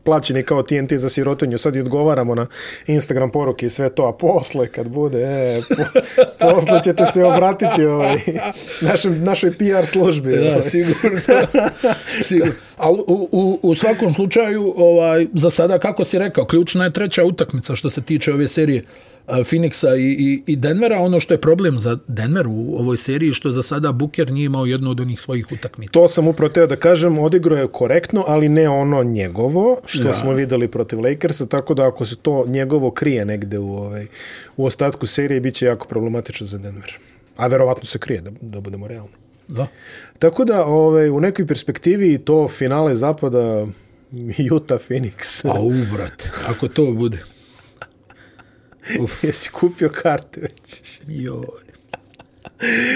plaćeni kao TNT za sirotinju, sad i odgovaramo na Instagram poruke i sve to, a posle kad bude, e, po, <laughs> posle ćete se obratiti ovaj, našem, našoj PR službi. Da, ovaj. sigurno. sigurno. Ali u, u, u svakom slučaju, ovaj, za sada, kako si rekao, ključna je treća utakmica što se tiče ove serije. Phoenixa i, i, i Denvera. Ono što je problem za Denver u ovoj seriji, što za sada Booker nije imao jednu od onih svojih utakmica. To sam upravo teo da kažem, odigro je korektno, ali ne ono njegovo, što ja. smo videli protiv Lakersa, tako da ako se to njegovo krije negde u, ovaj, u ostatku serije, bit će jako problematično za Denver. A verovatno se krije, da, da budemo realni. Da. Tako da, ovaj, u nekoj perspektivi to finale zapada <laughs> Utah Phoenix. A u, brate, ako to bude. Uf. <laughs> Jesi kupio karte već? Joj.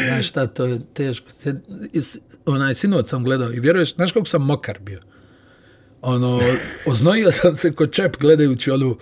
Znaš šta, to je teško. Onaj sinot sam gledao i vjeruješ, znaš kako sam mokar bio? Ono, oznojio sam se kod čep gledajući ono,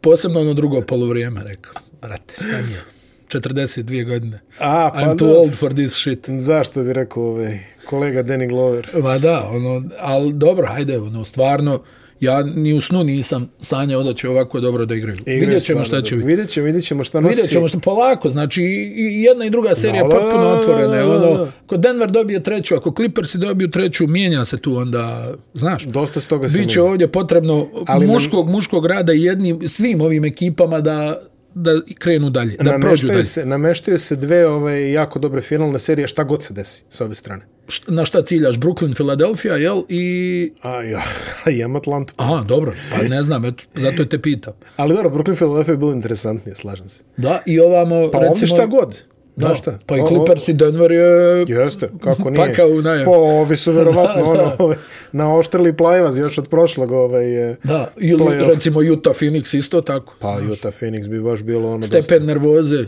posebno ono drugo polovrijeme, rekao. Brate, šta mi je? 42 godine. A, pa I'm too da. old for this shit. Zašto bi rekao ovaj, kolega Danny Glover? Ma da, ono, ali dobro, hajde, ono, stvarno, ja ni u snu nisam sanjao da će ovako dobro da igraju. Igraju vidjet ćemo šta će biti. Vidjet ćemo, vidjet ćemo šta nosi. Vidjet ćemo šta polako, znači i jedna i druga serija da, potpuno otvorene. Ono, ko Denver dobije treću, ako Clippersi dobiju treću, mijenja se tu onda, znaš. Dosta s toga se Biće ovdje potrebno Ali muškog, nam... muškog rada i jednim, svim ovim ekipama da da krenu dalje, da prođu dalje. Se, nameštaju se dve ove jako dobre finalne serije, šta god se desi s ove strane na šta ciljaš? Brooklyn, Philadelphia, jel? I... A ja, <laughs> imam Atlantu. Aha, dobro, pa ne znam, eto, zato te pitam. Ali dobro, Brooklyn, Philadelphia je bilo interesantnije, slažem se. Da, i ovamo, pa recimo... Pa šta god. Da, šta? Pa i Clippers i Denver je... Jeste, kako nije. Paka u najem. Pa ovi su <laughs> verovatno ono, ove, ovaj, na oštrili plajvaz još od prošlog ovaj, Da, ili recimo Utah Phoenix isto tako. Pa znaš. Utah Phoenix bi baš bilo ono... Stepen dosta... nervoze.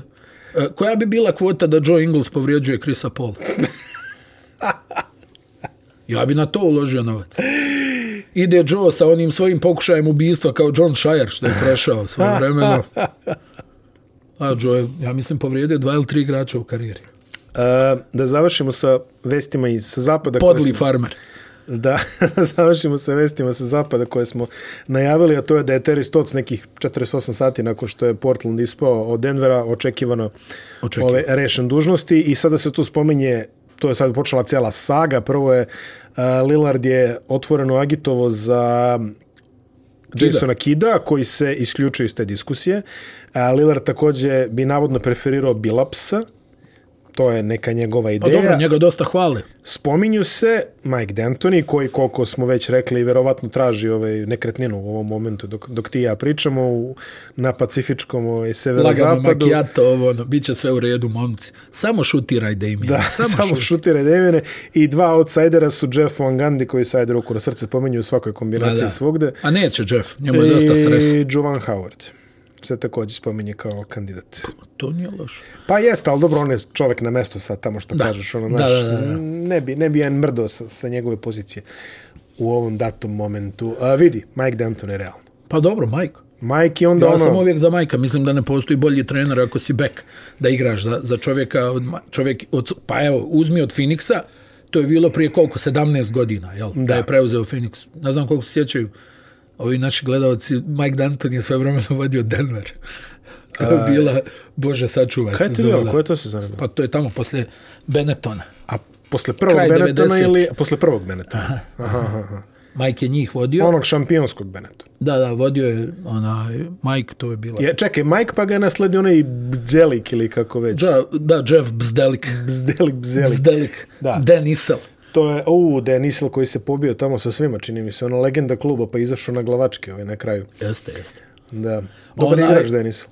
E, koja bi bila kvota da Joe Ingles povrijeđuje Chrisa Paul? <laughs> Ja bi na to uložio novac. Ide Joe sa onim svojim pokušajem ubistva kao John Shire što je prešao svoje vremeno. A Joe, ja mislim, povrijedio dva ili tri igrača u karijeri. Uh, da završimo sa vestima iz sa zapada. Podli smo, farmer. Da, <laughs> završimo sa vestima sa zapada koje smo najavili, a to je da je Terry Stotts nekih 48 sati nakon što je Portland ispao od Denvera očekivano Očekivano. ove, rešen dužnosti i sada se tu spominje to je sad počela cijela saga. Prvo je uh, Lillard je otvoreno agitovo za. Jasona Kida, koji se isključuje iz te diskusije. Uh, Lillard također bi navodno preferirao Bilapsa, to je neka njegova Pa ideja. dobro, njega dosta hvale. Spominju se Mike D'Antoni, koji, koliko smo već rekli, verovatno traži ovaj nekretninu u ovom momentu, dok, dok ti ja pričamo u, na Pacifičkom ovaj, Lagano severozapadu. makijato, ovo, ono, bit će sve u redu, momci. Samo šutiraj Damien. Da, samo, samo šutire Devine. I dva outsidera su Jeff Van Gundy, koji sajde ruku na srce pominju u svakoj kombinaciji Da, da. svugde. A neće Jeff, njemu je dosta stresa. I Jovan Howard se također spominje kao kandidat. To nije loše. Pa jeste, ali dobro, on je čovjek na mestu sad tamo što Da. kažeš. Ono, Da, naš, da, da, da. Ne, bi, ne bi jedan mrdo sa, sa njegove pozicije u ovom datom momentu. A, vidi, Mike D'Antoni je realno. Pa dobro, Mike. Mike je onda Ja ono... sam uvijek za Majka, mislim da ne postoji bolji trener ako si bek da igraš za, za čovjeka, od, čovjek od, pa evo, uzmi od Phoenixa, to je bilo prije koliko, 17 godina, jel? Da, da je preuzeo Phoenix. Ne znam koliko se sjećaju ovi naši gledalci, Mike Danton je sve vremena vodio Denver. <laughs> To je bila, bože, sačuvaj Kaj to sezona. bilo? Koje to se zanima? Pa to je tamo posle Benettona. A posle prvog Kraj Benettona 90. ili posle prvog Benettona? Aha, aha, aha. Mike je njih vodio. Onog šampionskog Benettona. Da, da, vodio je onaj Mike, to je bila. Je, čekaj, Mike pa ga je nasledio onaj Bzelik ili kako već. Da, da, Jeff Bzdelik. Bzdelik, Bzelik. Bzdelik. Da. Dan Issel. To je, u, Denisel koji se pobio tamo sa svima, čini mi se, ono legenda kluba, pa izašao na glavačke ovaj, na kraju. Jeste, jeste. Da. Dobar Onaj- igrač Denisel.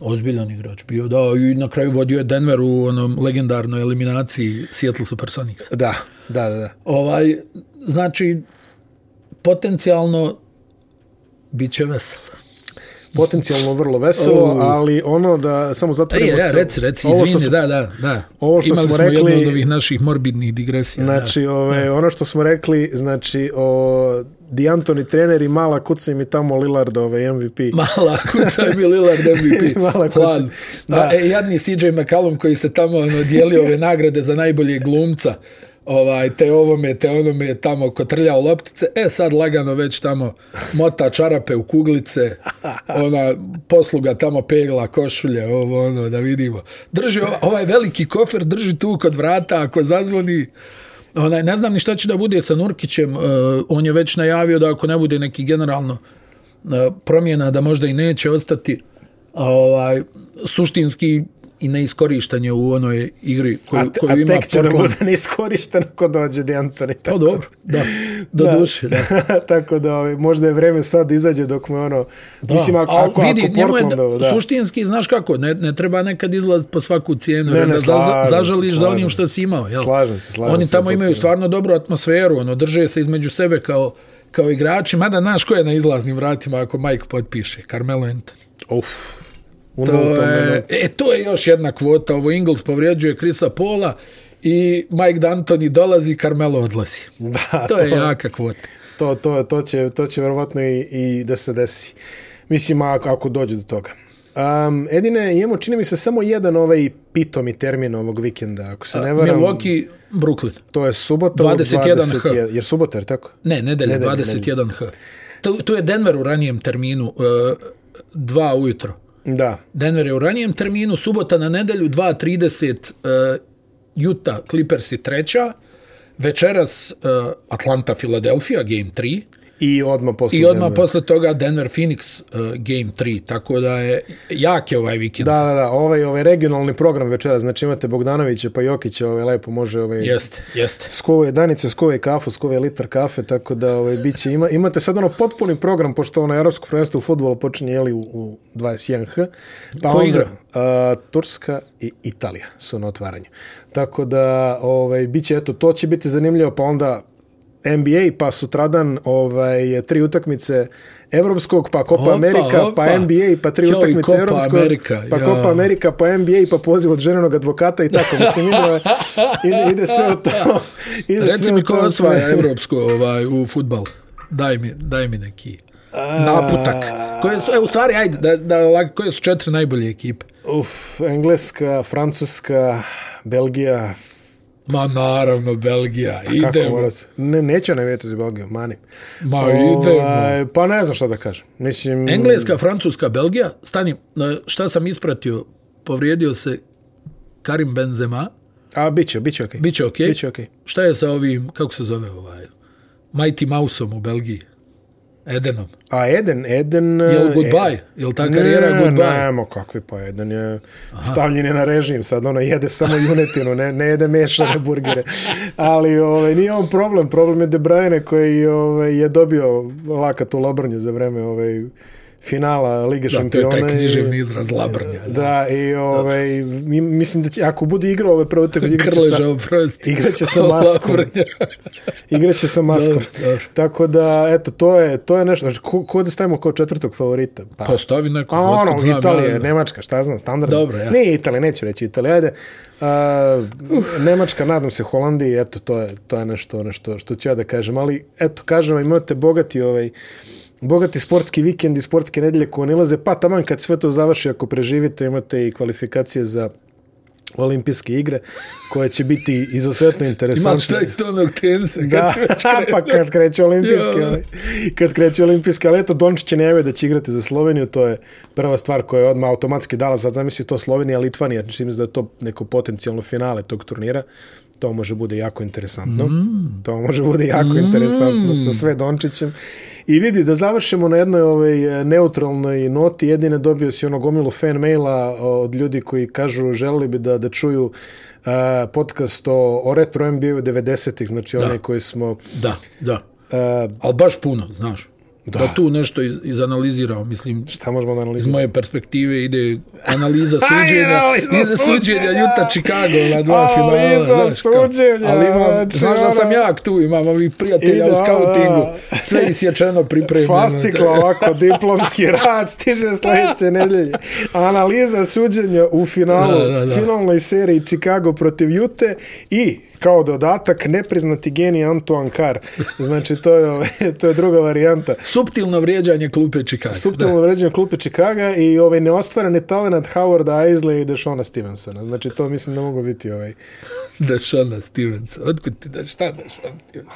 Ozbiljan igrač bio, da, i na kraju vodio je Denver u onom legendarnoj eliminaciji Seattle Supersonics. Da, da, da. da. Ovaj, znači, potencijalno bit će veselo. Potencijalno vrlo veselo, O. ali ono da samo zatvorimo ja, se. reci, reci, ovo izvini, smo- da, da, da. ovo što Imali smo smo rekli- jednu od ovih naših morbidnih digresija. Znači, ove, ono što smo rekli, znači, o Di Antoni trener i mala kuca im i tamo Lillard ove, MVP. da. <laughs> Mala kuca bio Lillard MVP. <laughs> Mala kuca. Da. A, e, jadni CJ McCallum koji se tamo ono, dijelio ove nagrade za najboljeg glumca, ovaj, te ovome, te onome tamo kotrljao loptice, e sad lagano već tamo mota čarape u kuglice, <laughs> ona posluga tamo pegla košulje, ovo ono, da vidimo. Drži ova- ovaj veliki kofer, drži tu kod vrata, ako zazvoni, Onaj, ne znam ni šta će da bude sa Nurkićem, uh, on je već najavio da ako ne bude neki generalno uh, promjena, da možda i neće ostati a, ovaj, suštinski i neiskorištanje u onoj igri koju, A, koju a ima tek će da Portland. bude neiskorišten ako dođe Di Antoni. Pa dobro, da, do Da. duše, da. <laughs> Tako da ovaj, možda je vreme sad da izađe dok mu ono... Da. Mislim, ako, A ako, vidi, ako Portlandovo, da. suštinski, znaš kako, ne, ne treba nekad izlaz po svaku cijenu, Ne, ne, da slažem zažališ za onim što si imao. Jel? Slažem se, slažem Oni se, tamo imaju stvarno dobru atmosferu, ono, drže se između sebe kao, kao igrači, mada znaš ko je na izlaznim vratima ako Mike potpiše, Carmelo Anthony. Uf. U To je, minutu. e, to je još jedna kvota, ovo Ingles povrijeđuje Krisa Pola i Mike D'Antoni dolazi, Carmelo odlazi. <laughs> Da, To je jaka kvota. To, to, to, će, to će verovatno i, i da se desi. Mislim, ako, ako dođe do toga. Um, Edine, imamo, čini mi se, samo jedan ovaj pitomi termin ovog vikenda. Ako se ne varam, Milwaukee, Brooklyn. to je subota 21 21 H. Jer subota, jer tako? Ne, nedelje, Nedelje, 21H. To, to je Denver u ranijem terminu, uh, dva ujutro. Da. Denver je u ranijem terminu, subota na nedelju, 2.30 uh, eh, Utah, Clippers i treća, večeras uh, Atlanta, Philadelphia, game 3, I odmah posle. i odmah posle toga Denver, Phoenix, uh, game 3, tako da je jak je ovaj vikend. Da, da, da, ovaj, ovaj regionalni program večera, znači imate Bogdanovića pa Jokića, ovaj, lepo može ovaj, Jeste, jeste. skove danice, skove kafu, skove litar kafe, tako da ovaj, biće, ima, imate sad ono potpuni program, pošto ono Evropsko prvenstvo u futbolu počinje jeli, u, u 21H, pa Ko onda igra? a, Turska i Italija su na otvaranju. Tako da, ovaj, biće, eto, to će biti zanimljivo, pa onda NBA, pa sutradan ovaj, tri utakmice Evropskog, pa Copa Opa, Amerika, opa. pa NBA, pa tri Joj, utakmice Copa Evropskog, Amerika, pa ja. Copa Amerika, pa NBA, pa poziv od ženenog advokata i tako. Mislim, ide, ide, ide sve u to. <laughs> Ide sve Reci u mi ko osvaja sve. evropsko ovaj, u futbal. Daj mi, daj mi neki naputak. Koje su, e, u stvari, ajde, da, da, lak- koje su četiri najbolje ekipe? Uf, Engleska, Francuska, Belgija, Ma naravno, Belgija. kako Idemo. se? Ne, neću navijeti za Belgiju, mani. Ma idemo. Ovaj, Pa ne znam šta da kažem. Mislim, Engleska, Francuska, Belgija. Stani, šta sam ispratio? Povrijedio se Karim Benzema. A, bit će, bit će okej. Biće okej. Biće okej. Šta je sa ovim, kako se zove ovaj? Mighty Mouseom u Belgiji. Edenom. A Eden, Eden... Je li goodbye? Je li ta karijera ne, goodbye? Nemo, kakvi pa Eden je stavljen je na režim, sad ono jede samo junetinu, ne, ne jede mešane <laughs> burgere. Ali ovaj, nije on problem, problem je De Bruyne koji ovaj, je dobio lakat u Lobrnju za vreme ovaj, finala Lige da, šampiona. Da, to je taj književni izraz labrnja. Da, da i ovaj, mi, mislim da će, ako bude igrao ove prve utakmice, igraće sa, oprosti. igraće sa <laughs> maskom. igraće sa maskom. Dobro, dobro. Tako da, eto, to je, to je nešto. Znači, ko, ko da stavimo kao četvrtog favorita? Pa, pa stavi neko. A ono, Italije, Nemačka, šta znam, standardno. Dobro, ja. Ne Italija, neću reći Italija, ajde. Uh, Nemačka, nadam se, Holandiji, eto, to je, to je nešto, nešto što ću ja da kažem. Ali, eto, kažem, imate bogati ovaj, bogati sportski vikend i sportske nedelje koje nilaze, pa taman kad sve to završi, ako preživite, imate i kvalifikacije za olimpijske igre, koje će biti izuzetno interesantne. Imaš šta iz tonog tenisa? Da, <laughs> pa kad kreće olimpijske. ali, kad kreće olimpijske, ali eto, Dončić je najavio da će igrati za Sloveniju, to je prva stvar koja je odmah automatski dala, sad zamisli to Slovenija, Litvanija, znači da je to neko potencijalno finale tog turnira, to može bude jako interesantno. Mm. To može bude jako mm. interesantno sa sve Dončićem. I vidi, da završimo na jednoj ovaj, neutralnoj noti, jedine dobio si ono gomilu fan maila od ljudi koji kažu želeli bi da, da čuju uh, podcast o, o retro NBA-u 90-ih, znači da. one koji smo... Da, da. Uh, Ali baš puno, znaš da. da tu nešto iz, izanalizirao, mislim, šta možemo da analiziramo? Iz moje perspektive ide analiza <laughs> suđenja, iza suđenja Juta Chicago na dva A, finala. Iza suđenja, ali imam, znači, znaš da sam jak tu, imam ovih prijatelja u skautingu, sve isječeno pripremljeno. Fasciklo ovako, diplomski <laughs> rad, stiže sljedeće nedelje. Analiza suđenja u finalu, da, da, da. finalnoj seriji Chicago protiv Jute i kao dodatak nepriznati genij Antoine Carr. Znači, to je, to je druga varijanta. Subtilno vrijeđanje klupe Chicago. Subtilno da. vrijeđanje klupe Chicago i ovaj neostvareni talent Howarda Isley i Deshona Stevensona. Znači, to mislim da mogu biti ovaj... Deshona Stevenson. Otkud ti da šta Deshona Stevenson?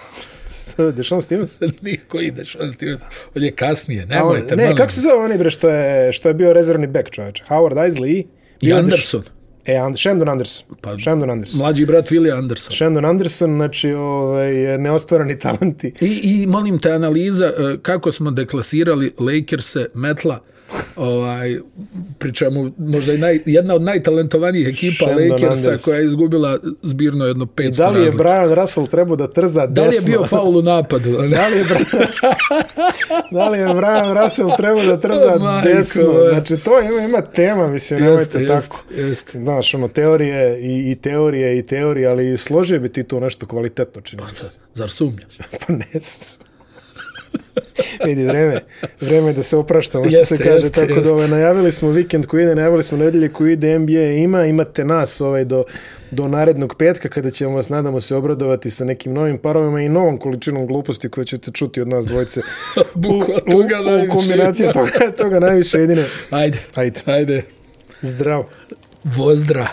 Dešon Stevens? <laughs> Nije koji Dešon Stevens. On je kasnije, nemojte. Ne, kako se zove oni bre što je, što je bio rezervni back čovječ? Howard Isley i... I Anderson. Deš... E, And Shandon Anderson. Pa, Shandon Anderson. Mlađi brat Willie Anderson. Shandon Anderson, znači, ovaj, neostvarani talenti. I, I molim te analiza e, kako smo deklasirali Lakers-e, Metla, ovaj, pričemu možda i naj, jedna od najtalentovanijih ekipa Shandon Lakersa koja je izgubila zbirno jedno pet I da li je. Brian Russell trebao da trza desno? Da li je bio faul u napadu? <laughs> Da, li je Brian, <laughs> da li je Brian Russell trebao da trza oh, desno? Majko, znači to ima, ima tema, mislim, jeste, nemojte jeste, tako. Jeste. Znaš, ono, teorije i, i teorije i teorije, ali složio bi ti to nešto kvalitetno čini. Pa, zar sumnjaš? <laughs> pa ne <laughs> Vidi, vreme, vreme da se opraštamo, što jeste, se kaže. Jeste, tako jeste. da ovaj, najavili smo vikend koji ide, najavili smo nedelje koji ide, NBA ima, imate nas ovaj, do, do narednog petka kada ćemo vas, nadamo se, obradovati sa nekim novim parovima i novom količinom gluposti koje ćete čuti od nas dvojce. <laughs> Bukva, toga u, u, u kombinaciji toga, toga najviše jedine. Ajde. Ajde. Ajde. Zdravo. Vozdrav.